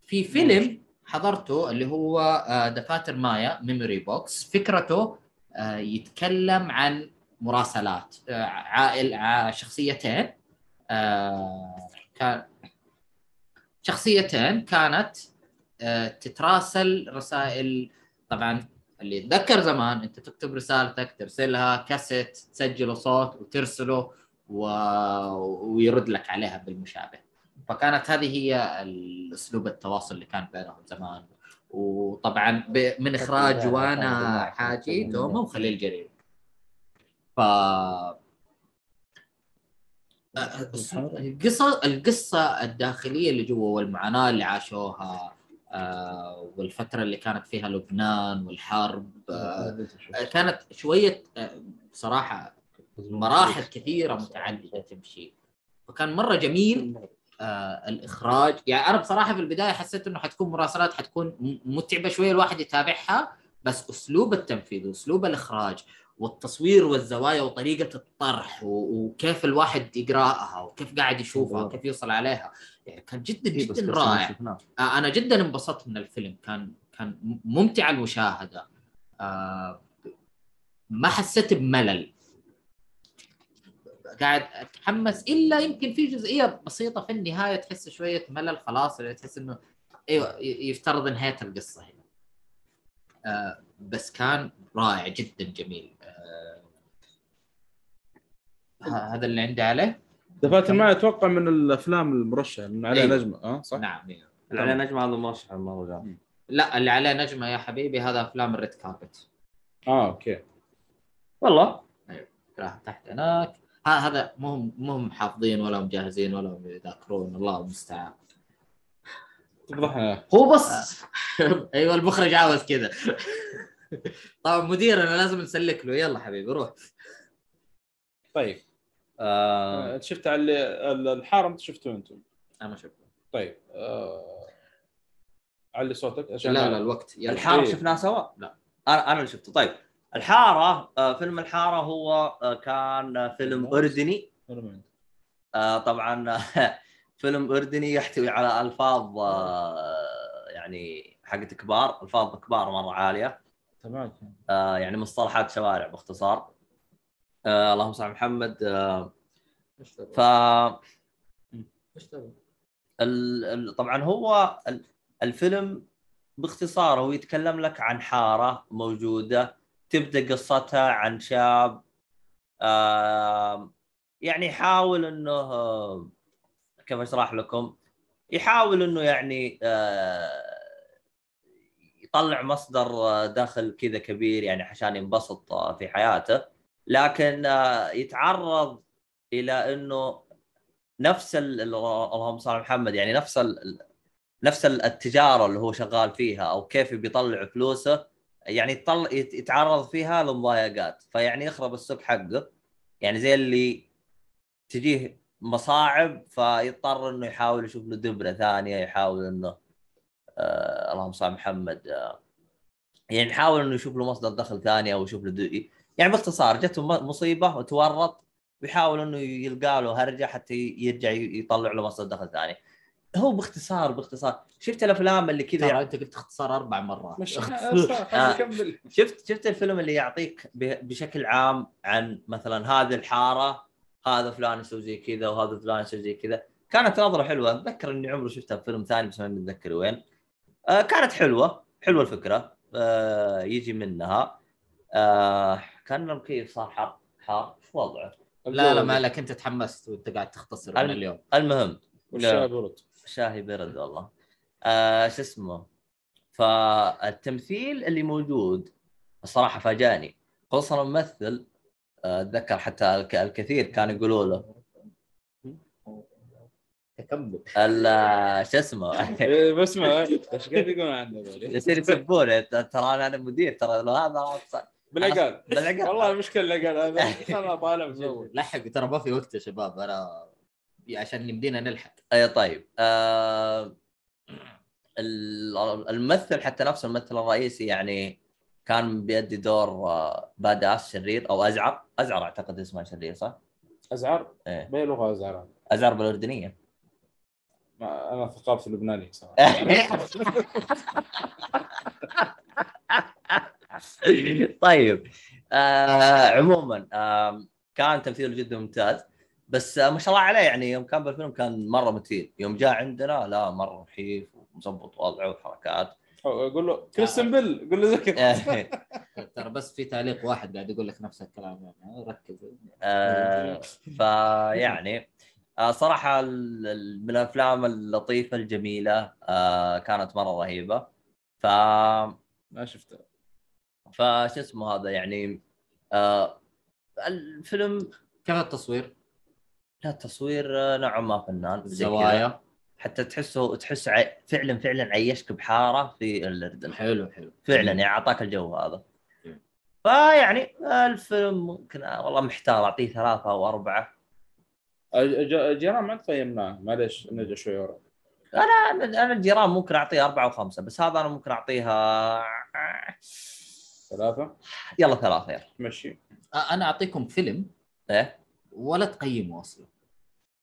Speaker 2: في فيلم حضرته اللي هو دفاتر مايا Memory Box فكرته آه، يتكلم عن مراسلات آه، عائل شخصيتين آه، كان شخصيتين كانت تتراسل رسائل. طبعا اللي يتذكر زمان انت تكتب رسالتك ترسلها كاسيت تسجله صوت وترسله و... ويرد لك عليها بالمشابه. فكانت هذه هي الأسلوب التواصل اللي كان بينهم زمان. وطبعا. من إخراج جوانا حاجي توما وخليل جرير ف القصة القصة الداخلية اللي جوا والمعاناة اللي عاشوها آه والفترة اللي كانت فيها لبنان والحرب آه كانت شوية آه بصراحة مراحل كثيرة متعددة تمشي. فكان مرة جميل. آه الإخراج. يعني أنا بصراحة في البداية حسيت إنه حتكون مراسلات حتكون متعبة شوية الواحد يتابعها بس أسلوب التنفيذ وأسلوب الإخراج والتصوير والزوايا وطريقة الطرح وكيف الواحد يقرأها وكيف قاعد يشوفها وكيف يوصل عليها يعني كان جدا
Speaker 1: إيه،
Speaker 2: جدا رائع.
Speaker 1: شفناه.
Speaker 2: آه، أنا جدا انبسطت من الفيلم. كان كان ممتع المشاهدة. آه، ما حسيت بملل. قاعد أتحمس إلا يمكن في جزئية بسيطة في النهاية تحس شوية ملل خلاص اللي تحس إنه أيوه يفترض انهيت القصة هنا. آه بس كان رائع جدا جميل. آه ه- هذا اللي عندي عليه.
Speaker 3: دفاتر معي أتوقع من الأفلام المرشحه من عليها
Speaker 2: أيوة.
Speaker 3: نجمة. آه صح؟
Speaker 2: نعم إيه.
Speaker 1: على نجم هذا مرشح المهرجان
Speaker 2: لا اللي عليه نجمة يا حبيبي هذا أفلام ال red
Speaker 3: carpet. آه okay.
Speaker 1: والله؟
Speaker 2: راح تحت هناك. هذا مو هم مو هم حافظين ولا مجهزين ولا هم يذاكرون. الله المستعان. هو بس أيوه المخرج عاوز كذا. طبعا مدير أنا لازم نسلك له. يلا حبيبي روح.
Speaker 3: طيب
Speaker 1: آه
Speaker 3: آه. شفت على ال- الحارة انت شفتوه أنتم؟
Speaker 2: أنا شفته.
Speaker 3: طيب آه... علي صوتك عشان
Speaker 2: لا لا الوقت. يلا.
Speaker 1: الحارة
Speaker 3: إيه.
Speaker 1: شفناه سوا؟
Speaker 2: لا.
Speaker 1: أنا أنا اللي شفته. طيب. الحارة آه فيلم الحارة هو آه كان فيلم أردني. آه طبعا فيلم أردني يحتوي على ألفاظ يعني حقت كبار ألفاظ كبار مرة عالية.
Speaker 3: تمام.
Speaker 1: يعني مصطلحات شوارع باختصار. اللهم صل على محمد ف طبعا هو ال- الفيلم باختصار هو يتكلم لك عن حارة موجودة تبدأ قصتها عن شاب يعني يحاول إنه كيف أشرح لكم؟ يحاول إنه يعني يطلع مصدر آه، دخل كذا كبير يعني عشان ينبسط آه، في حياته. لكن آه، يتعرض إلى إنه نفس ال- ال- اللهم صل على محمد يعني نفس نفس ال- التجارة اللي هو شغال فيها أو كيف بيطلع فلوسه يعني يطلع يت- يتعرض فيها لمضايقات فيعني يخرب السوق حقه. يعني زي اللي تجيه مصاعب فيضطر إنه يحاول يشوف له دبرة ثانية يحاول إنه آه اللهم صل محمد آه يعني يحاول إنه يشوف له مصدر دخل ثاني أو يشوف له دو... يعني باختصار جته مصيبة وتورط ويحاول إنه يلقى له هرجة حتى يرجع يطلع له مصدر دخل ثاني. هو باختصار باختصار. شفت الأفلام اللي كذا
Speaker 2: أنت قلت اختصار أربع مرات.
Speaker 3: مش
Speaker 1: آه.
Speaker 3: كمل
Speaker 1: شفت شفت الفيلم اللي يعطيك ب- بشكل عام عن مثلا هذه الحارة هذا فلان يسوي زي كذا وهذا فلان يسوي زي كذا. كانت نظرة حلوة. أتذكر إني عمري شفتها في فيلم ثاني بس ما متذكر وين. آه كانت حلوة حلوة الفكرة. آه يجي منها. آه كان المكيف صار حار حار. إيش وضعه؟
Speaker 2: لا لا ما لك أنت تحمست وأنت قاعد تختصر من
Speaker 1: الم-
Speaker 2: اليوم.
Speaker 1: المهم
Speaker 3: والشاي برد
Speaker 1: شاهي برد والله. آه شو اسمه؟ فالتمثيل اللي موجود الصراحه فاجأني. خصوصا الممثل آه، أتذكر حتى الك- الكثير كانوا يقولوا له.
Speaker 2: تكمل
Speaker 1: ال- شو اسمه؟
Speaker 3: إيه، بسمع إيش قاعد يقولون عنه؟
Speaker 1: يصير يسبونه. ترى أنا أنا مدير ترى لو هذا
Speaker 3: بالعقال
Speaker 1: بالعقال
Speaker 3: والله المشكلة العقال هذا أنا طالع مزود
Speaker 2: لحق ترى ما في وقت يا شباب. أنا عشان يمدينا نلحق.
Speaker 1: أي طيب. آه ال- الممثل حتى نفسه الممثل الرئيسي يعني كان بيأدي دور آه، باداس شرير أو أزعر. أزعر أعتقد اسمه شرير صح؟
Speaker 3: أزعر؟
Speaker 1: إيه.
Speaker 3: بأي لغة أزعر؟
Speaker 1: أزعر بالأردنية.
Speaker 3: ما- أنا ثقافتي لبنانية صراحة.
Speaker 1: طيب. آه عموما آه كان تمثيله جدا ممتاز. بس آه ما شاء الله عليه يعني يوم كان بالفيلم كان مرة مثير. يوم جاء عندنا لا مرة رهيب ومظبط وضعه وحركات
Speaker 3: أقول له كريستن بيل قول له زي كذا.
Speaker 2: ترى بس في تعليق واحد قاعد يقول لك نفس الكلام يعني ركز.
Speaker 1: آه فيعني آه ال- من الأفلام اللطيفة الجميلة آه كانت مرة رهيبة. ف
Speaker 3: ما شفته.
Speaker 1: فش اسمه هذا يعني آه الفيلم
Speaker 2: كيف التصوير؟
Speaker 1: لا التصوير نوعا ما فنان.
Speaker 2: الزوايا
Speaker 1: حتى تحسه تحس عي... فعلا فعلا عيشك بحارة في الأردن.
Speaker 2: حلو حلو.
Speaker 1: فعلا يعني أعطاك الجو هذا. فيعني الفيلم ممكن والله محتار أعطيه ثلاثة أو أربعة.
Speaker 3: الج- الجيران ما قيمناه معليش نرجع شوي ورا.
Speaker 1: أنا أنا الجيران ممكن أعطيه أربعة أو خمسة بس هذا أنا ممكن أعطيها
Speaker 3: ثلاثة؟
Speaker 1: يلا ثلاثة يلا.
Speaker 3: مشي.
Speaker 2: أنا أعطيكم فيلم.
Speaker 1: إيه؟
Speaker 2: ولا تقيمه
Speaker 3: أصلا.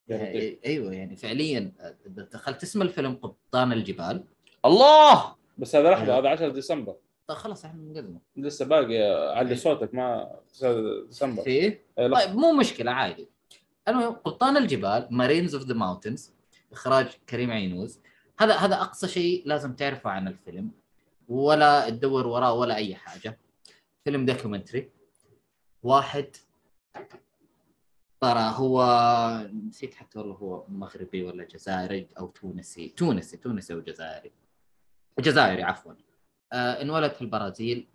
Speaker 2: يعني أيوه يعني فعليا دخلت اسم الفيلم قبطان الجبال.
Speaker 1: الله!
Speaker 3: بس هذا لحظة هذا 10 ديسمبر.
Speaker 2: طيب خلاص إحنا نقدمه
Speaker 3: لسه باقي علي صوتك ما 9 ديسمبر.
Speaker 2: فيه
Speaker 3: إيه،.
Speaker 2: طيب مو مشكلة عادي. المهم قبطان الجبال Mariners of the Mountains إخراج كريم عينوز. هذا هذا أقصى شيء لازم تعرفه عن الفيلم. ولا تدور وراه ولا أي حاجة. فيلم documentary. واحد ترى هو نسيت حتى والله هو مغربي ولا جزائري أو تونسي. تونسي تونسي أو جزائري جزائري عفوا. آه انولد في البرازيل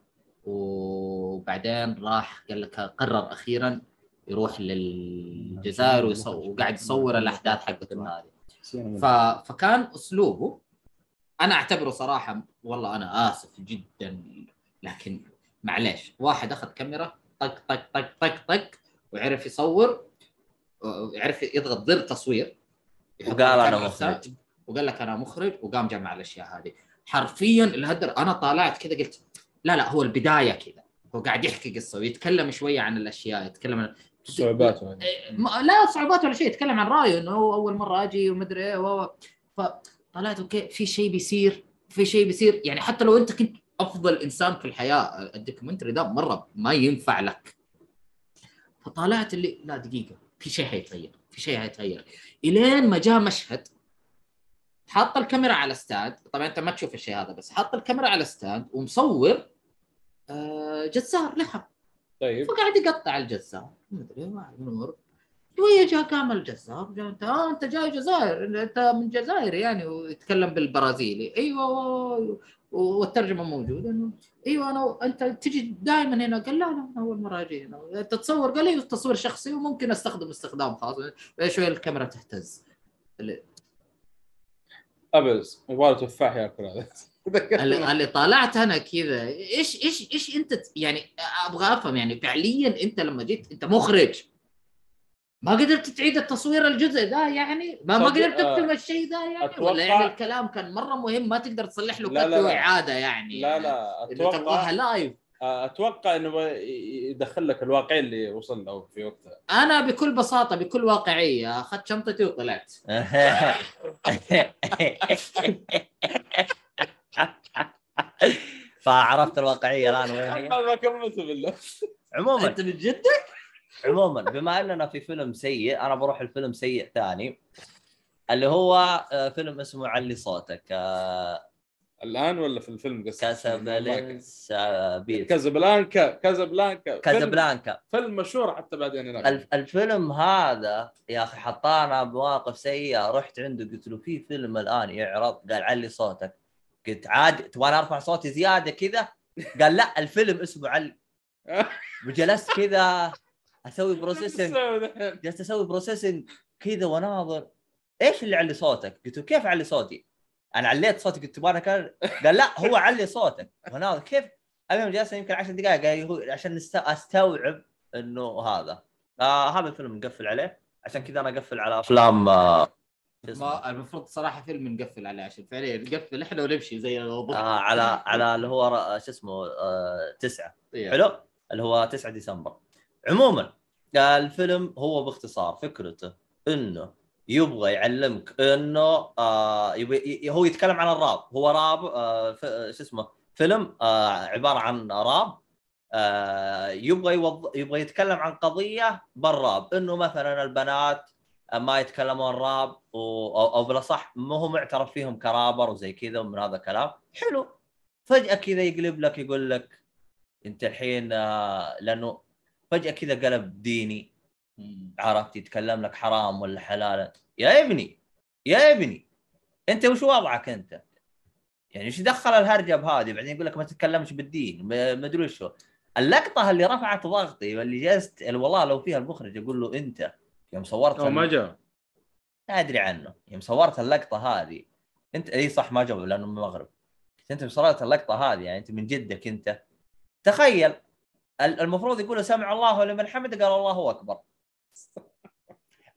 Speaker 2: وبعدين راح قال لك قرر أخيرا يروح للجزائر ويصور وقاعد يصور الأحداث حقته هذه. ف... فكان أسلوبه أنا أعتبره صراحة والله أنا آسف جدا لكن معليش. واحد أخذ كاميرا طق طق طق طق طق وعرف يصور. وعرف يضغط زر تصوير
Speaker 1: وقال أنا
Speaker 2: الكاميرا
Speaker 1: مخرج.
Speaker 2: وقال لك أنا مخرج وقام جمع الأشياء هذه. حرفيا الهدر أنا طالعت كذا قلت لا لا هو البداية كذا. هو قاعد يحكي قصة ويتكلم شوية عن الأشياء يتكلم عن
Speaker 3: صعوبات
Speaker 2: ما- لا صعوبات ولا شيء يتكلم عن رأيه إنه هو أول مرة أجي ومدري إيه و- فطلعت okay في شيء بيصير في شيء بيصير. يعني حتى لو أنت كنت أفضل إنسان في الحياة ال documentary ده مرة ما ينفع لك. فطالعت اللي لا دقيقة. في شيء حيتغير في شيء حيتغير. إلين ما جاء مشهد حاط الكاميرا على stand. طبعا أنت ما تشوف الشيء هذا بس حاط الكاميرا على stand ومصور آه، جزار لحم.
Speaker 3: طيب.
Speaker 2: فقاعد يقطع الجزار. مدري واحد من المر شوية جاء قام الجزار جاء أنت آه أنت جاي جزائر أنت من جزائر يعني ويتكلم بالبرازيلي. أيوه والترجمة موجودة. إنه إيوه أنا أنت تجي دائما هنا. قال لا لا أنا أول مرة أجي هنا. انت تصور قال لي تصوير شخصي وممكن أستخدم استخدام خاص. شوية الكاميرا تهتز؟
Speaker 3: ابز يبغى تفاح ياكل هذا
Speaker 2: اللي, طالعت أنا كذا. إيش إيش إيش أنت يعني أبغى أفهم يعني فعليا أنت لما جيت أنت مخرج. ما قدرت تعيد التصوير الجزء ده يعني؟ ما ما قدرت
Speaker 3: آه،
Speaker 2: تكتب الشيء ده يعني؟
Speaker 3: أتوقع-
Speaker 2: ولا يعني الكلام كان مرة مهم ما تقدر تصلح له
Speaker 3: لا،
Speaker 2: كت
Speaker 3: لا، لا.
Speaker 2: واعاده يعني
Speaker 3: لا لا
Speaker 2: اللي تبغاها
Speaker 3: أتوقع
Speaker 2: لايف
Speaker 3: أتوقع إنه ي- يدخل لك الواقع اللي وصل له في وقتها.
Speaker 2: أنا بكل بساطة بكل واقعية أخذت شنطتي وطلعت.
Speaker 1: فعرفت الواقعية الآن وين هي.
Speaker 3: ما كملت بالله.
Speaker 1: عموما.
Speaker 2: أنت من جد؟
Speaker 1: عموما بما أننا في فيلم سيء أنا بروح الفيلم سيء ثاني اللي هو آه، فيلم اسمه علي صوتك آه،
Speaker 3: الآن ولا في الفيلم قصدك؟ كازابلانكا كازابلانكا فيلم-
Speaker 1: كازابلانكا.
Speaker 3: فيلم مشهور حتى بعدين هناك.
Speaker 1: الف- الفيلم هذا يا أخي حطانا بمواقف سيئة. رحت عنده قلت له في فيلم الآن يعرض؟ قال علي صوتك. قلت عادي تبغى أرفع صوتي زيادة كذا؟ قال لا الفيلم اسمه علي. وجلست كذا أسوي processing جلست أسوي processing كذا وناظر. إيش اللي علي صوتك؟ قلت له كيف علي صوتي؟ أنا عليت صوتي قلت تبغى كان قال لا هو علي صوتك. وناظر. كيف؟ المهم جلسنا يمكن 10 دقائق قال هو عشان نست- أستوعب إنه هذا. آه هذا الفيلم نقفل عليه. عشان كذا أنا أقفل على أفلام آه شو اسمه؟
Speaker 2: ما المفروض صراحة فيلم نقفل عليه عشان فعليا نقفل إحنا ونمشي زي الوضوء
Speaker 1: آه على على اللي هو ر- شو اسمه آه تسعة.
Speaker 2: إيه.
Speaker 1: حلو؟ اللي هو 9 ديسمبر. عموما. آه، الفيلم هو باختصار فكرته إنه يبغى يعلمك إنه آه هو يتكلم عن الراب. هو راب آه آه، شو اسمه فيلم آه عبارة عن راب. آه يبغى يوض... يبغى يتكلم عن قضية بالراب. إنه مثلا البنات ما يتكلمون راب و... أو, أو بالأصح ما هو معترف فيهم كرابر وزي كذا ومن هذا الكلام. حلو. فجأة كذا يقلب لك يقول لك أنت الحين آه، لأنه فجأة كذا قلب ديني. عرفت يتكلم لك حرام ولا حلال. يا ابني يا ابني أنت وش وضعك أنت؟ يعني إيش دخل الهرجة بهذه؟ بعدين يقول لك ما تتكلمش بالدين ما أدري وشو اللقطة اللي رفعت ضغطي واللي جلست والله لو فيها المخرج أقول له أنت يوم صورت
Speaker 3: ما جاء.
Speaker 1: ما أدري عنه. يوم صورت اللقطة هذه انت إي صح ما جاوب لأنه من المغرب. أنت صورت اللقطة هذه يعني أنت من جدك أنت. تخيل المفروض يقول سمع الله لمن حمد؟ قال الله أكبر.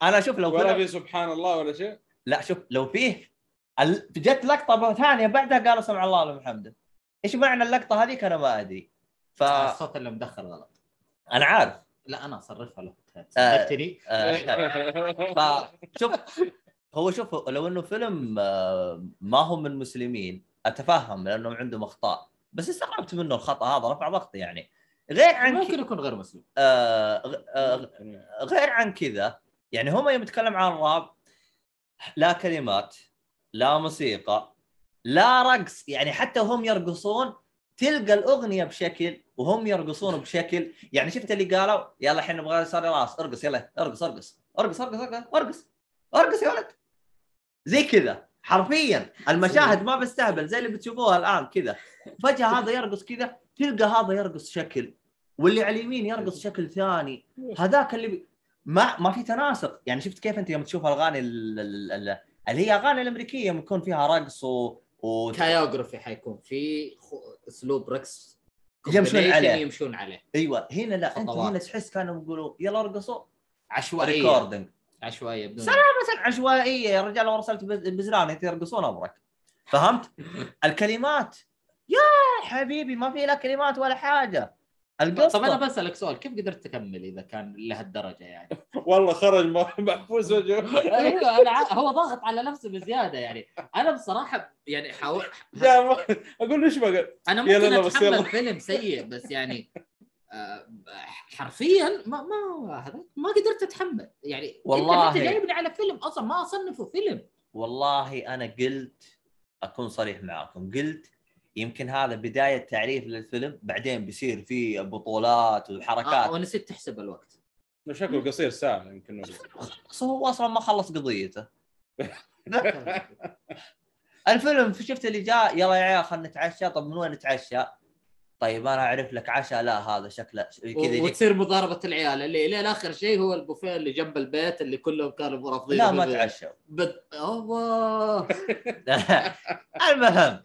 Speaker 1: أنا أشوف لو
Speaker 3: ولا في سبحان الله ولا شيء.
Speaker 1: لا شوف لو فيه ال... جت لقطة ثانية بعدها قالوا سمع الله لمن حمده إيش معنى اللقطة هذيك؟ أنا ما أدري. فانا
Speaker 2: الصوت اللي مدخل غلط.
Speaker 1: عارف.
Speaker 2: لا أنا أصرفها له
Speaker 1: آه.
Speaker 2: صدقتني.
Speaker 1: آه، فشوف هو شوف لو إنه فيلم آه، ما هو من مسلمين أتفهم لأنهم عندهم أخطاء بس استغربت منه الخطأ هذا رفع ضغطي يعني. غير عن
Speaker 2: ممكن. يكون غير مسلم.
Speaker 1: آه آه غير عن كذا. يعني هم يوم يتكلم عن الراب لا كلمات لا موسيقى لا رقص. يعني حتى وهم يرقصون تلقى الأغنية بشكل وهم يرقصون بشكل. يعني شفت اللي قالوا يلا الحين نبغى صار راس ارقص يلا ارقص ارقص ارقص ارقص ارقص ارقص ارقص يا ولد. زي كذا. حرفيا. المشاهد ما بستهبل زي اللي بتشوفوها الآن كذا. فجأة هذا يرقص كذا تلقى هذا يرقص شكل واللي على اليمين يرقص شكل ثاني. هذاك اللي بي... ما ما في تناسق. يعني شفت كيف أنت يوم تشوف الأغاني ال- ال- ال- اللي هي أغاني الأمريكية يوم يكون فيها رقص و, و...
Speaker 2: كايوغرافي حيكون في أسلوب رقص
Speaker 1: يمشون عليه.
Speaker 2: يمشون عليه.
Speaker 1: أيوه. هنا لا
Speaker 2: أنت.
Speaker 1: هنا تحس كانوا يقولوا يلا ارقصوا.
Speaker 2: عشوائية.
Speaker 1: ريكوردنج
Speaker 2: عشوائية بدون
Speaker 1: سلام. مثلا عشوائية يا رجال لو ارسلت بز- بزران يرقصون أمرك فهمت؟ الكلمات يا حبيبي ما في لا كلمات ولا حاجة القصة
Speaker 2: طب أنا بسألك سؤال كيف قدرت تكمل إذا كان لهالدرجة يعني؟
Speaker 3: والله خرج م- محبوس وجهه
Speaker 2: أيوه أنا هو ضاغط على نفسه بزيادة يعني أنا بصراحة يعني حاول
Speaker 3: جاء م- أقول له إيش بقى؟ أنا
Speaker 2: ممكن
Speaker 3: يلا
Speaker 2: أتحمل
Speaker 3: يلا.
Speaker 2: فيلم سيء بس يعني حرفيا ما ما هذا ما قدرت أتحمل. يعني
Speaker 1: والله.
Speaker 2: انت جايبني على فيلم أصلا ما أصنفه فيلم.
Speaker 1: والله أنا قلت أكون صريح معاكم. قلت يمكن هذا بداية تعريف للفيلم بعدين بيصير في بطولات وحركات.
Speaker 2: آه ونسيت تحسب الوقت.
Speaker 3: شكله قصير ساعه يمكن
Speaker 1: هو أصلا ما خلص قضيته. الفيلم شفت اللي جاء؟ يلا يا عيال خلينا نتعشى. طب من وين نتعشى؟ طيب أنا أعرف لك عشاء لا هذا شكله كذا
Speaker 2: وتصير مضاربة العيال اللي إلى اخر شيء هو البوفيه اللي جنب البيت اللي كلهم كانوا رافضين
Speaker 1: لا ما تعشوا.
Speaker 2: بد... اوه
Speaker 1: المهم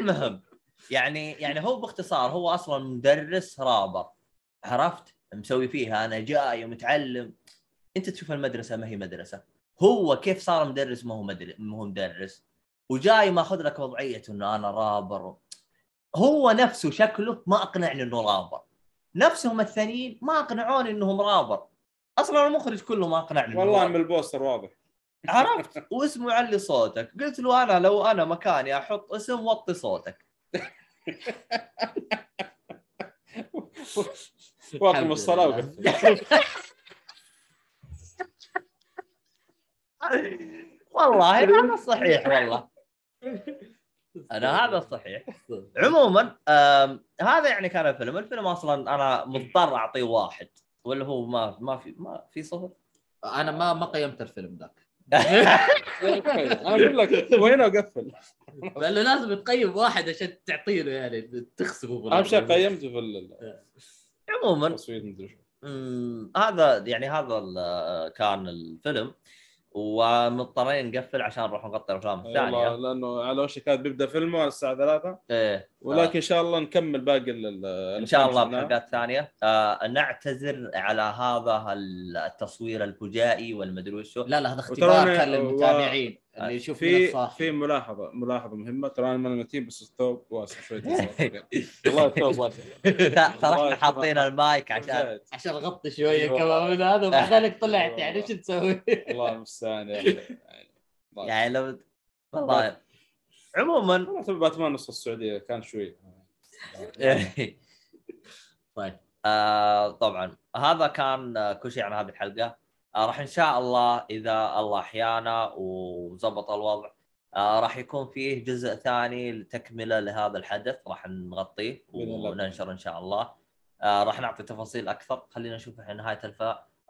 Speaker 1: المهم يعني يعني هو باختصار هو أصلا مدرس رابر. عرفت؟ مسوي فيها أنا جاي ومتعلم. أنت تشوف المدرسة ما هي مدرسة. هو كيف صار مدرس ما هو مدرس ما هو مدرس. وجاي ماخذ لك وضعية إنه أنا رابر. هو نفسه شكله ما اقنعني انه رابر. نفسهم الثانيين ما أقنعوني إنهم رابر. أصلا المخرج كله ما اقنعني
Speaker 3: والله. من البوستر واضح.
Speaker 1: عرفت؟ واسمه علي صوتك. قلت له أنا لو أنا مكاني أحط اسم وطي صوتك.
Speaker 3: واقم الصلاة.
Speaker 1: والله هذا الصحيح والله. أنا هذا الصحيح عموما هذا يعني كان الفيلم. الفيلم أصلا أنا مضطر أعطيه واحد. ولا هو ما ما في ما في صفر؟
Speaker 2: أنا ما ما قيمت الفيلم ذاك.
Speaker 3: أنا أقول لك وهنا وقفل
Speaker 2: لأنه لازم تقيم واحد عشان تعطيه له يعني تخسره
Speaker 3: أهم شيء قيمته في ال-
Speaker 1: عموما هذا يعني هذا ال- كان الفيلم. ومضطرين نقفل عشان نروح نغطي الأفلام
Speaker 3: والله
Speaker 1: الثانية
Speaker 3: لأنه على وشك كان بيبدأ فيلمه الساعة 3
Speaker 1: إيه
Speaker 3: ولكن إن شاء الله نكمل باقي
Speaker 1: إن شاء الله بحلقات ثانية. آه نعتذر على هذا التصوير الفجائي والمدري وشو.
Speaker 2: لا لا هذا اختبار كان للمتابعين اللي يشوف من
Speaker 3: في في ملاحظة ملاحظة مهمة. ترى أنا من المتين بس الثوب واسع شوي. والله الثوب واسع
Speaker 1: ترى إحنا حاطين المايك عشان.
Speaker 2: عشان أغطي شوية
Speaker 3: أيوة.
Speaker 2: كمان. من هذا ذلك طلعت يعني إيش نسوي؟
Speaker 3: الله المستعان. يعني
Speaker 1: يعني لو والله. عموما
Speaker 3: باتمان نص السعودية كان شوي.
Speaker 2: طيب.
Speaker 1: آه طبعا. هذا كان آه، كل شيء عن هذه الحلقة. آه راح إن شاء الله إذا الله أحيانا وزبط الوضع آه راح يكون فيه جزء ثاني لتكملة لهذا الحدث راح نغطيه. وننشر إن شاء الله. آه راح نعطي تفاصيل أكثر. خلينا نشوف الحين نهاية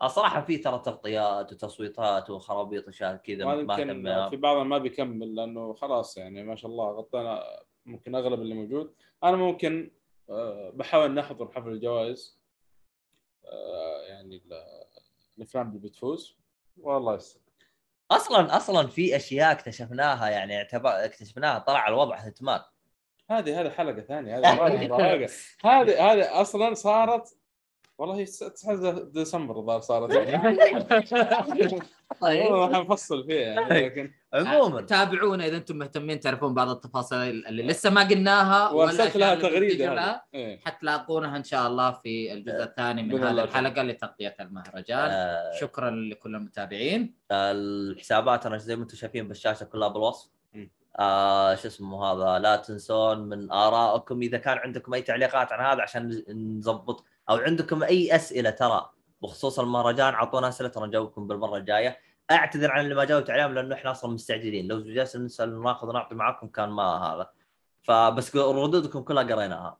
Speaker 1: آه صراحة في ترى تغطيات وتصويتات وخرابيط اشياء كذا ما تم
Speaker 3: في بعضهم ما بيكمل لأنه خلاص يعني ما شاء الله غطينا ممكن أغلب اللي موجود. أنا ممكن آه، بحاول نحضر حفل الجوائز آه، يعني الأفلام اللي بتفوز والله يستر
Speaker 1: أصلا أصلا في أشياء اكتشفناها يعني اعتبر اكتشفناها طلع الوضع ختمان
Speaker 3: هذه هذه حلقة ثانية هذه هذه هذه أصلا صارت والله 9 ديسمبر الظاهر صارت.
Speaker 2: طيب.
Speaker 3: والله حنفصل فيها يعني لكن
Speaker 1: عموما.
Speaker 2: تابعونا إذا أنتم مهتمين تعرفون بعض التفاصيل اللي لسه ما قلناها وأرسلت
Speaker 3: لها
Speaker 2: تغريدة.
Speaker 3: إيه.
Speaker 2: حتلاقونها إن شاء الله في الجزء الثاني من هذه. الحلقة لتغطية المهرجان.
Speaker 1: آه.
Speaker 2: شكرا لكل المتابعين.
Speaker 1: الحسابات أنا زي ما أنتم شايفين بالشاشة كلها بالوصف. آه شو اسمه هذا لا تنسون من آرائكم إذا كان عندكم أي تعليقات عن هذا عشان نظبط أو عندكم أي أسئلة ترى بخصوص المهرجان أعطونا أسئلة ترى نجاوبكم بالمرة الجاية. أعتذر عن اللي ما جاوبت عليهم لأنه إحنا أصلا مستعجلين. لو جالسين نسأل ناخذ ونعطي معاكم كان ما هذا. فبس ردودكم كلها قريناها.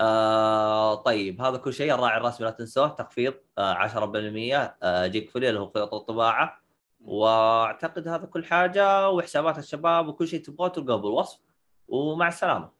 Speaker 1: آه طيب هذا كل شيء. الراعي الرسمي لا تنسوه. تخفيض آه 10% آه جيك فولي اللي هو خيط الطباعة. وأعتقد هذا كل حاجة. وحسابات الشباب وكل شيء تبغوه تلقوه بالوصف. ومع السلامة.